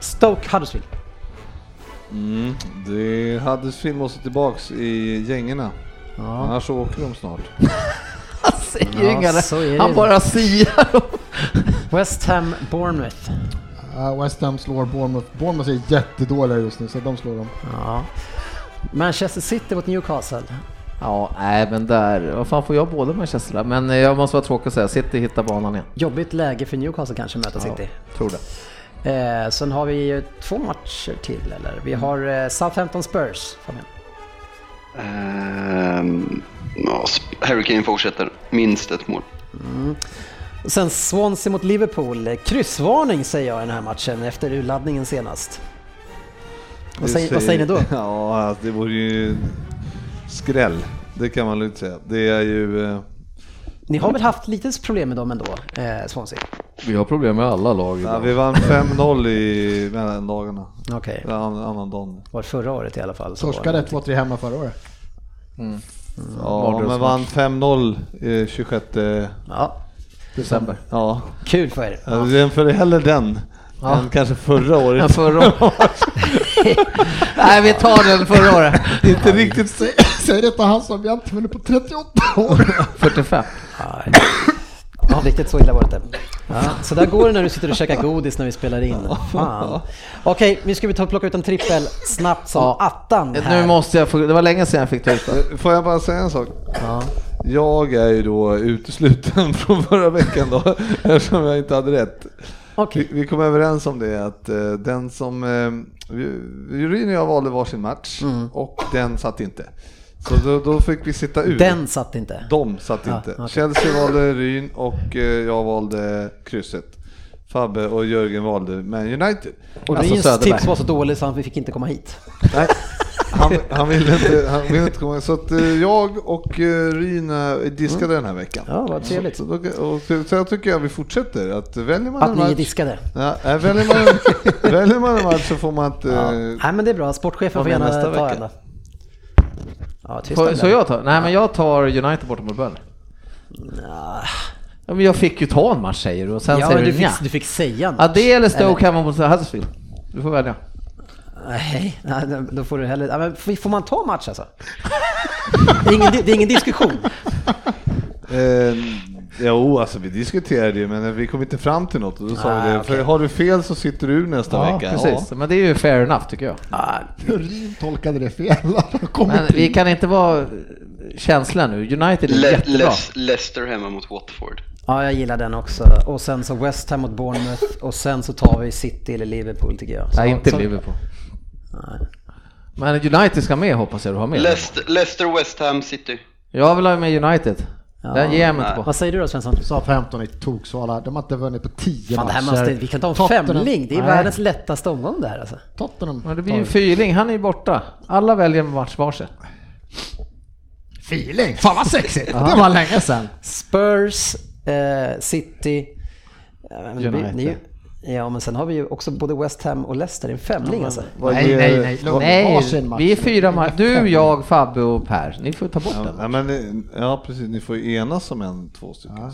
Stoke, Huddersfield. Mm, det Huddersfield måste tillbaks i gängerna. Ja. Annars så åker de snart. Han säger Ja, inga. Han bara siar. West Ham, Bournemouth. Uh, West Ham slår Bournemouth. Bournemouth är jättedåliga just nu så de slår dem. Ja. Manchester City mot Newcastle. Ja, nej men där, vad fan får jag båda Manchester där? Men jag måste vara tråkig och säga, City hittar banan igen. Jobbigt läge för Newcastle kanske möta Ja. City. Tror det. Eh, sen har vi ju två matcher till eller? Vi har eh, Southampton Spurs. Fabian. Ehm, ja, Harry Kane fortsätter. Minst ett mål. Och Sen Swansea mot Liverpool. Kryssvarning säger jag i den här matchen efter urladdningen senast. Vad säger, vad säger ni då? Ja, alltså, det vore ju skräll. Det kan man lugnt säga. Det är ju... eh, Ni har väl haft lite problem med dem ändå, eh, Swansea? Vi har problem med alla lag Ja, vi vann 5-0 i mellandagarna. Okej, Okay. Annan, annan dagen. var förra året i alla fall. Torskade det 2-3 hemma förra året. Ja, men vann 5-0 i 26... Ja, december. Ja, kul för er. jag jämför hellre den än kanske förra året. förra året. Nej, vi tar den förra året. Inte riktigt Säg, säg det till han som jag inte vunnit på 38 år. 45. Ja, riktigt så illa var det inte. Ja, så där går det när du sitter och käkar godis när vi spelar in. Fan. Okej, nu ska vi ta och plocka ut en trippel snabbt som Ja. attan här. Nu måste jag få, det var länge sedan jag fick ta ut det. Får jag bara säga en sak? Ja. Jag är ju då utesluten från förra veckan då, eftersom jag inte hade rätt. Okej, Vi, vi kom överens om det att eh, den som, eh, vi- juryn och jag valde varsin match och den satt inte. Så då, då fick vi sitta ut. den satt inte. De satt Ja, inte. okej. Chelsea valde Ryn och eh, jag valde krysset. Fabbe och Jörgen valde Man United. Och Alltså Ryns Söderberg. tips var så dålig så vi fick inte komma hit. Nej, han, han ville inte, han ville inte komma Så att eh, jag och eh, Ryn är diskade den här veckan. Ja, vad trevligt. Så, då, och, så, så jag tycker jag vi fortsätter. Att väljer man Att en ni är match, diskade. ja, äh, väljer, man, väljer man en match så får man inte... Ja. Nej men det är bra, sportchefen får gärna ta vecka? en då. Ja, Så det. jag tar? Nej, men jag tar United borta mot Burnley. Ja, Ja, men jag fick ju ta en match säger du och sen ja säger du du fick, du fick säga en Ja, match. det eller Stoke hemma mot Huddersfield. Du får välja. Nej, nej, då får du hellre... Ja, men får man ta match alltså? Det är ingen, det är ingen diskussion. Eh, jo, alltså vi diskuterade ju men vi kom inte fram till något och då sa Ah, vi det. okej. För har du fel så sitter du nästa Ja, vecka. precis. Men det är ju fair enough tycker jag. Ja, Ryn tolkade det fel. Men vi kan inte vara känsliga nu. United är Le- jättebra. Les- Leicester hemma mot Watford. Ja, jag gillar den också. Och sen så West Ham mot Bournemouth och sen så tar vi City eller Liverpool tycker jag. Så, Nej, inte så, Liverpool. Nej. Men United ska med hoppas jag du har med. Leicester, Leicester West Ham City. Jag vill ha med United. Ja. Den ger jag mig inte på. Vad säger du då Svensson? Sa 15 i toksvala. De har inte vunnit på 10 Fan, det här matcher. måste, vi kan ta en Tottenham- femling. Det är Nej, världens lättaste omgång det här alltså. Tottenham. Men det blir ju vi. Fyrling, han är ju borta. Alla väljer en match varsin. Feeling. Fan vad sexigt. Det var länge sedan. Spurs, eh, City... Vi- United. Ja, men sen har vi ju också både West Ham och Leicester i en femling alltså. Nej, nej, nej. Nej, vi är fyra matcher. Du, jag, Fabbe och Per. Ni får ta bort Ja, den. ja, men, ja precis, ni får ju enas om en, två stycken. Ja.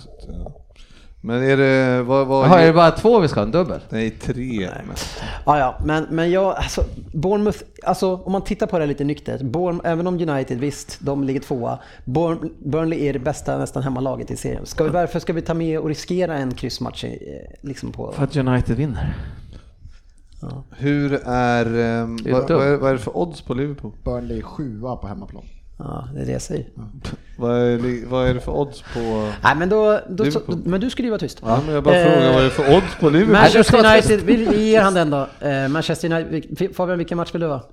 Men är det, vad, vad Jaha, är det bara två vi ska ha? En dubbel? Nej, tre. Men. Ja, ja, men, men jag, alltså, Bournemouth, alltså om man tittar på det lite nyktert, Bourne, även om United, visst, de ligger tvåa, Burnley är det bästa nästan hemmalaget i serien. Ska vi, varför ska vi ta med och riskera en kryssmatch eh, liksom på... För att United vinner. Hur är, är vad, vad, är, vad är det för odds på Liverpool? Burnley sjua på hemmaplan. Ja, det är det jag säger. Vad är, vad är det för odds på... Nej, men då, då, Liverpool. men du skulle ju vara tyst. Ja, men jag bara Eh, frågar vad är det för odds på Liverpool? Manchester United, vi, ger han den då. Eh, Manchester United, Fabian vilken match vill du ha?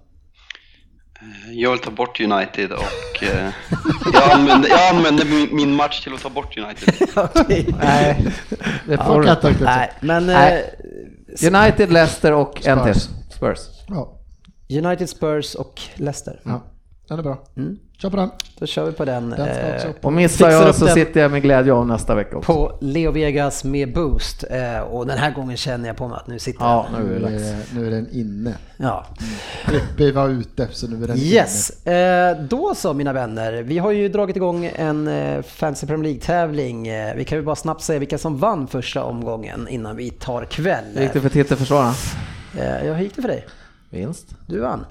Jag vill ta bort United och eh, jag, använder, jag använder min, min match till att ta bort United. Okej. Nej, det Ja, kan jag inte. Nej, men eh, Nej. United, Leicester och en till. Spurs. Spurs. Ja. United, Spurs och Leicester. Ja. Den är bra. Kör på den. Då kör vi på den. Den ska eh, också upp. Och missar jag så den. sitter jag med glädje av nästa vecka också. På Leo Vegas med Boost. Eh, och den här gången känner jag på mig att nu sitter Ja, den. nu är det Nu är, den inne. Ja. Frippe var ute så nu är den Yes, eh, då så mina vänner. Vi har ju dragit igång en Fantasy Premier League-tävling. Vi kan ju bara snabbt säga vilka som vann första omgången innan vi tar kväll. Hur gick det för titelförsvararen? Eh, ja, hur gick det för dig? Vinst. Du vann.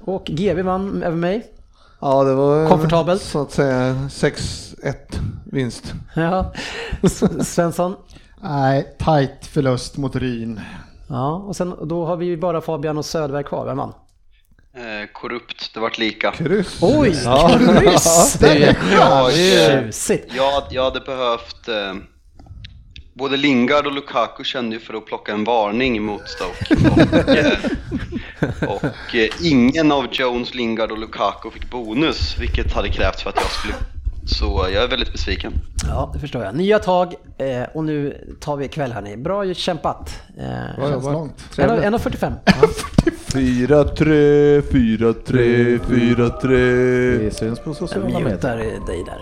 Och GB vann över mig. Ja, det var Komfortabelt. så att säga 6-1 vinst. Ja. Svensson. Nej, tight förlust mot Ryn. Ja, och sen då har vi ju bara Fabian och Söderberg kvar. Vem vann? Eh, korrupt, det vart lika. Kryss. Oj, Ja. kryss! Det är Tjusigt. jag, jag hade behövt... Eh, både Lingard och Lukaku kände ju för att plocka en varning mot Stoke. Och, eh, och eh, ingen av Jones, Lingard och Lukaku fick bonus, vilket hade krävts för att jag skulle... Så jag är väldigt besviken. Ja, det förstår jag. Nya tag eh, och nu tar vi kväll hörni. Bra kämpat. Eh, Känns långt. 1.45. 4-3, 4-3, 4-3. Vi syns på Jag sociala medier. mutar dig där.